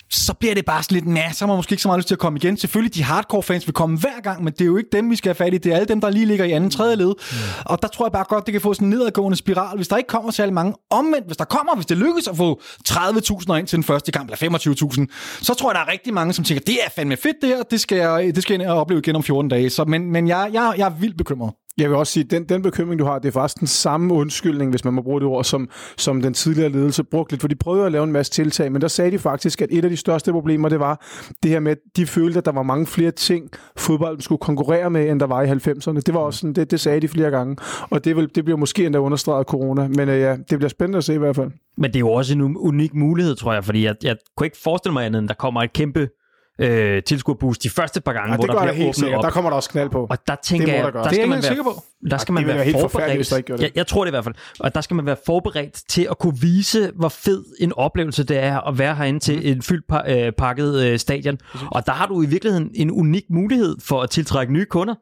så bliver det bare sådan lidt, nej, så har man måske ikke så meget lyst til at komme igen. Selvfølgelig, de hardcore fans vil komme hver gang, men det er jo ikke dem, vi skal have fat i. Det er alle dem, der lige ligger i anden, tredje led. Mm. Og der tror jeg bare godt, det kan få sådan en nedadgående spiral, hvis der ikke kommer særlig mange. Omvendt, hvis der kommer, hvis det lykkes at få 30.000 ind til den første kamp, eller 25.000, så tror jeg, der er rigtig mange, som tænker, det er fandme fedt det her, det skal jeg, det skal jeg opleve igen om 14 dage. Så, men men jeg, jeg, jeg er vildt bekymret. Jeg vil også sige, at den, den bekymring, du har, det er faktisk den samme undskyldning, hvis man må bruge det ord, som, som den tidligere ledelse brugte lidt, for de prøvede at lave en masse tiltag, men der sagde de faktisk, at et af de største problemer, det var det her med, at de følte, at der var mange flere ting, fodbolden skulle konkurrere med, end der var i 90'erne. Det var også sådan, det, det sagde de flere gange, og det, vil, det bliver måske endda understreget af corona, men øh, ja, det bliver spændende at se i hvert fald. Men det er jo også en unik mulighed, tror jeg, fordi jeg, jeg kunne ikke forestille mig andet, end der kommer et kæmpe øh, tilskuerboost de første par gange, Ja, hvor det der bliver helt åbnet op. Der kommer der også knald på. Og der tænker Det jeg, der der Det er skal man være, på. der skal Ja, man være være helt forfærdeligt, hvis der ikke forberedt. Jeg, jeg tror det i hvert fald. Og der skal man være forberedt til at kunne vise, hvor fed en oplevelse det er at være herinde til en fyldt pa- øh, pakket øh, stadion. Og der har du i virkeligheden en unik mulighed for at tiltrække nye kunder.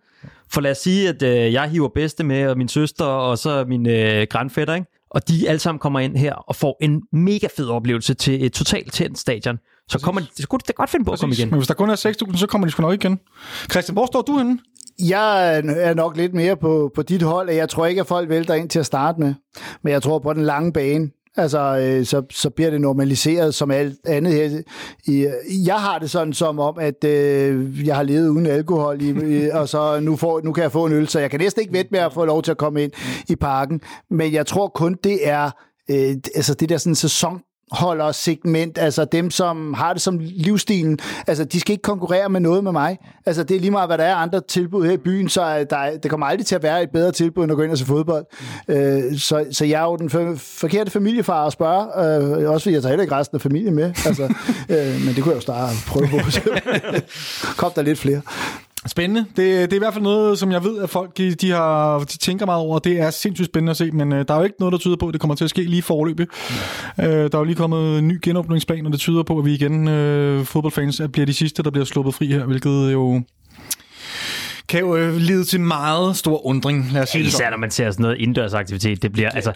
For lad os sige, at øh, jeg hiver bedste med, og min søster, og så min øh, grandfætter, ikke? og de alle sammen kommer ind her og får en mega fed oplevelse til et totalt tændt stadion. Så kommer de, det skulle da godt finde på at komme igen. Men hvis der kun er 6.000, så kommer de sgu nok igen. Christian, hvor står du henne? Jeg er nok lidt mere på, på dit hold, og jeg tror ikke, at folk vælter ind til at starte med. Men jeg tror på den lange bane, altså, øh, så, så bliver det normaliseret som alt andet her. I, jeg har det sådan som om, at øh, jeg har levet uden alkohol, i, i, og så nu, får, nu kan jeg få en øl, så jeg kan næsten ikke vente med at få lov til at komme ind i parken. Men jeg tror kun, det er øh, altså det der sådan sæson holder segment, altså dem, som har det som livsstilen, altså de skal ikke konkurrere med noget med mig. Altså det er lige meget, hvad der er andre tilbud her i byen, så er der, det kommer aldrig til at være et bedre tilbud, end at gå ind og se fodbold. Øh, så, så jeg er jo den for, forkerte familiefar at spørge, øh, også fordi jeg tager heller ikke resten af familien med, altså, øh, men det kunne jeg jo starte at prøve på. Kom der lidt flere. Spændende. Det, det er i hvert fald noget, som jeg ved, at folk de, de har, de tænker meget over. Det er sindssygt spændende at se, men øh, der er jo ikke noget, der tyder på, at det kommer til at ske lige forløbet. Øh, der er jo lige kommet en ny genåbningsplan, og det tyder på, at vi igen, øh, fodboldfans, at bliver de sidste, der bliver sluppet fri her, hvilket jo kan jo øh, lede til meget stor undring. Lad os sige det Især når man ser sådan noget indendørsaktivitet. Det bliver, altså,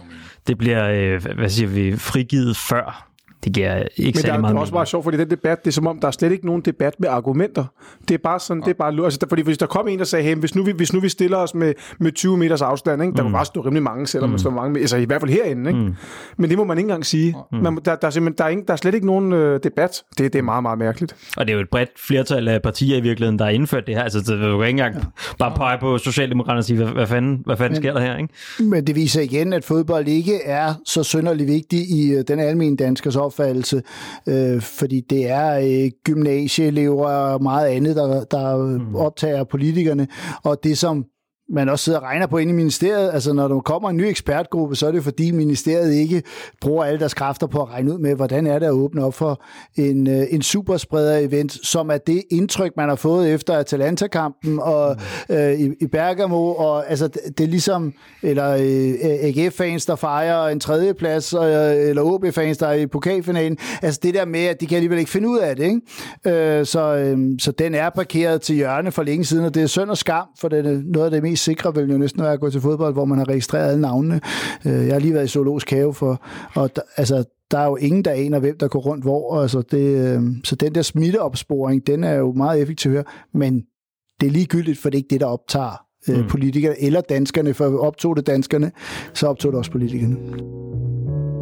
det bliver øh, hvad siger vi, frigivet før. Det giver ikke Men der er meget det også bare sjovt, fordi den debat, det er som om, der er slet ikke nogen debat med argumenter. Det er bare sådan, det er bare lort. altså, der, fordi hvis der kom en, der sagde, hey, hvis nu vi, hvis nu vi stiller os med, med 20 meters afstand, ikke? der mm. kunne bare stå rimelig mange, selvom mm. man står mange, altså i hvert fald herinde, ikke? Mm. men det må man ikke engang sige. Mm. Man, der, der, er simpelthen, der, er ingen, der er slet ikke nogen øh, debat. Det, det er meget, meget mærkeligt. Og det er jo et bredt flertal af partier i virkeligheden, der har indført det her. Altså, det, du kan ikke engang bare pege på Socialdemokraterne og sige, hvad, hvad fanden, hvad fanden sker der her, ikke? Men det viser igen, at fodbold ikke er så synderligt vigtig i øh, den almindelige danskers opfattelse, øh, fordi det er øh, gymnasieelever og meget andet, der, der mm. optager politikerne, og det som man også sidder og regner på inde i ministeriet. Altså, når der kommer en ny ekspertgruppe, så er det fordi ministeriet ikke bruger alle deres kræfter på at regne ud med, hvordan er det at åbne op for en, øh, en superspreder-event, som er det indtryk, man har fået efter Atalanta-kampen og øh, i, i Bergamo. Og, altså, det, det er ligesom, eller øh, AGF-fans, der fejrer en tredjeplads, og, øh, eller OB-fans, der er i pokalfinalen. Altså, det der med, at de kan alligevel ikke finde ud af det. Ikke? Øh, så, øh, så den er parkeret til hjørne for længe siden, og det er synd og skam, for det er noget af det mest sikre vil jo næsten være at gå til fodbold, hvor man har registreret alle navnene. Øh, jeg har lige været i zoologisk have for, og der, altså, der er jo ingen, der aner, hvem der går rundt hvor. Altså det, øh, så den der smitteopsporing, den er jo meget effektiv her, men det er ligegyldigt, for det er ikke det, der optager øh, mm. politikere eller danskerne, for optog det danskerne, så optog det også politikerne.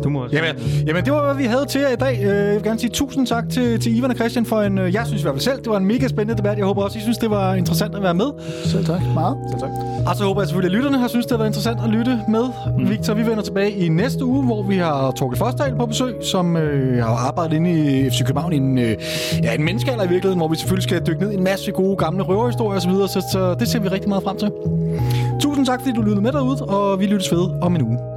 Du må også. Jamen, jamen, det var, hvad vi havde til jer i dag. Øh, Jeg vil gerne sige tusind tak til, til Ivan og Christian for en, øh, jeg synes i hvert fald selv, det var en mega spændende debat. Jeg håber også, I synes, det var interessant at være med. Så tak. Meget. Så tak. Og så håber jeg selvfølgelig, at lytterne har synes, det har været interessant at lytte med. Mm. Victor, vi vender tilbage i næste uge, hvor vi har Torkel Forsdal på besøg, som øh, har arbejdet inde i FC København i en, øh, ja, en menneskealder i virkeligheden, hvor vi selvfølgelig skal dykke ned i en masse gode gamle røverhistorier osv., så, så det ser vi rigtig meget frem til. Tusind tak, fordi du lyttede med derude, og vi lyttes ved om en uge.